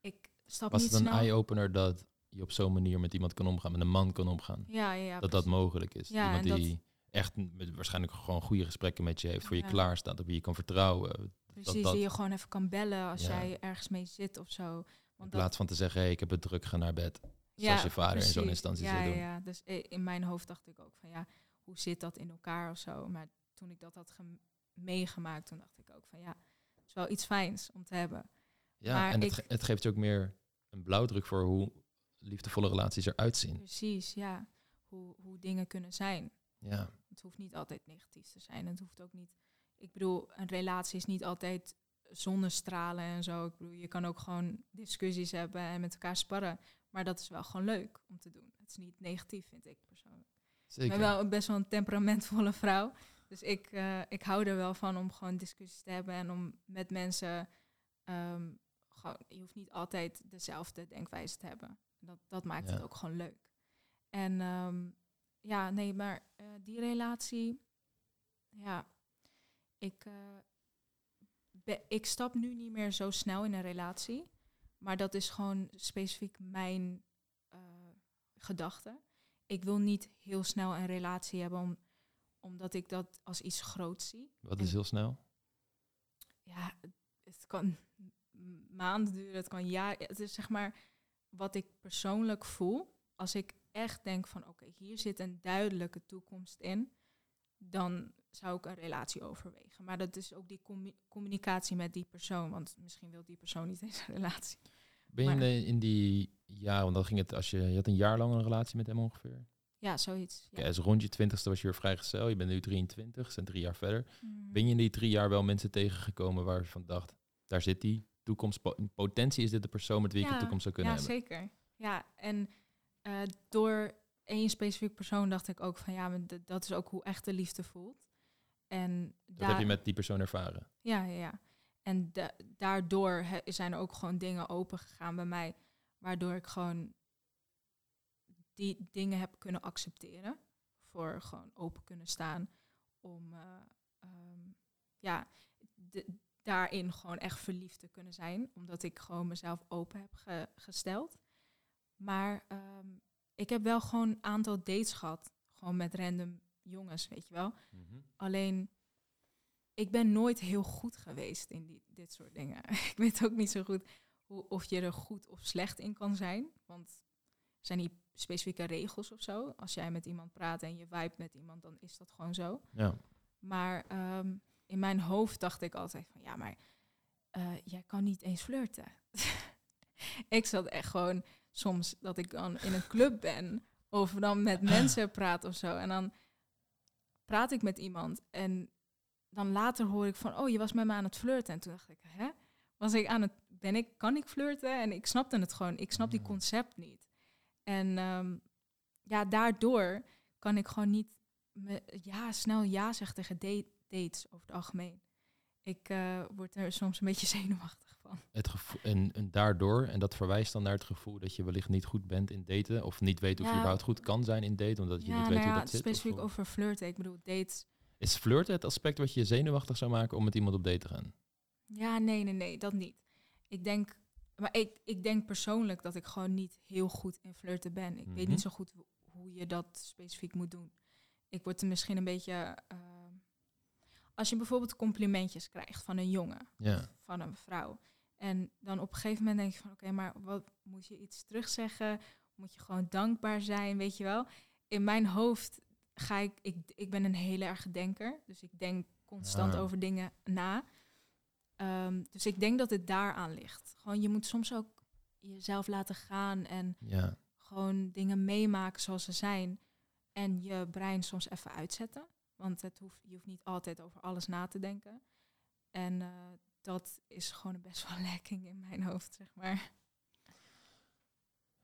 ik stap Was niet het een eye-opener dat je op zo'n manier met iemand kan omgaan, met een man kan omgaan? Ja, ja, ja. dat dat mogelijk is. Ja, iemand die echt met waarschijnlijk gewoon goede gesprekken met je heeft, voor je Ja. klaar staat, op wie je kan vertrouwen. Precies, dat- die je gewoon even kan bellen als jij ergens mee zit of zo. In Want dat, plaats van te zeggen, hey, ik heb het druk, ga naar bed. Zoals je vader in zo'n instantie ja, zou doen. Ja, dus i- in mijn hoofd dacht ik ook van ja, hoe zit dat in elkaar of zo. Maar toen ik dat had meegemaakt, toen dacht ik ook van ja, het is wel iets fijns om te hebben. Ja, Maar en het, ge- het geeft je ook meer een blauwdruk voor hoe liefdevolle relaties eruit zien. Precies, ja. Hoe, hoe dingen kunnen zijn. Ja, Het hoeft niet altijd negatief te zijn. Het hoeft ook niet. Ik bedoel, een relatie is niet altijd zonnestralen en zo. Ik bedoel, je kan ook gewoon discussies hebben en met elkaar sparren. Maar dat is wel gewoon leuk om te doen. Het is niet negatief, vind ik persoonlijk. Zeker. Ik ben wel best wel een temperamentvolle vrouw. Dus ik, eh, ik hou er wel van om gewoon discussies te hebben en om met mensen. ehm, gewoon, je hoeft niet altijd dezelfde denkwijze te hebben. Dat, dat maakt Ja. het ook gewoon leuk. En ehm, ja, nee, maar eh, die relatie. Ja, ik, be- ik stap nu niet meer zo snel in een relatie. Maar dat is gewoon specifiek mijn eh, gedachte. Ik wil niet heel snel een relatie hebben om, omdat ik dat als iets groots zie. Wat is heel snel? Ja, het, kan maanden duren, het kan jaar. Het is zeg maar wat ik persoonlijk voel. Als ik echt denk van oké, hier zit een duidelijke toekomst in, dan zou ik een relatie overwegen. Maar dat is ook die commu- communicatie met die persoon, want misschien wil die persoon niet eens een relatie. Ben je in, Maar- de- in die jaar, want dan ging het als je, je had een jaar lang een relatie met hem ongeveer. Ja, zoiets. Ja. dus rond je twintigste was je weer vrijgezel. Je bent nu 23, zijn drie jaar verder. Mm. Ben je in die drie jaar wel mensen tegengekomen waar je van dacht, daar zit die toekomst, in potentie is dit de persoon met wie ik Ja, een toekomst zou kunnen ja, hebben. zeker. Ja, en eh, door één specifiek persoon dacht ik ook van ja, maar dat is ook hoe echte liefde voelt. En Dat heb je met die persoon ervaren. Ja, ja, ja. En da- daardoor zijn er ook gewoon dingen open gegaan bij mij, waardoor ik gewoon die dingen heb kunnen accepteren. Voor gewoon open kunnen staan om eh, ehm, ja, de- daarin gewoon echt verliefd te kunnen zijn. Omdat ik gewoon mezelf open heb ge- gesteld. Maar ehm, ik heb wel gewoon een aantal dates gehad. Gewoon met random jongens, weet je wel. Alleen, ik ben nooit heel goed geweest in die, dit soort dingen. ik weet ook niet zo goed hoe, of je er goed of slecht in kan zijn. Want er zijn niet specifieke regels of zo. Als jij met iemand praat en je vibe met iemand, dan is dat gewoon zo. Ja. Maar ehm, in mijn hoofd dacht ik altijd van, ja, maar eh, jij kan niet eens flirten. ik zat echt gewoon soms dat ik dan in een club ben of dan met mensen praat of zo. En dan praat ik met iemand en dan later hoor ik van, oh, je was met me aan het flirten. En toen dacht ik, hè? Was ik aan het, ben ik, kan ik flirten? En ik snapte het gewoon, ik snap die Mm. concept niet. En ehm, ja, daardoor kan ik gewoon niet me, ja, snel ja zeggen tegen date- dates over het algemeen. Ik eh, word er soms een beetje zenuwachtig van. Het gevoel, en, en daardoor, en dat verwijst dan naar het gevoel dat je wellicht niet goed bent in daten. Of niet weet of je überhaupt goed kan zijn in daten, omdat je ja, niet weet nou hoe ja, dat zit. specifiek over flirten. Ik bedoel, dates. Is flirten het aspect wat je zenuwachtig zou maken om met iemand op date te gaan? Ja, nee, nee, nee, dat niet. Ik denk, maar ik, ik denk persoonlijk dat ik gewoon niet heel goed in flirten ben. Ik weet Mhm. niet zo goed ho- hoe je dat specifiek moet doen. Ik word er misschien een beetje. eh, als je bijvoorbeeld complimentjes krijgt van een jongen, Ja. van een vrouw. En dan op een gegeven moment denk je van oké, maar wat moet je iets terugzeggen? Moet je gewoon dankbaar zijn, weet je wel? In mijn hoofd ga ik, ik, ik ben een hele erge denker. Dus ik denk constant Ah. over dingen na. Ehm, dus ik denk dat het daaraan ligt. Gewoon, je moet soms ook jezelf laten gaan en Ja. gewoon dingen meemaken zoals ze zijn. En je brein soms even uitzetten. Want het hoeft, je hoeft niet altijd over alles na te denken. En eh, dat is gewoon best wel lekking in mijn hoofd, zeg maar.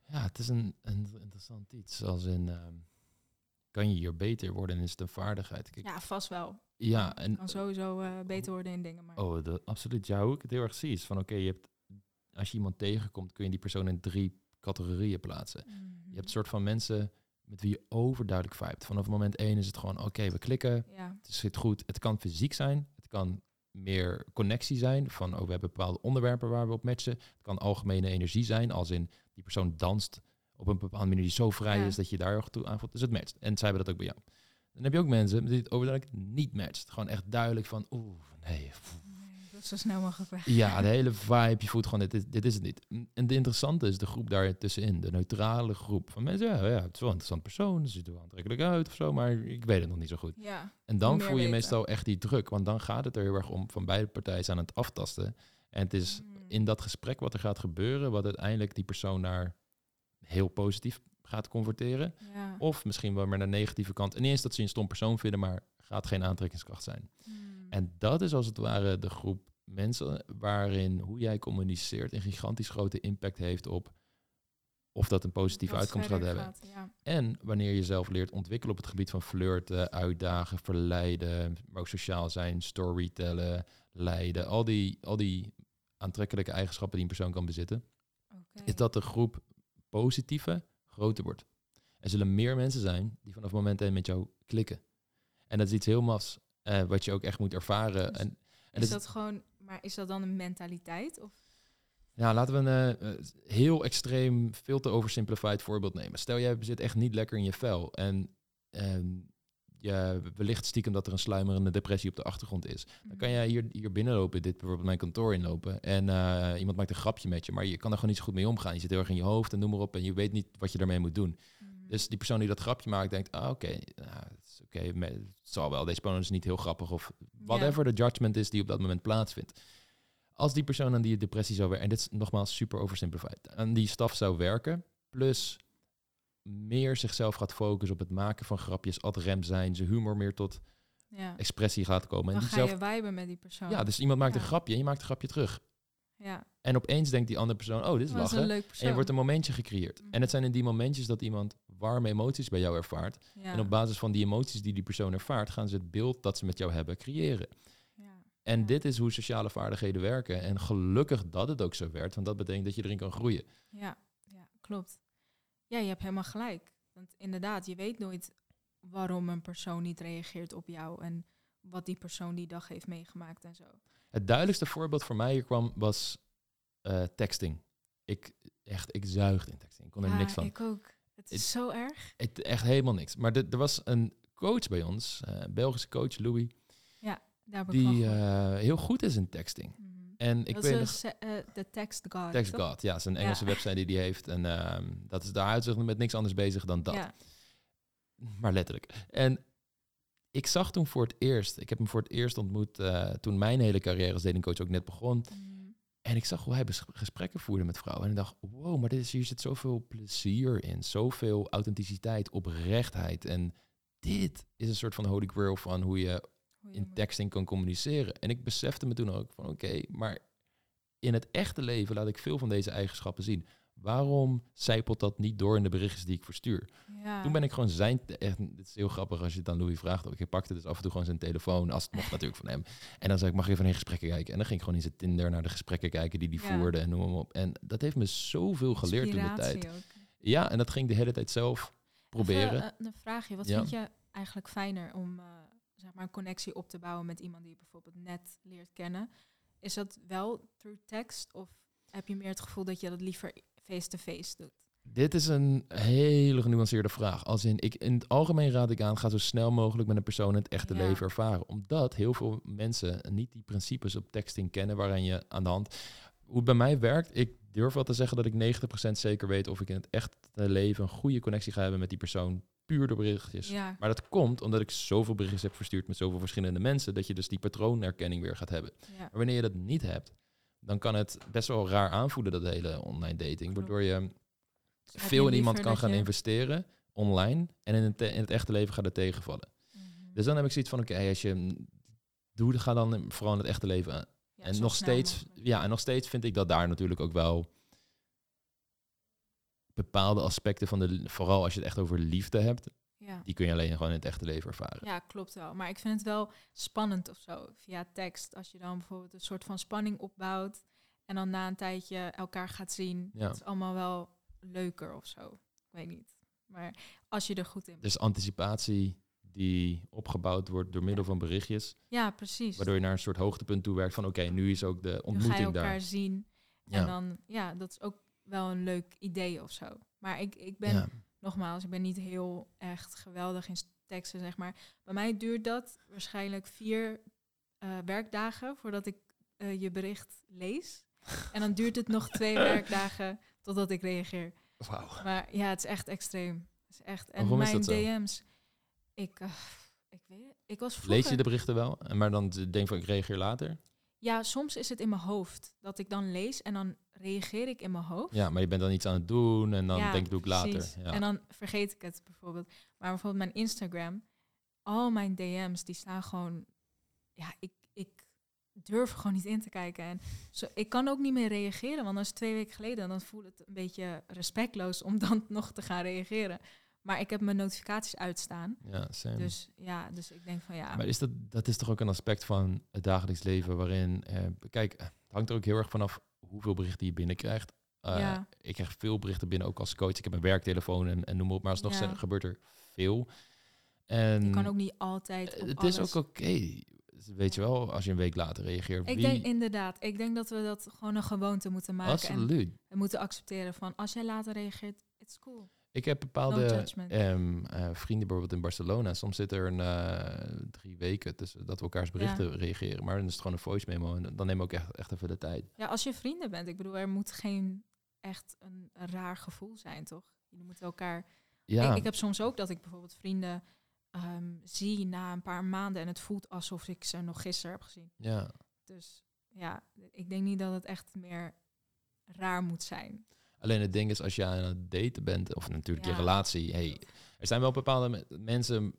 Ja, het is een, een interessant iets. Als in, ehm, kan je hier beter worden en is het een vaardigheid? Kijk, Ja, vast wel. ja, Je en kan sowieso eh, beter worden in dingen. Maar Oh, dat, absoluut. Ja, hoe ik het heel erg zie is van oké, je hebt als je iemand tegenkomt, kun je die persoon in drie categorieën plaatsen. Mhm. Je hebt een soort van mensen met wie je overduidelijk vibet. Vanaf moment één is het gewoon oké, we klikken, Ja, het zit goed. Het kan fysiek zijn, het kan meer connectie zijn van oh, we hebben bepaalde onderwerpen waar we op matchen. Het kan algemene energie zijn, als in die persoon danst op een bepaalde manier die zo vrij Ja. is dat je daar erg toe aanvoelt. Dus het matcht. En zij hebben dat ook bij jou. Dan heb je ook mensen wie het overduidelijk niet matcht. Gewoon echt duidelijk van oeh, nee, pff, dat is zo snel mogelijk weg. ja, de hele vibe, je voelt gewoon, dit, is- dit is het niet. En de interessante is de groep daar tussenin, de neutrale groep van mensen, ja, ja het is wel een interessant persoon, ze ziet er wel aantrekkelijk uit of zo, maar ik weet het nog niet zo goed. Ja, En dan voel je weten. meestal echt die druk, want dan gaat het er heel erg om, van beide partijen zijn aan het aftasten. En het is Mm. in dat gesprek wat er gaat gebeuren, wat uiteindelijk die persoon naar heel positief gaat converteren. ja. Of misschien wel maar naar de negatieve kant. En niet eens dat ze een stom persoon vinden, maar gaat geen aantrekkingskracht zijn. Mm. En dat is als het ware de groep mensen waarin hoe jij communiceert een gigantisch grote impact heeft op of dat een positieve uitkomst gaat hebben. gaat, ja. En wanneer je jezelf leert ontwikkelen op het gebied van flirten, uitdagen, verleiden, maar ook sociaal zijn, storytellen, leiden, al die, al die aantrekkelijke eigenschappen die een persoon kan bezitten, is dat de groep positieve groter wordt. Er zullen meer mensen zijn die vanaf moment 1 met jou klikken. En dat is iets heel mafs, eh, wat je ook echt moet ervaren. Dus en, en is dat- dat gewoon, maar is dat dan een mentaliteit? Of? Ja, laten we een eh, eh, heel extreem, veel te oversimplified voorbeeld nemen. Stel, jij zit echt niet lekker in je vel en ehm, je wellicht stiekem dat er een sluimerende depressie op de achtergrond is. Dan kan jij hier, hier binnenlopen, dit bijvoorbeeld mijn kantoor inlopen en eh, iemand maakt een grapje met je, maar je kan er gewoon niet zo goed mee omgaan. Je zit heel erg in je hoofd en noem maar op en je weet niet wat je daarmee moet doen. Mhm. Dus die persoon die dat grapje maakt, denkt, ah oké, nou, oké, het zal wel, deze persoon is niet heel grappig of whatever de judgment is die op dat moment plaatsvindt. Als die persoon aan die depressie zou werken, en dit is nogmaals super oversimplified, aan die staf zou werken, plus meer zichzelf gaat focussen op het maken van grapjes, ad rem zijn, zijn humor meer tot ja. expressie gaat komen. Dan en ga zelf, je viben met die persoon. ja, dus iemand maakt een grapje en je maakt een grapje terug. ja. En opeens denkt die andere persoon, oh, dit is is lachen. een leuk persoon. En er wordt een momentje gecreëerd. Mhm. En het zijn in die momentjes dat iemand warme emoties bij jou ervaart. ja. En op basis van die emoties die die persoon ervaart, gaan ze het beeld dat ze met jou hebben creëren. ja. En dit is hoe sociale vaardigheden werken. En gelukkig dat het ook zo werkt, want dat betekent dat je erin kan groeien. Ja, ja, klopt. Ja, je hebt helemaal gelijk. Want inderdaad, je weet nooit waarom een persoon niet reageert op jou en wat die persoon die dag heeft meegemaakt en zo. Het duidelijkste voorbeeld voor mij hier kwam was eh, texting. Ik, echt, ik zuigde in texting. Ik kon er ja, niks van. ik ook. Het is zo erg. Het, echt helemaal niks. Maar de- er was een coach bij ons, eh, Belgische coach, Louis, Daar van die eh, heel goed is in texting. Mhm. En ik dat weet is nog... eh, de text god. Text toch? God, ja, is een Ja. Engelse website die die heeft. En ehm, dat is, daar houdt zich met niks anders bezig dan dat. Ja. Maar letterlijk. En ik zag toen voor het eerst, ik heb hem voor het eerst ontmoet eh, toen mijn hele carrière als datingcoach ook net begon. Mhm. En ik zag hoe hij gesprekken voerde met vrouwen. En ik dacht, wow, maar dit is, hier zit zoveel plezier in. Zoveel authenticiteit, oprechtheid. En dit is een soort van holy grail van Hoe je in texting kan communiceren. En ik besefte me toen ook van oké, maar in het echte leven laat ik veel van deze eigenschappen zien. Waarom zijpelt dat niet door in de berichtjes die ik verstuur? Ja. Toen ben ik gewoon zijn... Echt, het is heel grappig als je het aan Louis vraagt. ook. Ik pakte dus af en toe gewoon zijn telefoon, als het mocht natuurlijk van hem. En dan zei ik, mag even in gesprekken kijken? En dan ging ik gewoon in zijn Tinder naar de gesprekken kijken die hij Ja. voerde en noem hem op. En dat heeft me zoveel geleerd toen de tijd. Ook. Ja, en dat ging ik de hele tijd zelf proberen. Even, eh, een vraagje. Wat Ja. vind je eigenlijk fijner om eh, zeg maar een connectie op te bouwen met iemand die je bijvoorbeeld net leert kennen? Is dat wel through text of heb je meer het gevoel dat je dat liever face-to-face doet? Dit is een hele genuanceerde vraag. Als in, ik, in het algemeen raad ik aan, ga zo snel mogelijk met een persoon het echte Ja. leven ervaren. Omdat heel veel mensen niet die principes op texting kennen waarin je aan de hand... Hoe het bij mij werkt, ik durf wel te zeggen dat ik 90% zeker weet of ik in het echte leven een goede connectie ga hebben met die persoon. Puur door berichtjes. Ja, Maar dat komt omdat ik zoveel berichtjes heb verstuurd met zoveel verschillende mensen, dat je dus die patroonherkenning weer gaat hebben. ja. Maar wanneer je dat niet hebt, dan kan het best wel raar aanvoelen, dat hele online dating. Waardoor je heb veel je in iemand kan gaan je- investeren online en in het, in het echte leven gaat het tegenvallen. Mhm. Dus dan heb ik zoiets van, oké, als je doe, ga dan vooral in het echte leven aan. Ja, en nog steeds, mogelijk. ja, en nog steeds vind ik dat daar natuurlijk ook wel bepaalde aspecten van de, vooral als je het echt over liefde hebt, Ja. die kun je alleen gewoon in het echte leven ervaren. ja, klopt wel. Maar ik vind het wel spannend of zo, via tekst. Als je dan bijvoorbeeld een soort van spanning opbouwt en dan na een tijdje elkaar gaat zien. Ja. Het is allemaal wel leuker of zo. Ik weet niet. Maar als je er goed in. Dus anticipatie die opgebouwd wordt door middel van berichtjes, Ja, precies. waardoor je naar een soort hoogtepunt toe werkt van, oké, nu is ook de nu ga je ontmoeting elkaar daar. zien. Ja. En dan, ja, dat is ook wel een leuk idee of zo. Maar ik, ik ben, Ja. nogmaals, ik ben niet heel echt geweldig in teksten, zeg maar. Bij mij duurt dat waarschijnlijk vier eh, werkdagen voordat ik eh, je bericht lees. En dan duurt het nog twee werkdagen totdat ik reageer. Wauw. Maar ja, het is echt extreem. Het is echt. En Waarom mijn? DM's, ik, eh, ik weet het. Ik was vroeger... Lees je de berichten wel? En Maar dan denk van, ik reageer later? Ja, soms is het in mijn hoofd dat ik dan lees en dan reageer ik in mijn hoofd. Ja, maar je bent dan iets aan het doen en dan Ja, denk ik, doe ik later. Ja. En dan vergeet ik het bijvoorbeeld. Maar bijvoorbeeld mijn Instagram, al mijn DM's, die staan gewoon... Ja, ik, ik durf gewoon niet in te kijken. En zo, ik kan ook niet meer reageren, want dat is twee weken geleden. Dan voelt het een beetje respectloos om dan nog te gaan reageren. Maar ik heb mijn notificaties uitstaan. Ja, same. Dus ja, dus ik denk van ja. Maar is dat, dat is toch ook een aspect van het dagelijks leven waarin, eh, kijk, het hangt er ook heel erg vanaf hoeveel berichten je binnenkrijgt. Uh, Ja. Ik krijg veel berichten binnen, ook als coach. Ik heb een werktelefoon en, en noem maar op, maar alsnog Ja. gebeurt er veel. En je kan ook niet altijd. Op het alles. is ook oké. Weet je wel, als je een week later reageert. Ik wie, denk inderdaad, ik denk dat we dat gewoon een gewoonte moeten maken. En absoluut. we moeten accepteren van als jij later reageert, it's cool. Ik heb bepaalde ehm, eh, vrienden bijvoorbeeld in Barcelona. Soms zit er een, eh, drie weken tussen dat we elkaars berichten reageren. Maar dan is het gewoon een voice memo. En dan nemen we ook echt, echt even de tijd. Ja, als je vrienden bent, ik bedoel, er moet geen echt een, raar gevoel zijn, toch? Jullie moeten elkaar. Ja, Ik, ik heb soms ook dat ik bijvoorbeeld vrienden ehm, zie na een paar maanden en het voelt alsof ik ze nog gisteren heb gezien. ja. Dus ja, ik denk niet dat het echt meer raar moet zijn. Alleen het ding is, als je aan het daten bent, of natuurlijk je relatie, hey, er zijn wel bepaalde me- mensen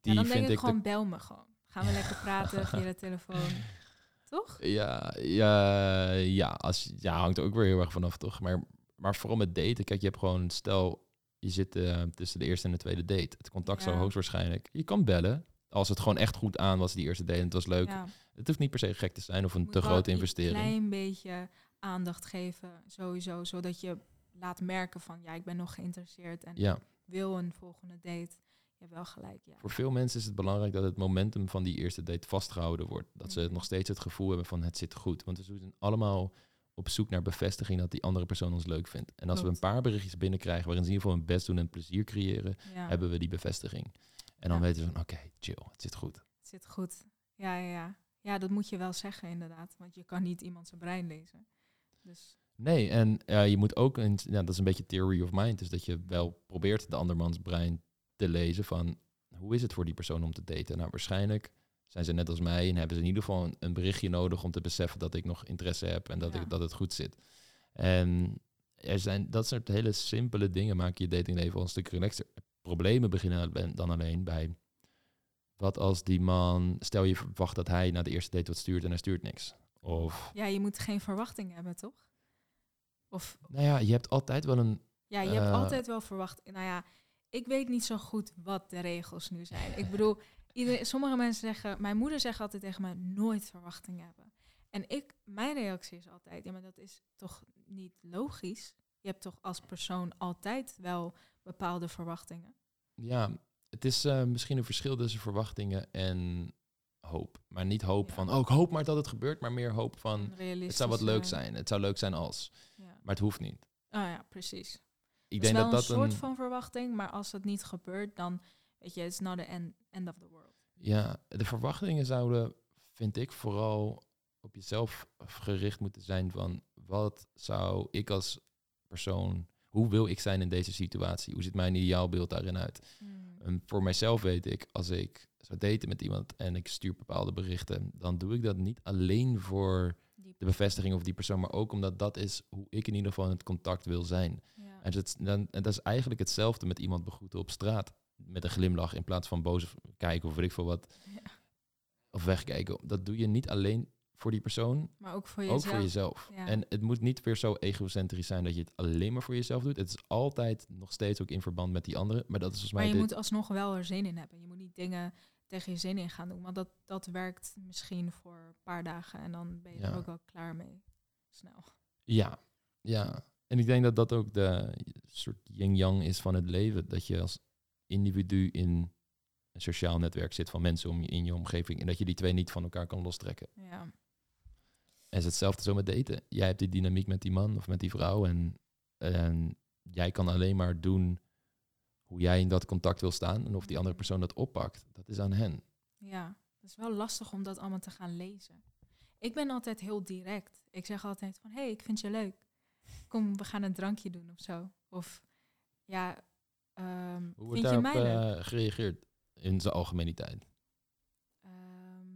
die ja, dan vind denk ik, gewoon, bel me gewoon. Gaan we lekker praten via de telefoon. Toch? ja, ja, ja, als, ja, hangt er ook weer heel erg vanaf, toch? Maar, maar vooral met daten, kijk, je hebt gewoon, stel, je zit eh, tussen de eerste en de tweede date. Het contact zou Ja. hoogstwaarschijnlijk, je kan bellen, als het gewoon echt goed aan was, die eerste date, en het was leuk. Ja. Het hoeft niet per se gek te zijn of een moet te grote een investering. klein beetje aandacht geven, sowieso. Zodat je laat merken van, ja, ik ben nog geïnteresseerd en Ja, wil een volgende date. Je hebt wel gelijk, ja. voor veel mensen is het belangrijk dat het momentum van die eerste date vastgehouden wordt. Dat ze Mhm. nog steeds het gevoel hebben van het zit goed. Want we zijn allemaal op zoek naar bevestiging dat die andere persoon ons leuk vindt. En als we een paar berichtjes binnenkrijgen waarin ze in ieder geval hun best doen en plezier creëren, ja. hebben we die bevestiging. En dan Ja. weten ze van oké, chill, het zit goed. Het zit goed. Ja, ja, ja. Ja, dat moet je wel zeggen inderdaad. Want je kan niet iemand zijn brein lezen. Dus Nee, en je moet ook, dat is een beetje theory of mind, dus dat je wel probeert de andermans brein te lezen van hoe is het voor die persoon om te daten? Nou, waarschijnlijk zijn ze net als mij en hebben ze in ieder geval een, een berichtje nodig om te beseffen dat ik nog interesse heb en dat, Ja. ik, dat het goed zit. En er zijn dat soort hele simpele dingen maken je datingleven een stuk relaxter. Problemen beginnen dan- alleen bij wat als die man, stel je verwacht dat hij naar de eerste date wat stuurt en hij stuurt niks. Of, ja, je moet geen verwachting hebben, toch? Of nou ja, je hebt altijd wel een ja, je hebt Eh. altijd wel verwacht. Nou ja, ik weet niet zo goed wat de regels nu zijn. Ik bedoel, iedereen, sommige mensen zeggen, mijn moeder zegt altijd tegen mij, nooit verwachting hebben. En ik, mijn reactie is altijd, ja, maar dat is toch niet logisch? Je hebt toch als persoon altijd wel bepaalde verwachtingen? Ja, het is eh, misschien een verschil tussen verwachtingen en hoop. Maar niet hoop Ja. van, oh, ik hoop maar dat het gebeurt, maar meer hoop van, het zou wat leuk zijn. Het zou leuk zijn als, Ja. maar het hoeft niet. Oh ja, precies. Ik Het denk dat dat een soort een, van verwachting, maar als het niet gebeurt, dan weet je, it's not the end, end of the world. ja, de verwachtingen zouden, vind ik, vooral op jezelf gericht moeten zijn van, wat zou ik als persoon, hoe wil ik zijn in deze situatie? Hoe ziet mijn ideaalbeeld daarin uit? En voor mijzelf weet ik, als ik zou daten met iemand en ik stuur bepaalde berichten, dan doe ik dat niet alleen voor de bevestiging of die persoon, maar ook omdat dat is hoe ik in ieder geval in het contact wil zijn. ja. En, het, dan, en dat is eigenlijk hetzelfde met iemand begroeten op straat. Met een glimlach in plaats van boos kijken of weet ik veel wat. Ja. Of wegkijken. Dat doe je niet alleen voor die persoon, Maar ook voor ook jezelf. voor jezelf. Ja. En het moet niet weer zo egocentrisch zijn dat je het alleen maar voor jezelf doet. Het is altijd nog steeds ook in verband met die anderen. Maar dat is volgens Maar mij... je moet alsnog wel er zin in hebben. Je moet niet dingen tegen je zin in gaan doen. Want dat, dat werkt misschien voor een paar dagen en dan ben je Ja. er ook wel klaar mee. Snel. Ja, ja. En ik denk dat dat ook de soort yin-yang is van het leven. Dat je als individu in een sociaal netwerk zit van mensen om je, in je omgeving. En dat je die twee niet van elkaar kan lostrekken. Ja. En het is hetzelfde zo met daten. Jij hebt die dynamiek met die man of met die vrouw. En, en jij kan alleen maar doen hoe jij in dat contact wil staan. En of die andere persoon dat oppakt, dat is aan hen. ja, het is wel lastig om dat allemaal te gaan lezen. Ik ben altijd heel direct. Ik zeg altijd van, hé, hey, ik vind je leuk. Kom, we gaan een drankje doen of zo. Of, ja, ehm, Hoe wordt vind je daarop mij leuk? eh, gereageerd in zijn algemeniteit? Ehm,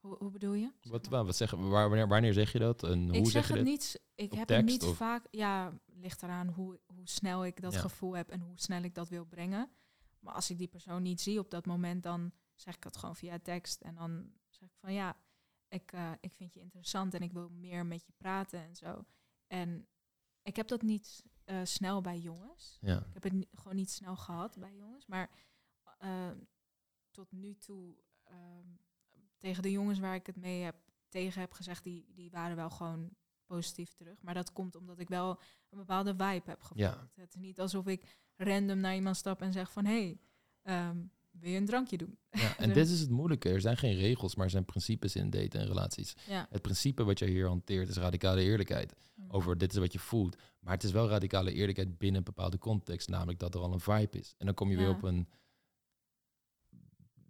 hoe, hoe bedoel je? Zeg Wat, maar. wat zeggen, waar, wanneer, wanneer zeg je dat? En hoe ik zeg, zeg je het dit? niet, ik heb het tekst niet of- vaak, ja, ligt eraan hoe, hoe snel ik dat Ja. gevoel heb en hoe snel ik dat wil brengen. Maar als ik die persoon niet zie op dat moment, dan zeg ik het gewoon via tekst. En dan zeg ik van ja, ik, eh, ik vind je interessant en ik wil meer met je praten en zo. En ik heb dat niet eh, snel bij jongens. Ja. Ik heb het ni- gewoon niet snel gehad bij jongens. Maar eh, tot nu toe, ehm, tegen de jongens waar ik het mee heb, tegen heb gezegd, die, die waren wel gewoon positief terug. Maar dat komt omdat ik wel een bepaalde vibe heb gevoeld. Ja. Het is niet alsof ik random naar iemand stap en zeg van... hé, hey, ehm, wil je een drankje doen? Ja, en dit is het moeilijke. Er zijn geen regels, maar er zijn principes in daten en relaties. Ja. Het principe wat je hier hanteert is radicale eerlijkheid. Over dit is wat je voelt. Maar het is wel radicale eerlijkheid binnen een bepaalde context. Namelijk dat er al een vibe is. En dan kom je weer op een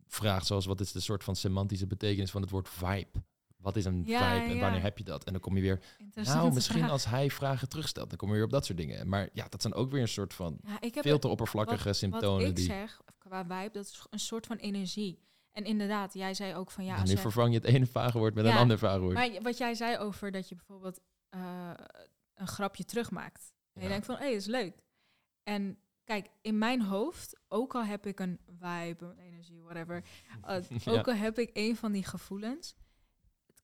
vraag zoals wat is de soort van semantische betekenis van het woord vibe? Wat is een Ja, vibe en ja. wanneer heb je dat? En dan kom je weer, nou misschien vraag. als hij vragen terugstelt. Dan kom je weer op dat soort dingen. Maar ja, dat zijn ook weer een soort van Ja, ik heb veel te oppervlakkige Wat symptomen. ik die, zeg qua vibe, dat is een soort van energie. En inderdaad, jij zei ook van ja... en nu vervang je het ene vage woord met een ander vage woord. Maar wat jij zei over dat je bijvoorbeeld eh, een grapje terugmaakt. En je denkt van, hé, hey, is leuk. En kijk, in mijn hoofd, ook al heb ik een vibe, een energie, whatever. eh. Ook al heb ik een van die gevoelens.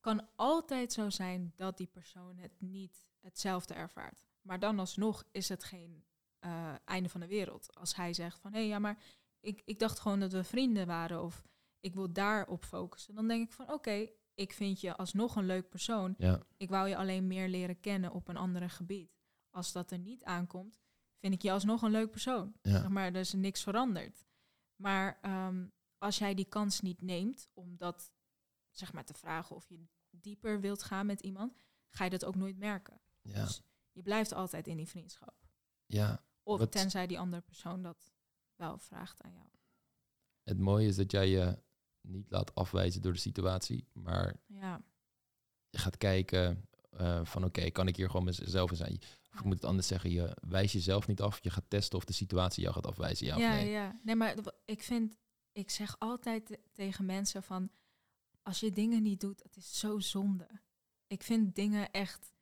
Kan altijd zo zijn dat die persoon het niet hetzelfde ervaart. Maar dan alsnog is het geen eh, einde van de wereld. Als hij zegt van, hé, hey, ja, maar ik, ik dacht gewoon dat we vrienden waren. Of ik wil daarop focussen. Dan denk ik van, oké, ik vind je alsnog een leuk persoon. Ja, Ik wou je alleen meer leren kennen op een ander gebied. Als dat er niet aankomt, vind ik je alsnog een leuk persoon. ja. Zeg maar er is niks veranderd. Maar ehm, als jij die kans niet neemt om dat zeg maar te vragen of je dieper wilt gaan met iemand, ga je dat ook nooit merken. ja. Dus je blijft altijd in die vriendschap. ja. Of Wat- tenzij die andere persoon dat wel vraagt aan jou. Het mooie is dat jij je niet laat afwijzen door de situatie, maar Ja, je gaat kijken eh, van oké, kan ik hier gewoon mezelf in zijn? Of ik moet het anders zeggen, je wijst jezelf niet af, je gaat testen of de situatie jou gaat afwijzen, ja, ja, of nee. ja. Nee, maar ik vind, ik zeg altijd te- tegen mensen van, als je dingen niet doet, het is zo zonde. Ik vind dingen echt,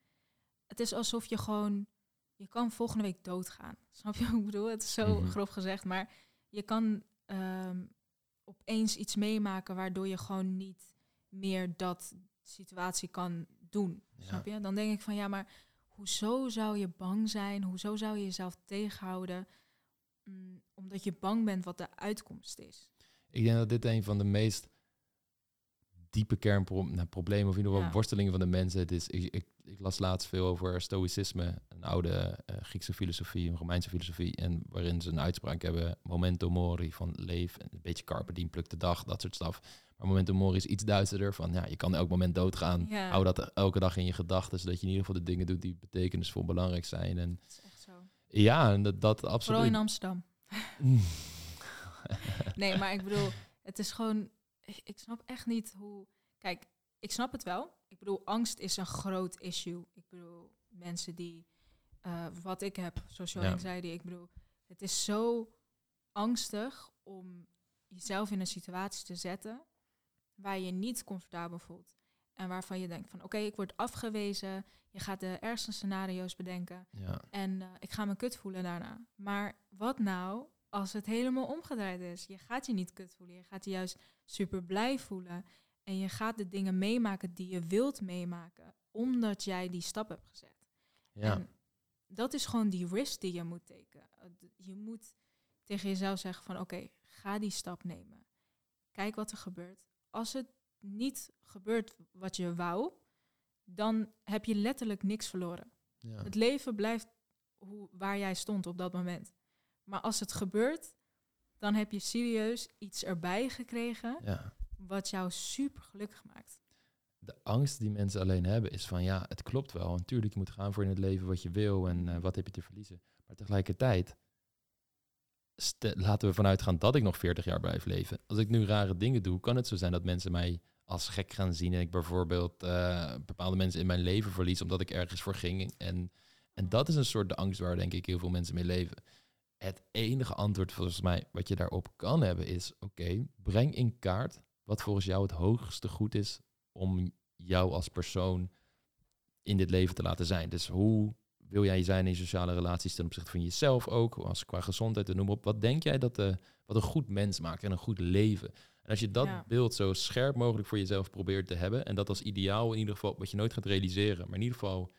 het is alsof je gewoon, je kan volgende week doodgaan. Snap je wat ik bedoel? Het is zo Mhm. grof gezegd, maar je kan ehm, opeens iets meemaken waardoor je gewoon niet meer dat situatie kan doen. Ja. Snap je? Dan denk ik van, ja, maar hoezo zou je bang zijn? Hoezo zou je jezelf tegenhouden? Mm, omdat je bang bent wat de uitkomst is. Ik denk dat dit een van de meest diepe kernproblemen, of in ieder geval Ja. worstelingen van de mensen. Het is, ik, ik, ik las laatst veel over stoïcisme, een oude eh, Griekse filosofie, een Romeinse filosofie, en waarin ze een uitspraak hebben, memento mori, van leef, en een beetje carpe diem, pluk de dag, dat soort staf. Maar memento mori is iets duisterder, van ja, je kan elk moment doodgaan. Ja. Hou dat elke dag in je gedachten, zodat je in ieder geval de dingen doet die betekenisvol belangrijk zijn. En Dat is echt zo. ja, en dat, dat Vooral absoluut. in Amsterdam. Nee, maar ik bedoel, het is gewoon. Ik, snap echt niet hoe. Kijk, ik snap het wel. Ik bedoel, angst is een groot issue. Ik bedoel, mensen die. eh, wat ik heb, social Ja. anxiety. Ik bedoel, het is zo angstig om jezelf in een situatie te zetten waar je je niet comfortabel voelt. En waarvan je denkt van oké, ik word afgewezen. Je gaat de ergste scenario's bedenken. ja. En eh, ik ga me kut voelen daarna. Maar wat nou als het helemaal omgedraaid is? Je gaat je niet kut voelen. Je gaat je juist super blij voelen. En je gaat de dingen meemaken die je wilt meemaken. Omdat jij die stap hebt gezet. ja. En dat is gewoon die risk die je moet tekenen. Eh, Je moet tegen jezelf zeggen van oké, ga die stap nemen. Kijk wat er gebeurt. Als het niet gebeurt wat je wou, dan heb je letterlijk niks verloren. ja. Het leven blijft hoe, waar jij stond op dat moment. Maar als het gebeurt, dan heb je serieus iets erbij gekregen ja. wat jou super gelukkig maakt. de angst die mensen alleen hebben is van ja, het klopt wel. Natuurlijk, je moet gaan voor in het leven wat je wil en eh, wat heb je te verliezen. Maar tegelijkertijd, laten we vanuit gaan dat ik nog 40 jaar blijf leven. Als ik nu rare dingen doe, kan het zo zijn dat mensen mij als gek gaan zien en ik bijvoorbeeld eh, bepaalde mensen in mijn leven verlies omdat ik ergens voor ging. En, en dat is een soort de angst waar denk ik heel veel mensen mee leven. Het enige antwoord volgens mij wat je daarop kan hebben is, oké, breng in kaart wat volgens jou het hoogste goed is om jou als persoon in dit leven te laten zijn. Dus hoe wil jij zijn in sociale relaties ten opzichte van jezelf ook, als qua gezondheid en noem op. Wat denk jij dat de, wat een goed mens maakt en een goed leven? En als je dat Ja. beeld zo scherp mogelijk voor jezelf probeert te hebben, en dat als ideaal in ieder geval, wat je nooit gaat realiseren, maar in ieder geval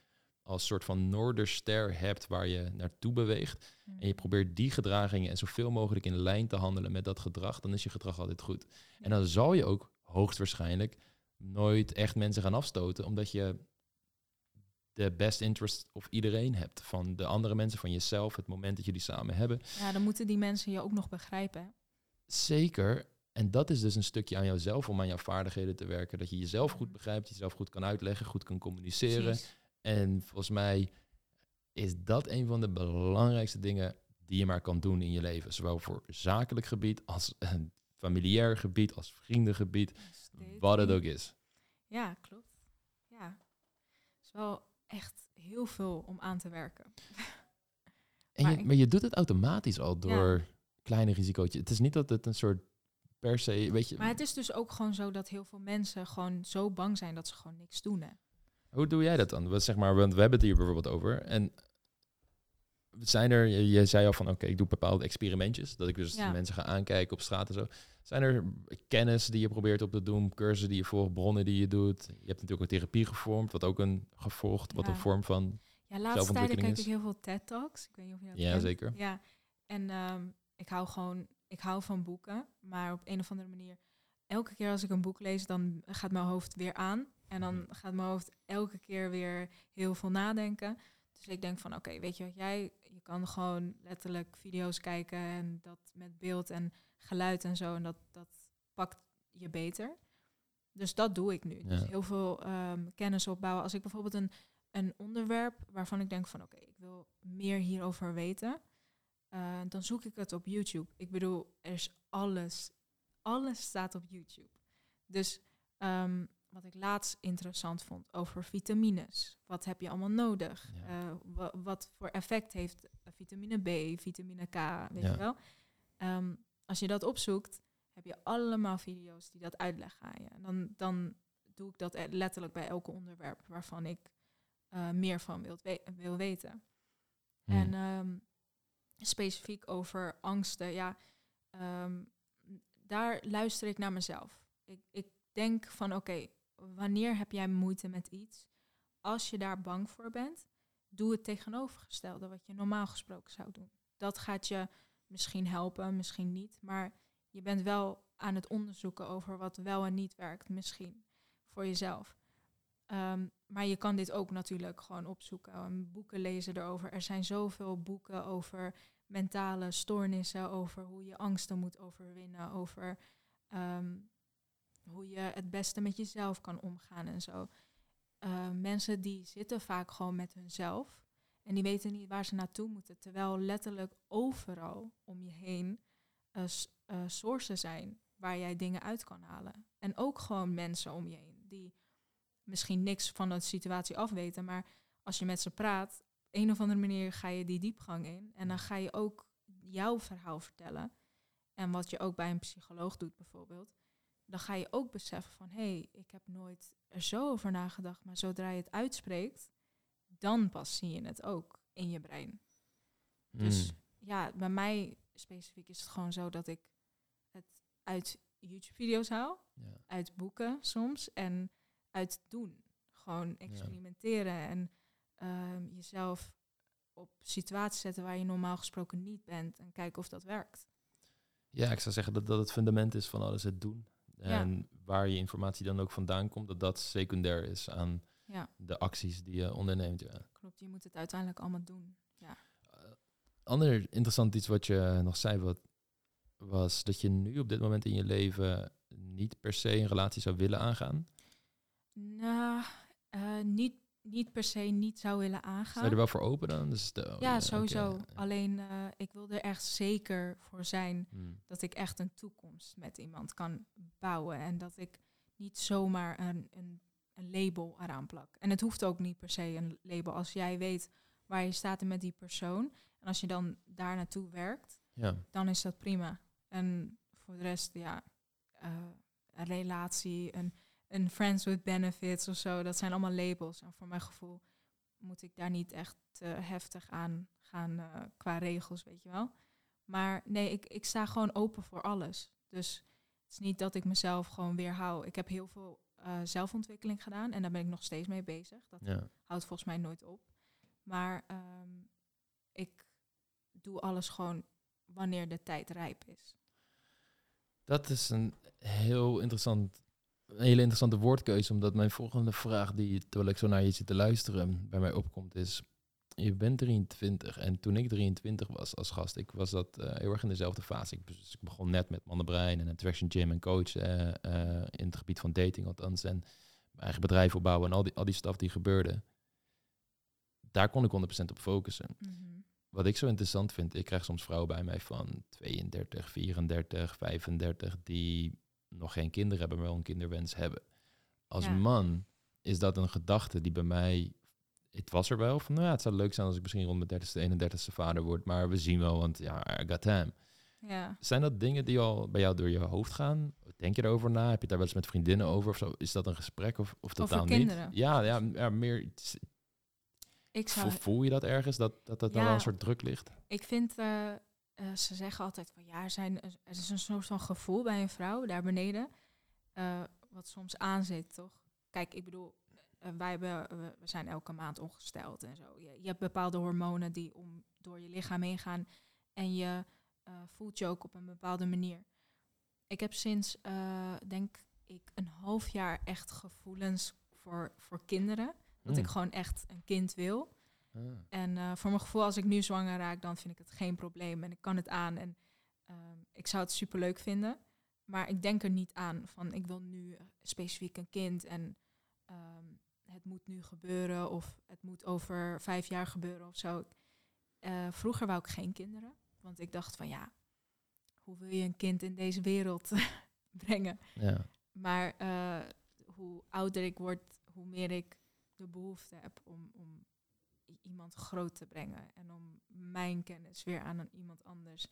als soort van noorderster hebt waar je naartoe beweegt, en je probeert die gedragingen en zoveel mogelijk in lijn te handelen met dat gedrag, dan is je gedrag altijd goed. En dan zal je ook hoogstwaarschijnlijk nooit echt mensen gaan afstoten, omdat je de best interest of iedereen hebt. Van de andere mensen, van jezelf, het moment dat jullie samen hebben. Ja, dan moeten die mensen je ook nog begrijpen. Zeker. En dat is dus een stukje aan jouzelf om aan jouw vaardigheden te werken. Dat je jezelf goed begrijpt, jezelf goed kan uitleggen, goed kan communiceren. Precies. En volgens mij is dat een van de belangrijkste dingen die je maar kan doen in je leven. Zowel voor zakelijk gebied als een familiair gebied, als vriendengebied, wat het ook is. Ja, klopt. Ja. Het is wel echt heel veel om aan te werken. En Maar je, maar je doet het automatisch al door kleine risicootjes. Het is niet dat het een soort per se, weet je, Maar het is dus ook gewoon zo dat heel veel mensen gewoon zo bang zijn dat ze gewoon niks doen. Hè? Hoe doe jij dat dan? Wat zeg maar, want we hebben het hier bijvoorbeeld over. En zijn er, je, je zei al van oké, ik doe bepaalde experimentjes, dat ik dus Ja. mensen ga aankijken op straat en zo. Zijn er kennis die je probeert op te doen, cursussen die je volgt, bronnen die je doet? Je hebt natuurlijk ook therapie gevormd, wat ook een gevolgd, wat Ja. een vorm van. Ja, laatste tijden Zelfontwikkeling kijk ik heel veel TED-talks. Ik weet niet of je dat Ja, kent. zeker. Ja, en ehm, ik hou gewoon, ik hou van boeken, maar op een of andere manier, elke keer als ik een boek lees, dan gaat mijn hoofd weer aan. En dan Mhm. gaat mijn hoofd elke keer weer heel veel nadenken. Dus ik denk van, oké, weet je wat jij, je kan gewoon letterlijk video's kijken en dat met beeld en geluid en zo, en dat, dat pakt je beter. Dus dat doe ik nu. Dus heel veel ehm, kennis opbouwen. Als ik bijvoorbeeld een, een onderwerp waarvan ik denk van, oké, ik wil meer hierover weten, eh, dan zoek ik het op YouTube. Ik bedoel, er is alles, alles staat op YouTube. Dus ehm, wat ik laatst interessant vond over vitamines. Wat heb je allemaal nodig? Ja. Eh, wa- wat voor effect heeft eh, vitamine B, vitamine K, weet Ja. je wel? Ehm, als je dat opzoekt, heb je allemaal video's die dat uitleggen aan je. En dan, dan doe ik dat e- letterlijk bij elke onderwerp waarvan ik eh, meer van wil, we- wil weten. Hm. En ehm, specifiek over angsten, ja, ehm, daar luister ik naar mezelf. Ik, ik denk van, oké, wanneer heb jij moeite met iets? Als je daar bang voor bent, doe het tegenovergestelde wat je normaal gesproken zou doen. Dat gaat je misschien helpen, misschien niet, maar je bent wel aan het onderzoeken over wat wel en niet werkt, misschien voor jezelf. Ehm, maar je kan dit ook natuurlijk gewoon opzoeken en boeken lezen erover. Er zijn zoveel boeken over mentale stoornissen, over hoe je angsten moet overwinnen, over ehm, hoe je het beste met jezelf kan omgaan en zo. Eh, mensen die zitten vaak gewoon met hunzelf en die weten niet waar ze naartoe moeten. Terwijl letterlijk overal om je heen s- eh, sources zijn waar jij dingen uit kan halen. En ook gewoon mensen om je heen die misschien niks van de situatie afweten, maar als je met ze praat, op een of andere manier ga je die diepgang in en dan ga je ook jouw verhaal vertellen. En wat je ook bij een psycholoog doet bijvoorbeeld, dan ga je ook beseffen van hé, hey, ik heb nooit er zo over nagedacht, maar zodra je het uitspreekt, dan pas zie je het ook in je brein. Dus Hm. ja, bij mij specifiek is het gewoon zo dat ik het uit YouTube-video's haal, Ja. uit boeken soms en uit doen. Gewoon experimenteren en ehm, jezelf op situaties zetten waar je normaal gesproken niet bent en kijken of dat werkt. Ja, ik zou zeggen dat dat het fundament is van alles het doen. En waar je informatie dan ook vandaan komt, dat dat secundair is aan Ja, de acties die je onderneemt. Ja. klopt. Je moet het uiteindelijk allemaal doen. Ja. Ander interessant iets wat je nog zei, wat, was dat je nu op dit moment in je leven niet per se een relatie zou willen aangaan. Nou, eh, niet, niet per se niet zou willen Zou aangaan. je er wel voor open dan? Dus de, ja, sowieso. Alleen eh, ik wil er echt zeker voor zijn Hm. dat ik echt een toekomst met iemand kan bouwen. En dat ik niet zomaar een, een, een label eraan plak. En het hoeft ook niet per se een label. Als jij weet waar je staat met die persoon. En als je dan daar naartoe werkt, Ja. dan is dat prima. En voor de rest, ja, eh, een relatie, een, een friends with benefits of zo. Dat zijn allemaal labels. En voor mijn gevoel moet ik daar niet echt te heftig aan gaan eh, qua regels, weet je wel. Maar nee, ik, ik sta gewoon open voor alles. Dus het is niet dat ik mezelf gewoon weerhou. Ik heb heel veel eh, zelfontwikkeling gedaan en daar ben ik nog steeds mee bezig. Dat Ja. houdt volgens mij nooit op. Maar ehm, ik doe alles gewoon wanneer de tijd rijp is. Dat is een heel interessant, een hele interessante woordkeuze, omdat mijn volgende vraag, die terwijl ik zo naar je zit te luisteren, bij mij opkomt, is: je bent 23 en toen ik 23 was als gast, ik was dat eh, heel erg in dezelfde fase. Ik, dus ik begon net met mannenbrein en attraction gym en coach eh, eh, in het gebied van dating althans en mijn eigen bedrijf opbouwen en al die, al die stuff die gebeurde. Daar kon ik 100% op focussen wat ik zo interessant vind, ik krijg soms vrouwen bij mij van 32, 34, 35 die nog geen kinderen hebben, maar wel een kinderwens hebben. Als Ja. man is dat een gedachte die bij mij, het was er wel van, nou ja, het zou leuk zijn als ik misschien rond mijn 30ste, 31ste vader word, maar we zien wel, want ja, I got time. Ja. Zijn dat dingen die al bij jou door je hoofd gaan? Denk je erover na? Heb je het daar wel eens met vriendinnen over of zo? Is dat een gesprek of, of totaal niet? Ja, ja, ja meer. Ik zou Voel, voel je dat ergens dat dat, dat nou wel een soort druk ligt? Ik vind, eh, eh, ze zeggen altijd van ja, er, zijn, er is een soort van gevoel bij een vrouw daar beneden, eh, wat soms aanzit, toch? Kijk, ik bedoel, eh, wij hebben, we, zijn elke maand ongesteld en zo. Je, je hebt bepaalde hormonen die om door je lichaam heen gaan en je voelt je ook op een bepaalde manier. Ik heb sinds, denk ik, een half jaar echt gevoelens voor, voor kinderen. Dat Hmm. ik gewoon echt een kind wil. Ah. En eh, voor mijn gevoel, als ik nu zwanger raak, dan vind ik het geen probleem. En ik kan het aan. En ehm, ik zou het superleuk vinden. Maar ik denk er niet aan van ik wil nu eh, specifiek een kind. En ehm, het moet nu gebeuren. Of het moet over vijf jaar gebeuren of zo. Eh, vroeger wou ik geen kinderen. Want ik dacht van ja, hoe wil je een kind in deze wereld brengen? Ja. Maar hoe ouder ik word, hoe meer ik de behoefte heb om, om iemand groot te brengen. En om mijn kennis weer aan een, iemand anders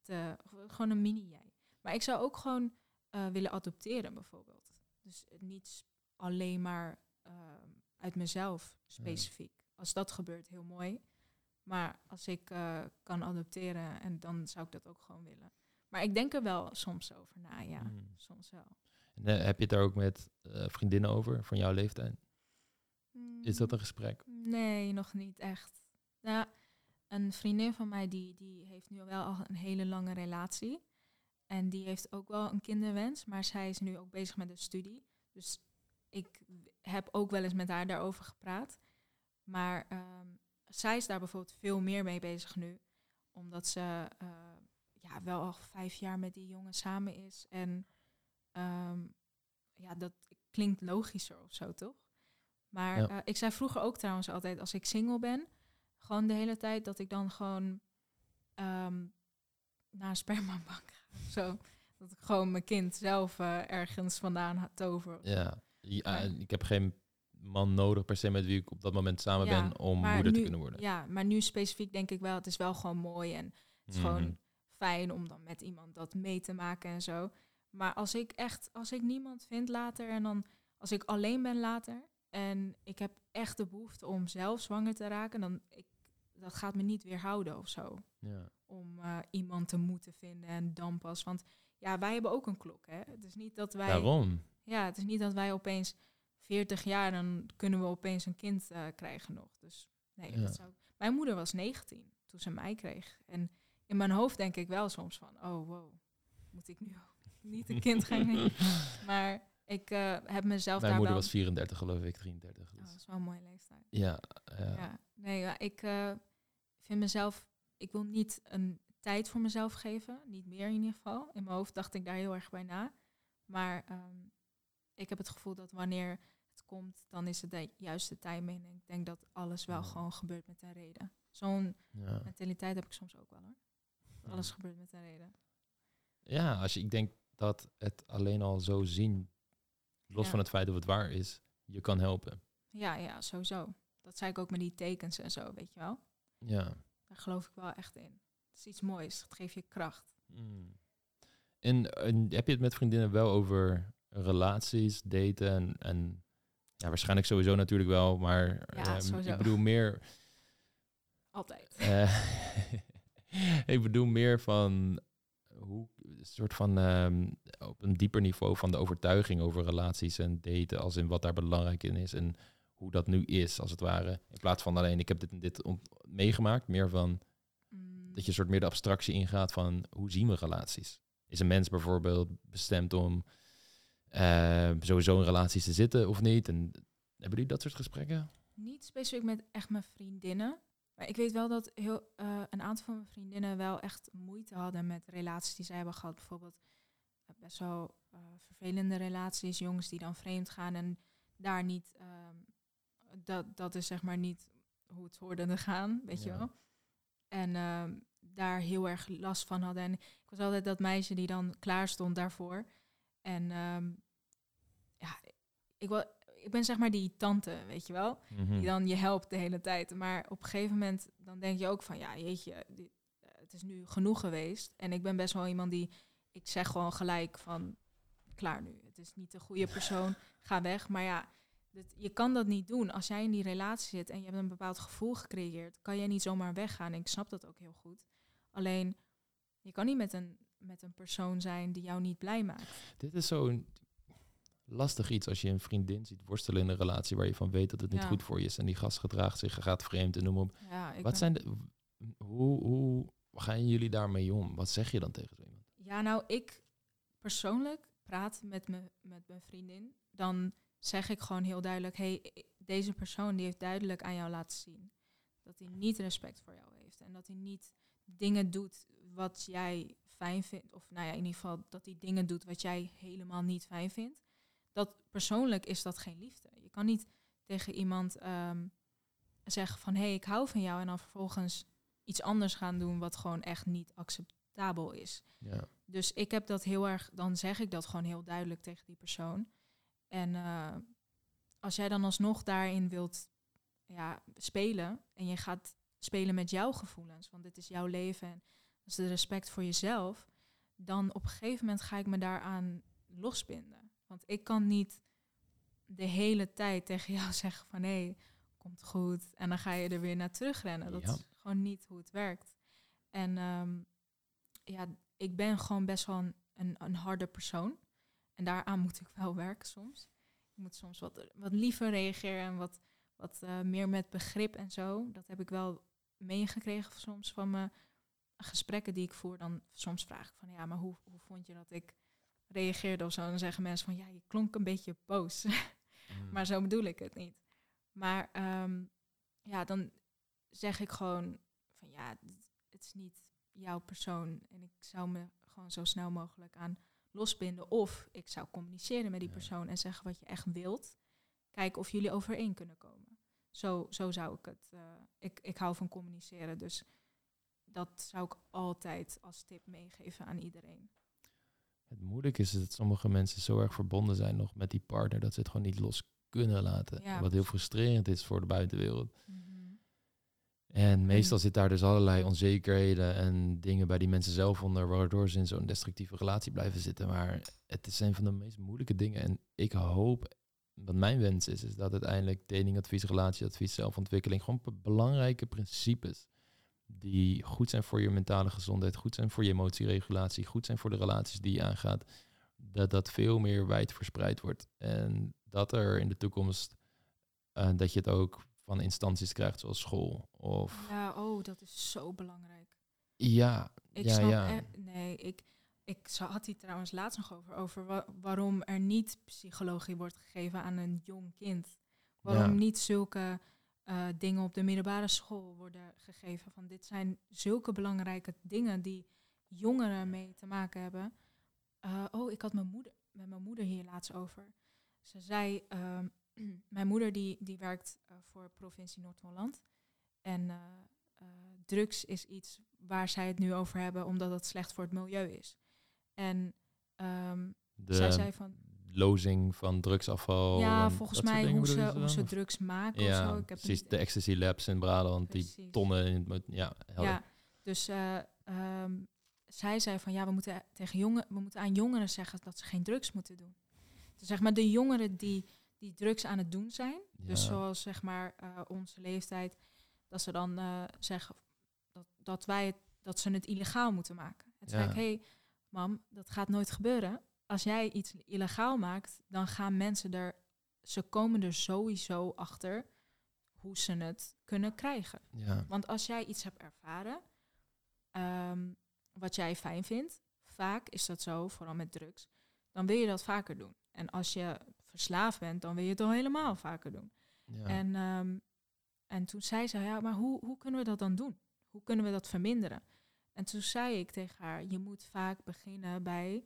te... Gewoon een mini-jij. Maar ik zou ook gewoon eh, willen adopteren bijvoorbeeld. Dus niet alleen maar ehm, uit mezelf specifiek. Als dat gebeurt, heel mooi. Maar als ik eh, kan adopteren, en dan zou ik dat ook gewoon willen. Maar ik denk er wel soms over na, ja. Hmm. Soms wel. En, eh, heb je het daar ook met vriendinnen over van jouw leeftijd? Is dat een gesprek? Nee, nog niet echt. Ja, een vriendin van mij die, die heeft nu wel al een hele lange relatie. En die heeft ook wel een kinderwens, maar zij is nu ook bezig met een studie. Dus ik heb ook wel eens met haar daarover gepraat. Maar ehm, zij is daar bijvoorbeeld veel meer mee bezig nu. Omdat ze eh, ja, wel al vijf jaar met die jongen samen is. En ehm, ja, dat klinkt logischer of zo, toch? Maar Ja. eh, ik zei vroeger ook trouwens altijd, als ik single ben, gewoon de hele tijd dat ik dan gewoon ehm, naar een spermabank ga zo. Dat ik gewoon mijn kind zelf eh, ergens vandaan ha- tover. Ja. ja en ik heb geen man nodig per se met wie ik op dat moment samen Ja, ben om moeder te kunnen worden. Ja, maar nu specifiek denk ik wel, het is wel gewoon mooi en het is Mhm. gewoon fijn om dan met iemand dat mee te maken en zo. Maar als ik echt, als ik niemand vind later en dan als ik alleen ben later en ik heb echt de behoefte om zelf zwanger te raken, dan ik, dat gaat me niet weerhouden of zo. Ja. Om eh, iemand te moeten vinden en dan pas. Want ja, wij hebben ook een klok. Hè? Het is niet dat wij. Daarom. Ja, het is niet dat wij opeens 40 jaar, dan kunnen we opeens een kind eh, krijgen nog. Dus nee, Ja. dat zou... Mijn moeder was 19 toen ze mij kreeg. En in mijn hoofd denk ik wel soms van, oh wow, moet ik nu ook niet een kind gaan nemen? Maar ik eh, heb mezelf Mijn daar moeder wel... was 34 geloof ik, 33. Oh, dus- dat is wel een mooie leeftijd. ja, ja. Ja, nee, ja, ik eh, vind mezelf, ik wil niet een tijd voor mezelf geven, niet meer in ieder geval. In mijn hoofd dacht ik daar heel erg bij na. Maar ehm, ik heb het gevoel dat wanneer het komt, dan is het de juiste timing. En ik denk dat alles wel Ja. gewoon gebeurt met een reden. Zo'n Ja. mentaliteit heb ik soms ook wel hoor. Alles gebeurt met een reden. Ja, als je, ik denk dat het alleen al zo zien, los Ja. van het feit of het waar is, je kan helpen. Ja, ja, sowieso. Dat zei ik ook met die tekens en zo, weet je wel. Ja. Daar geloof ik wel echt in. Het is iets moois, het geeft je kracht. Mm. En, en heb je het met vriendinnen wel over relaties, daten en, en Ja, waarschijnlijk sowieso natuurlijk wel, maar Ja, ehm, sowieso. ik bedoel meer... Altijd. eh, ik bedoel meer van hoe een soort van ehm, op een dieper niveau van de overtuiging over relaties en daten, als in wat daar belangrijk in is en hoe dat nu is, als het ware. In plaats van alleen ik heb dit en dit meegemaakt, meer van Mm, dat je een soort meer de abstractie ingaat van hoe zien we relaties. Is een mens bijvoorbeeld bestemd om eh, sowieso in relaties te zitten of niet? En hebben jullie dat soort gesprekken? Niet specifiek met echt mijn vriendinnen. Maar ik weet wel dat heel, eh, een aantal van mijn vriendinnen wel echt moeite hadden met relaties die zij hebben gehad. Bijvoorbeeld eh, best wel eh, vervelende relaties, jongens die dan vreemd gaan en daar niet, ehm, dat, dat is zeg maar niet hoe het hoorde te gaan, weet je wel. En ehm, daar heel erg last van hadden. En ik was altijd dat meisje die dan klaar stond daarvoor. En ehm, ja, ik, ik ben zeg maar die tante, weet je wel Mhm. die dan je helpt de hele tijd. Maar op een gegeven moment dan denk je ook van ja, jeetje, dit, het is nu genoeg geweest. En ik ben best wel iemand die, ik zeg gewoon gelijk van klaar nu. Het is niet de goede persoon, ga weg. Maar ja, dit, je kan dat niet doen. Als jij in die relatie zit en je hebt een bepaald gevoel gecreëerd, kan jij niet zomaar weggaan. En ik snap dat ook heel goed. Alleen, je kan niet met een, met een persoon zijn die jou niet blij maakt. Dit is zo'n lastig iets als je een vriendin ziet worstelen in een relatie waar je van weet dat het niet Ja. goed voor je is. En die gast gedraagt zich, gaat vreemd en noem op. Ja, Wat zijn de, hoe, hoe gaan jullie daarmee om? Wat zeg je dan tegen zo iemand? Ja, nou, ik persoonlijk praat met, me, met mijn vriendin. Dan zeg ik gewoon heel duidelijk: hey, deze persoon die heeft duidelijk aan jou laten zien dat hij niet respect voor jou heeft. En dat hij niet dingen doet wat jij fijn vindt. Of nou ja, in ieder geval dat hij dingen doet wat jij helemaal niet fijn vindt. Persoonlijk is dat geen liefde. Je kan niet tegen iemand ehm, zeggen van hé, hey, ik hou van jou. En dan vervolgens iets anders gaan doen wat gewoon echt niet acceptabel is. Ja. Dus ik heb dat heel erg, dan zeg ik dat gewoon heel duidelijk tegen die persoon. En eh, als jij dan alsnog daarin wilt ja, spelen en je gaat spelen met jouw gevoelens, want dit is jouw leven en dat is de respect voor jezelf, dan op een gegeven moment ga ik me daaraan losbinden. Want ik kan niet de hele tijd tegen jou zeggen van hé, hey, komt goed. En dan ga je er weer naar terugrennen. Dat Ja. is gewoon niet hoe het werkt. En ehm, ja, ik ben gewoon best wel een, een, een harde persoon. En daaraan moet ik wel werken soms. Ik moet soms wat, wat liever reageren en wat, wat eh, meer met begrip en zo. Dat heb ik wel meegekregen soms van mijn gesprekken die ik voer. Dan soms vraag ik van ja, maar hoe, hoe vond je dat ik reageerde of zo? Dan zeggen mensen van ja, je klonk een beetje boos. Mm. Maar zo bedoel ik het niet. Maar ehm, ja, dan zeg ik gewoon van ja, het- is niet jouw persoon. En ik zou me gewoon zo snel mogelijk aan losbinden. Of ik zou communiceren met die Ja. persoon en zeggen wat je echt wilt. Kijken of jullie overeen kunnen komen. Zo, zo zou ik het. eh, ik, ik hou van communiceren, dus dat zou ik altijd als tip meegeven aan iedereen. Het moeilijk is dat sommige mensen zo erg verbonden zijn nog met die partner dat ze het gewoon niet los kunnen laten. Ja, wat heel frustrerend is voor de buitenwereld. Mhm. En meestal zit daar dus allerlei onzekerheden en dingen bij die mensen zelf onder, waardoor ze in zo'n destructieve relatie blijven zitten. Maar het is een van de meest moeilijke dingen. En ik hoop, wat mijn wens is, is dat uiteindelijk datingadvies, relatieadvies, zelfontwikkeling, gewoon be- belangrijke principes die goed zijn voor je mentale gezondheid, goed zijn voor je emotieregulatie, goed zijn voor de relaties die je aangaat, dat dat veel meer wijd verspreid wordt. En dat er in de toekomst, eh, dat je het ook van instanties krijgt zoals school of Ja, oh, dat is zo belangrijk. ja, Ik ja, snap ja. nee, ik, ik had hier trouwens laatst nog over, over wa- waarom er niet psychologie wordt gegeven aan een jong kind. Waarom Ja. niet zulke eh, dingen op de middelbare school worden gegeven. Van dit zijn zulke belangrijke dingen die jongeren mee te maken hebben. Eh, oh, ik had mijn moeder, met mijn moeder hier laatst over. Ze zei, ehm, mijn moeder die, die werkt eh, voor provincie Noord-Holland. En drugs is iets waar zij het nu over hebben, omdat het slecht voor het milieu is. En De zij zei van, lozing van drugsafval. ja, en volgens mij dingen hoe ze, hoe ze Of- drugs maken of Ja, zo. Ik heb precies. niet- De ecstasy labs in Brabant, die tonnen in het... Ja, helder. Ja, dus ehm, zij zei van ja, we moeten tegen jongen, we moeten aan jongeren zeggen dat ze geen drugs moeten doen. Dus zeg maar de jongeren die, die drugs aan het doen zijn. Dus zoals zeg maar eh, onze leeftijd, dat ze dan eh, zeggen dat, dat wij het, dat ze het illegaal moeten maken. Zei Ja. ik, hé, hey, mam, dat gaat nooit gebeuren. Als jij iets illegaal maakt, dan gaan mensen er, ze komen er sowieso achter hoe ze het kunnen krijgen. Ja. Want als jij iets hebt ervaren, ehm, wat jij fijn vindt, vaak is dat zo, vooral met drugs, dan wil je dat vaker doen. En als je verslaafd bent, dan wil je het al helemaal vaker doen. Ja. En, ehm, en toen zei ze, ja, maar hoe, hoe kunnen we dat dan doen? Hoe kunnen we dat verminderen? En toen zei ik tegen haar, je moet vaak beginnen bij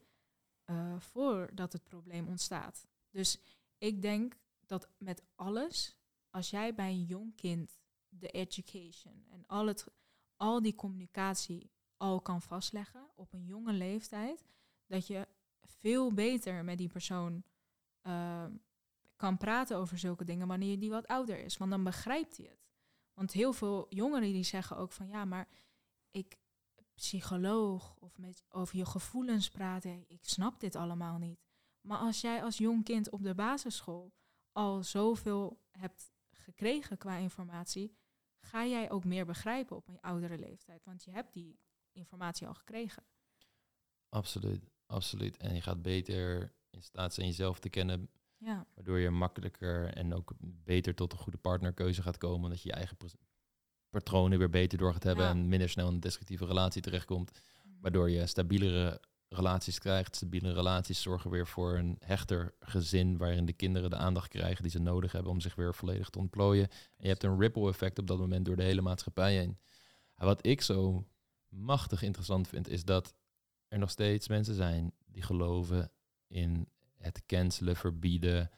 eh, voordat het probleem ontstaat. Dus ik denk dat met alles, als jij bij een jong kind de education en al, het, al die communicatie al kan vastleggen op een jonge leeftijd, dat je veel beter met die persoon eh, kan praten over zulke dingen wanneer die wat ouder is. Want dan begrijpt hij het. Want heel veel jongeren die zeggen ook van ja, maar ik psycholoog of met over je gevoelens praten, ik snap dit allemaal niet. Maar als jij als jong kind op de basisschool al zoveel hebt gekregen qua informatie, ga jij ook meer begrijpen op een oudere leeftijd. Want je hebt die informatie al gekregen. Absoluut, absoluut. En je gaat beter in staat zijn jezelf te kennen, Ja, waardoor je makkelijker en ook beter tot een goede partnerkeuze gaat komen, omdat je je eigen patronen weer beter door gaat hebben Ja. en minder snel in een destructieve relatie terechtkomt, waardoor je stabielere relaties krijgt. Stabielere relaties zorgen weer voor een hechter gezin waarin de kinderen de aandacht krijgen die ze nodig hebben om zich weer volledig te ontplooien. En je hebt een ripple effect op dat moment door de hele maatschappij heen. En wat ik zo machtig interessant vind, is dat er nog steeds mensen zijn die geloven in het cancelen, verbieden,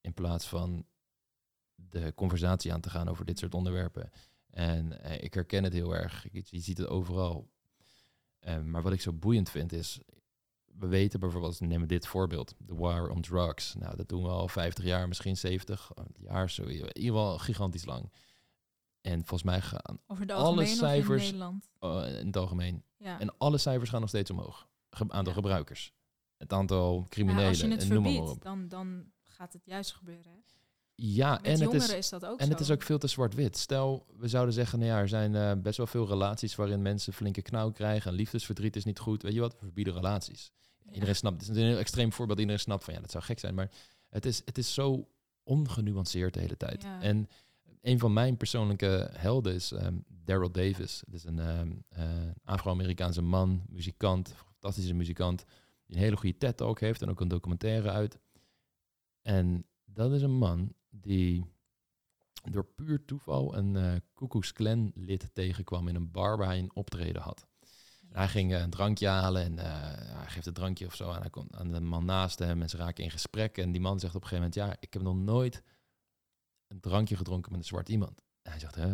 in plaats van de conversatie aan te gaan over dit soort onderwerpen. En eh, ik herken het heel erg. Je, je ziet het overal. Eh, maar wat ik zo boeiend vind is, we weten bijvoorbeeld, neem dit voorbeeld, de war on drugs. Nou, dat doen we al 50 jaar, misschien 70 jaar, zo, in ieder geval gigantisch lang. En volgens mij gaan over Alle cijfers- in Nederland. eh, in het algemeen. Ja. En alle cijfers gaan nog steeds omhoog. Ge- aantal Ja. gebruikers. Het aantal Ja, criminelen. als je het en noem maar verbiedt, op. dan, dan gaat het juist gebeuren. Hè? Ja, Met en het is, is, dat ook en zo. het is ook veel te zwart-wit. Stel, we zouden zeggen, nou ja, er zijn eh, best wel veel relaties waarin mensen flinke knauw krijgen. En liefdesverdriet is niet goed. Weet je wat? We verbieden relaties. Ja. Iedereen snapt, het is een heel extreem voorbeeld. Iedereen snapt van, ja, dat zou gek zijn. Maar het is, het is zo ongenuanceerd de hele tijd. Ja. En een van mijn persoonlijke helden is ehm Daryl Davis. Het is een eh, Afro-Amerikaanse man, muzikant, fantastische muzikant. Die een hele goede TED-talk heeft en ook een documentaire uit. En dat is een man die door puur toeval een uh, Ku Klux Klan lid tegenkwam in een bar waar hij een optreden had. Hij ging eh, een drankje halen en eh, hij geeft een drankje of zo aan, hij komt aan de man naast hem en ze raken in gesprek. En die man zegt op een gegeven moment, ja, ik heb nog nooit een drankje gedronken met een zwart iemand. En hij zegt, hè,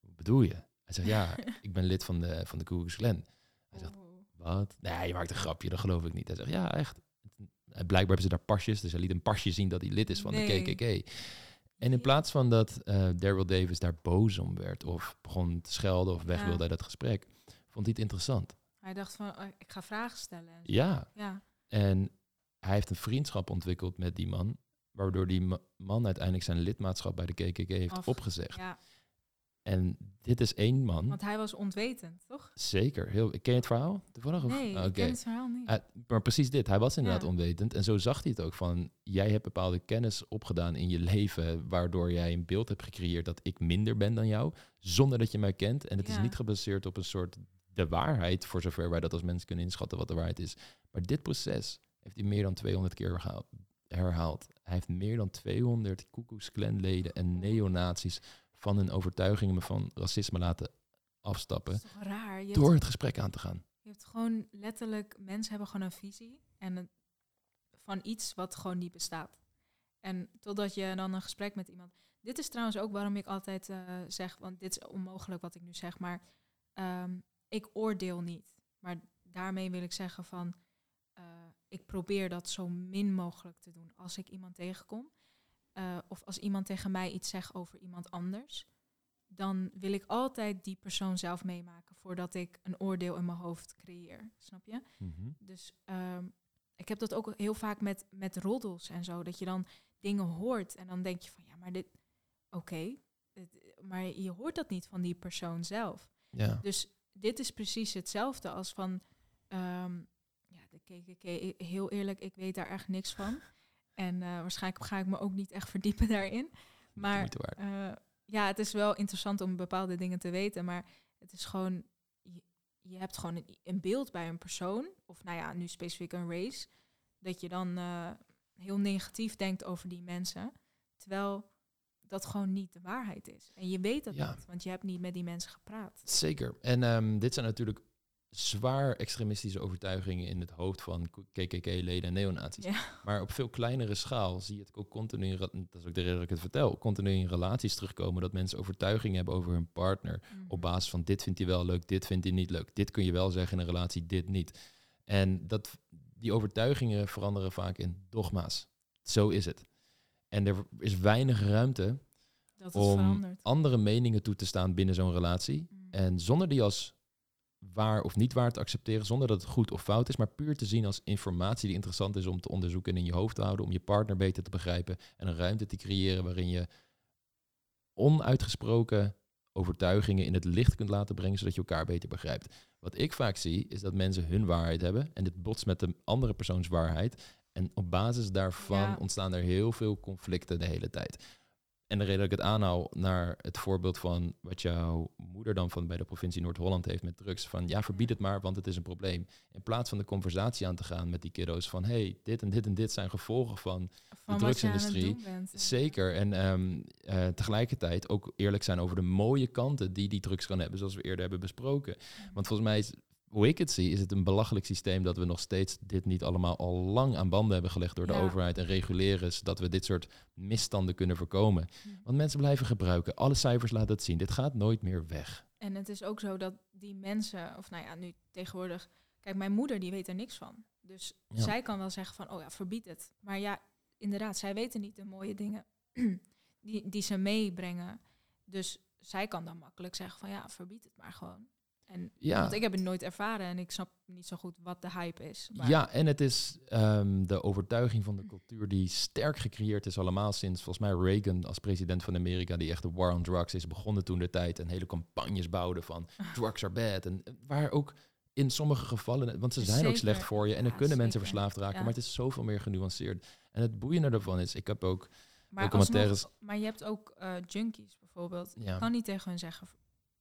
wat bedoel je? Hij zegt, ja, ik ben lid van de, van de Klan. Hij zegt, Oeh. wat? Nee, je maakt een grapje, dat geloof ik niet. Hij zegt, ja, echt. En blijkbaar hebben ze daar pasjes, dus hij liet een pasje zien dat hij lid is van Nee. de KKK. En in plaats van dat eh Daryl Davis daar boos om werd of begon te schelden of weg Ja. wilde uit dat gesprek, vond hij het interessant. Hij dacht van, oh, ik ga vragen stellen. Ja, Ja. en hij heeft een vriendschap ontwikkeld met die man, waardoor die ma- man uiteindelijk zijn lidmaatschap bij de KKK heeft Af- opgezegd. ja, En dit is één man, want hij was ontwetend, toch? zeker. Heel, ken je het verhaal toevallig? Nee, ik ken het verhaal niet. Uh, maar precies dit, hij was inderdaad Ja. onwetend. En zo zag hij het ook van, jij hebt bepaalde kennis opgedaan in je leven, waardoor jij een beeld hebt gecreëerd dat ik minder ben dan jou, zonder dat je mij kent. En het is niet gebaseerd op een soort de waarheid, voor zover wij dat als mensen kunnen inschatten wat de waarheid is. Maar dit proces heeft hij meer dan 200 keer herhaald. Hij heeft meer dan 200 Ku Klux Klan leden en neonazies van hun overtuigingen van racisme laten afstappen Dat is toch raar? Je hebt, door het gesprek aan te gaan. je hebt gewoon letterlijk, mensen hebben gewoon een visie en een, van iets wat gewoon niet bestaat. En totdat je dan een gesprek met iemand. Dit is trouwens ook waarom ik altijd eh, zeg, want dit is onmogelijk wat ik nu zeg, maar ehm, ik oordeel niet. Maar daarmee wil ik zeggen van, eh, ik probeer dat zo min mogelijk te doen als ik iemand tegenkom. Eh, of als iemand tegen mij iets zegt over iemand anders, dan wil ik altijd die persoon zelf meemaken voordat ik een oordeel in mijn hoofd creëer. Snap je? Dus ehm, ik heb dat ook heel vaak met, met roddels en zo. Dat je dan dingen hoort en dan denk je van ja, maar dit, oké, maar je hoort dat niet van die persoon zelf. Ja. Dus dit is precies hetzelfde als van, ehm, ja, de KKK, heel eerlijk, ik weet daar echt niks van. En eh, waarschijnlijk ga ik me ook niet echt verdiepen daarin. Maar eh, ja, het is wel interessant om bepaalde dingen te weten, maar het is gewoon, je, je hebt gewoon een, een beeld bij een persoon, of nou ja, nu specifiek een race, dat je dan eh, heel negatief denkt over die mensen, terwijl dat gewoon niet de waarheid is. En je weet dat Ja. niet, want je hebt niet met die mensen gepraat. Zeker. En ehm, dit zijn natuurlijk zwaar extremistische overtuigingen in het hoofd van KKK-leden en neonazies. Ja. Maar op veel kleinere schaal zie je het ook continu, in, dat is ook de reden dat ik het vertel, continu in relaties terugkomen dat mensen overtuigingen hebben over hun partner. Mhm. Op basis van dit vindt hij wel leuk, dit vindt hij niet leuk. Dit kun je wel zeggen in een relatie, dit niet. En dat, die overtuigingen veranderen vaak in dogma's. Zo is het. En er is weinig ruimte om verandert. andere meningen toe te staan binnen zo'n relatie. Mhm. En zonder die als waar of niet waar te accepteren, zonder dat het goed of fout is, maar puur te zien als informatie die interessant is om te onderzoeken en in je hoofd te houden, om je partner beter te begrijpen en een ruimte te creëren waarin je onuitgesproken overtuigingen in het licht kunt laten brengen, zodat je elkaar beter begrijpt. Wat ik vaak zie, is dat mensen hun waarheid hebben en dit botst met de andere persoons waarheid. En op basis daarvan Ja. ontstaan er heel veel conflicten de hele tijd. En de reden dat ik het aanhaal naar het voorbeeld van wat jouw moeder dan van bij de provincie Noord-Holland heeft met drugs. Van ja, verbied het maar, want het is een probleem. In plaats van de conversatie aan te gaan met die kiddo's van hey, dit en dit en dit zijn gevolgen van Van de drugsindustrie. Zeker. En ehm, eh, tegelijkertijd ook eerlijk zijn over de mooie kanten die die drugs kan hebben, zoals we eerder hebben besproken. Want volgens mij is, hoe ik het zie, is het een belachelijk systeem dat we nog steeds dit niet allemaal al lang aan banden hebben gelegd door de Ja. overheid en reguleren, zodat we dit soort misstanden kunnen voorkomen. Mhm. Want mensen blijven gebruiken. Alle cijfers laten het zien. Dit gaat nooit meer weg. En het is ook zo dat die mensen, of nou ja, nu tegenwoordig, kijk, mijn moeder die weet er niks van. Dus Ja. zij kan wel zeggen van, oh ja, verbied het. Maar ja, inderdaad, zij weten niet de mooie dingen die, die ze meebrengen. Dus zij kan dan makkelijk zeggen van, ja, verbied het maar gewoon. En, Ja. Want ik heb het nooit ervaren en ik snap niet zo goed wat de hype is. Maar Ja, en het is ehm, de overtuiging van de cultuur die sterk gecreëerd is allemaal sinds volgens mij Reagan als president van Amerika, die echt de war on drugs is begonnen toen de tijd en hele campagnes bouwde van drugs are bad. En waar ook in sommige gevallen, want ze zijn ook slecht voor je en er kunnen mensen verslaafd raken, Ja. maar het is zoveel meer genuanceerd. En het boeiende daarvan is, ik heb ook maar, documentaires- alsnog- maar je hebt ook eh, junkies bijvoorbeeld. Ja. Je kan niet tegen hun zeggen,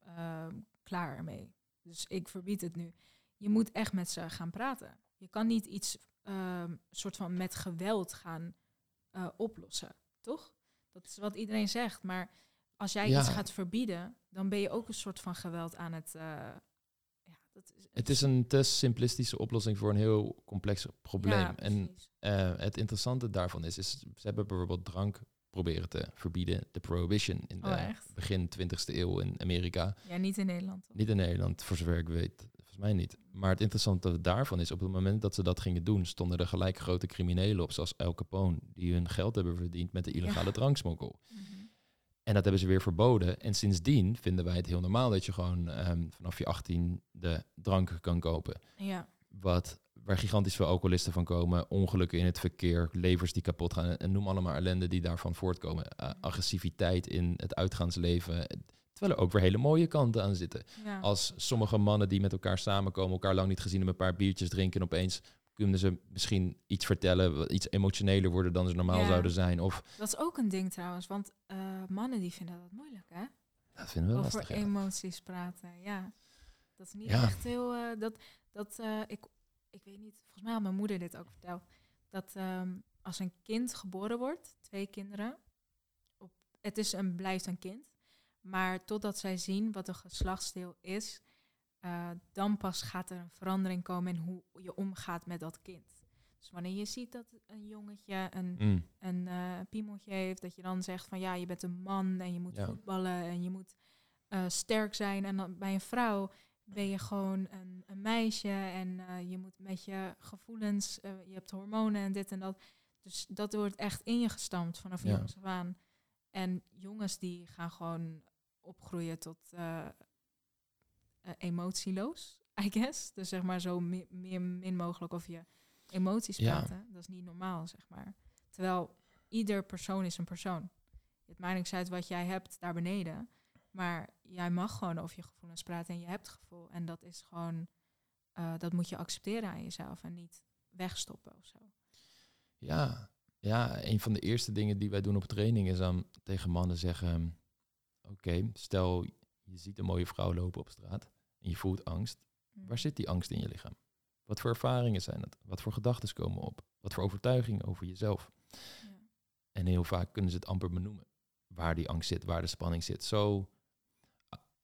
ehm, klaar ermee. Dus ik verbied het nu. Je moet echt met ze gaan praten. Je kan niet iets ehm, soort van met geweld gaan eh, oplossen, toch? Dat is wat iedereen zegt. Maar als jij Ja. iets gaat verbieden, dan ben je ook een soort van geweld aan het. eh, ja, dat is, Het is een te simplistische oplossing voor een heel complex probleem. Ja, en eh, het interessante daarvan is, is, ze hebben bijvoorbeeld drank proberen te verbieden, de prohibition in de Oh, echt? begin 20e eeuw in Amerika. ja, niet in Nederland. toch? Niet in Nederland, voor zover ik weet, volgens mij niet. Maar het interessante daarvan is, op het moment dat ze dat gingen doen, stonden er gelijk grote criminelen op, zoals El Capone, die hun geld hebben verdiend met de illegale Ja. dranksmokkel. Mhm. En dat hebben ze weer verboden. En sindsdien vinden wij het heel normaal dat je gewoon ehm, vanaf je 18 de drank kan kopen. Ja, Wat, waar gigantisch veel alcoholisten van komen, ongelukken in het verkeer, levers die kapot gaan en noem allemaal ellende die daarvan voortkomen. Uh, agressiviteit in het uitgaansleven. Terwijl er ook weer hele mooie kanten aan zitten. ja. Als sommige mannen die met elkaar samenkomen, elkaar lang niet gezien hebben, een paar biertjes drinken en opeens kunnen ze misschien iets vertellen, iets emotioneler worden dan ze normaal Ja. zouden zijn. Of Dat is ook een ding trouwens, want eh, mannen die vinden dat moeilijk, hè? dat vinden we Over lastig. ja. emoties praten, ja. Dat is niet Ja. echt heel... eh, dat, dat, ik, ik weet niet, volgens mij had mijn moeder dit ook verteld. Dat ehm, als een kind geboren wordt, twee kinderen... Op, het is een, blijft een kind. Maar totdat zij zien wat een geslachtsdeel is... eh, dan pas gaat er een verandering komen in hoe je omgaat met dat kind. Dus wanneer je ziet dat een jongetje een Mm. een eh piemeltje heeft, dat je dan zegt van ja, je bent een man en je moet Ja. voetballen en je moet eh, sterk zijn. En dan bij een vrouw ben je gewoon een, een meisje en eh, je moet met je gevoelens, eh, je hebt hormonen en dit en dat. Dus dat wordt echt in je gestampt vanaf Ja. jongs af aan. En jongens die gaan gewoon opgroeien tot eh, emotieloos, I guess. Dus zeg maar zo mi- meer min mogelijk over je emoties Ja. praten. Dat is niet normaal, zeg maar. Terwijl ieder persoon is een persoon. Het maakt niks uit wat jij hebt daar beneden. Maar jij mag gewoon over je gevoelens praten en je hebt gevoel. En dat is gewoon, eh, dat moet je accepteren aan jezelf en niet wegstoppen of zo. Ja, ja, een van de eerste dingen die wij doen op training is dan tegen mannen zeggen: Oké, stel je ziet een mooie vrouw lopen op straat en je voelt angst. Mhm. Waar zit die angst in je lichaam? Wat voor ervaringen zijn het? Wat voor gedachten komen op? Wat voor overtuigingen over jezelf? Ja. En heel vaak kunnen ze het amper benoemen. Waar die angst zit, waar de spanning zit. Zo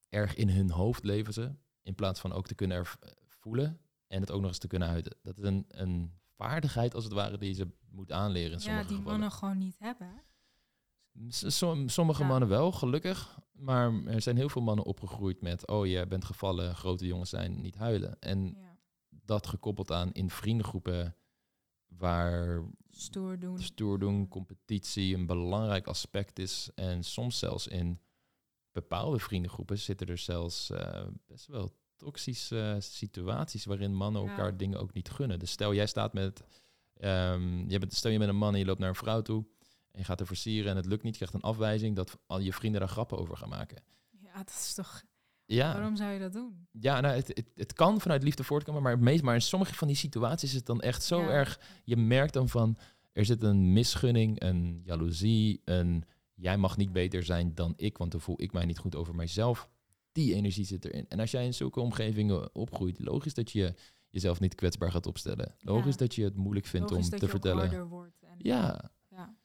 erg in hun hoofd leven ze. In plaats van ook te kunnen erv- voelen en het ook nog eens te kunnen uiten. Dat is een, een vaardigheid als het ware die ze moet aanleren in Ja, sommige die gevallen. mannen gewoon niet hebben. som- sommige Ja. mannen wel, gelukkig. Maar er zijn heel veel mannen opgegroeid met... oh, je bent gevallen, grote jongens zijn, niet huilen. En Ja. dat gekoppeld aan in vriendengroepen... waar Stoer doen. stoer doen, competitie een belangrijk aspect is. En soms zelfs in bepaalde vriendengroepen zitten er zelfs eh, best wel toxische situaties waarin mannen Ja. elkaar dingen ook niet gunnen. Dus stel jij staat met, ehm, je bent, stel je bent een man en je loopt naar een vrouw toe en je gaat er versieren en het lukt niet, je krijgt een afwijzing, dat al je vrienden daar grappen over gaan maken. Ja, dat is toch... Ja, Waarom zou je dat doen? ja nou, het, het, het kan vanuit liefde voortkomen, maar, meest, maar in sommige van die situaties is het dan echt zo Ja. erg je merkt dan van, er zit een misgunning, een jaloezie, een jij mag niet beter zijn dan ik, want dan voel ik mij niet goed over mijzelf. Die energie zit erin. En als jij in zulke omgevingen opgroeit, logisch dat je jezelf niet kwetsbaar gaat opstellen. Logisch Ja. dat je het moeilijk vindt Logisch om dat te je vertellen. wordt. En, Ja, ja,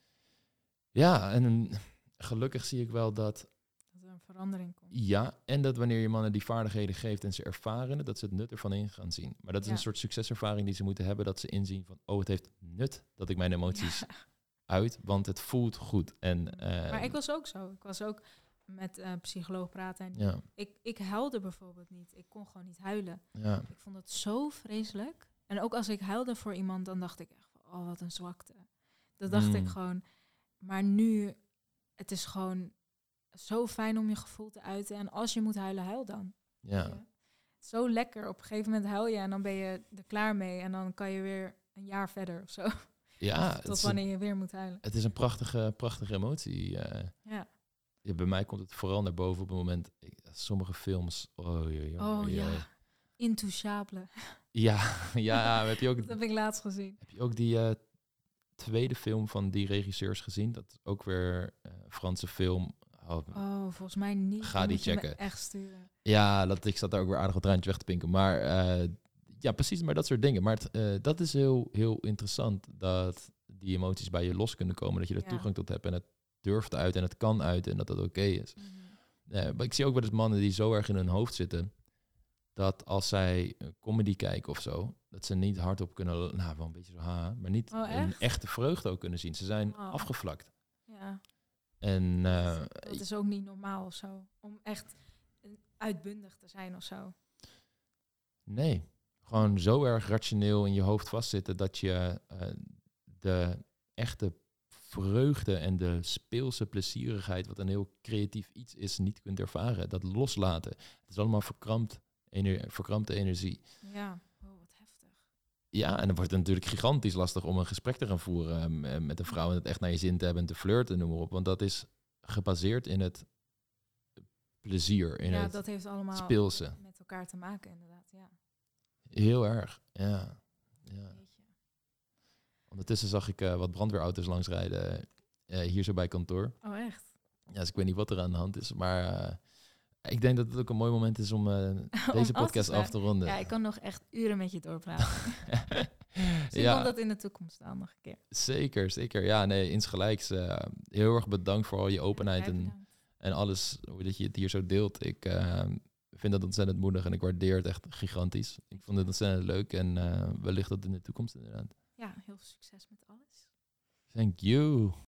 ja, en gelukkig zie ik wel dat dat er een verandering komt. Ja, en dat wanneer je mannen die vaardigheden geeft en ze ervaren het, dat ze het nut ervan in gaan zien. Maar dat is Ja. een soort succeservaring die ze moeten hebben, dat ze inzien van, oh, het heeft nut dat ik mijn emoties. uit, want het voelt goed. En, eh, Maar ik was ook zo. Ik was ook met een psycholoog praten. En ja, ik, ik huilde bijvoorbeeld niet. Ik kon gewoon niet huilen. ja, Ik vond het zo vreselijk. En ook als ik huilde voor iemand, dan dacht ik echt van, oh, wat een zwakte. Dat dacht ik Mm. gewoon. Maar nu, het is gewoon zo fijn om je gevoel te uiten. En als je moet huilen, huil dan. Ja. Zo lekker. Op een gegeven moment huil je en dan ben je er klaar mee. En dan kan je weer een jaar verder of zo. Ja. Tot wanneer je weer moet huilen. het is een prachtige, prachtige emotie. eh. Ja. Ja, bij mij komt het vooral naar boven op het moment, ik- sommige films, oh, oei, Oh oei, ja. Intouchable. Ja, ja, heb je ook Dat heb ik laatst gezien. Heb je ook die eh, tweede film van die regisseurs gezien? Dat is ook weer eh Franse film. Oh, Oh, volgens mij niet. Ga die checken. echt sturen. Ja, dat, ik zat daar ook weer aardig wat traantje weg te pinken. Maar ja, precies, maar dat soort dingen. Maar het, eh, dat is heel, heel interessant dat die emoties bij je los kunnen komen. Dat je er Ja. toegang tot hebt en het durft uit en het kan uit en dat dat oké is. Eh, maar ik zie ook wel eens mannen die zo erg in hun hoofd zitten dat als zij een comedy kijken of zo, dat ze niet hardop kunnen, nou wel een beetje zo ha, maar niet Oh, een echt? echte vreugde ook kunnen zien. Ze zijn Oh. afgevlakt. Ja. En eh, Dat is ook niet normaal of zo. Om echt uitbundig te zijn of zo. nee, gewoon zo erg rationeel in je hoofd vastzitten dat je eh, de echte vreugde en de speelse plezierigheid, wat een heel creatief iets is, niet kunt ervaren. Dat loslaten. Het is allemaal verkrampt, ener- verkrampte energie. Ja. Oh, wat heftig. Ja, en dan wordt het natuurlijk gigantisch lastig om een gesprek te gaan voeren ehm, eh, met een vrouw en het echt naar je zin te hebben en te flirten, noem maar op. Want dat is gebaseerd in het plezier, in ja, het dat heeft allemaal speelse. met elkaar te maken, inderdaad. Heel erg, ja. ja. Ondertussen zag ik eh, wat brandweerauto's langsrijden eh, hier zo bij kantoor. Oh, echt? Ja, dus ik weet niet wat er aan de hand is, maar eh, ik denk dat het ook een mooi moment is om Om deze af te podcast af te ronden. Ja, ik kan nog echt uren met je doorpraten. Misschien ja, komt dat in de toekomst aan nog een keer. zeker, zeker. Ja, nee, insgelijks. heel erg bedankt voor al je openheid en, en alles, hoe dat je het hier zo deelt. Ik vind dat ontzettend moedig en ik waardeer het echt gigantisch. Ik vond het ontzettend leuk en eh, wellicht dat in de toekomst inderdaad. Ja, heel veel succes met alles. Thank you.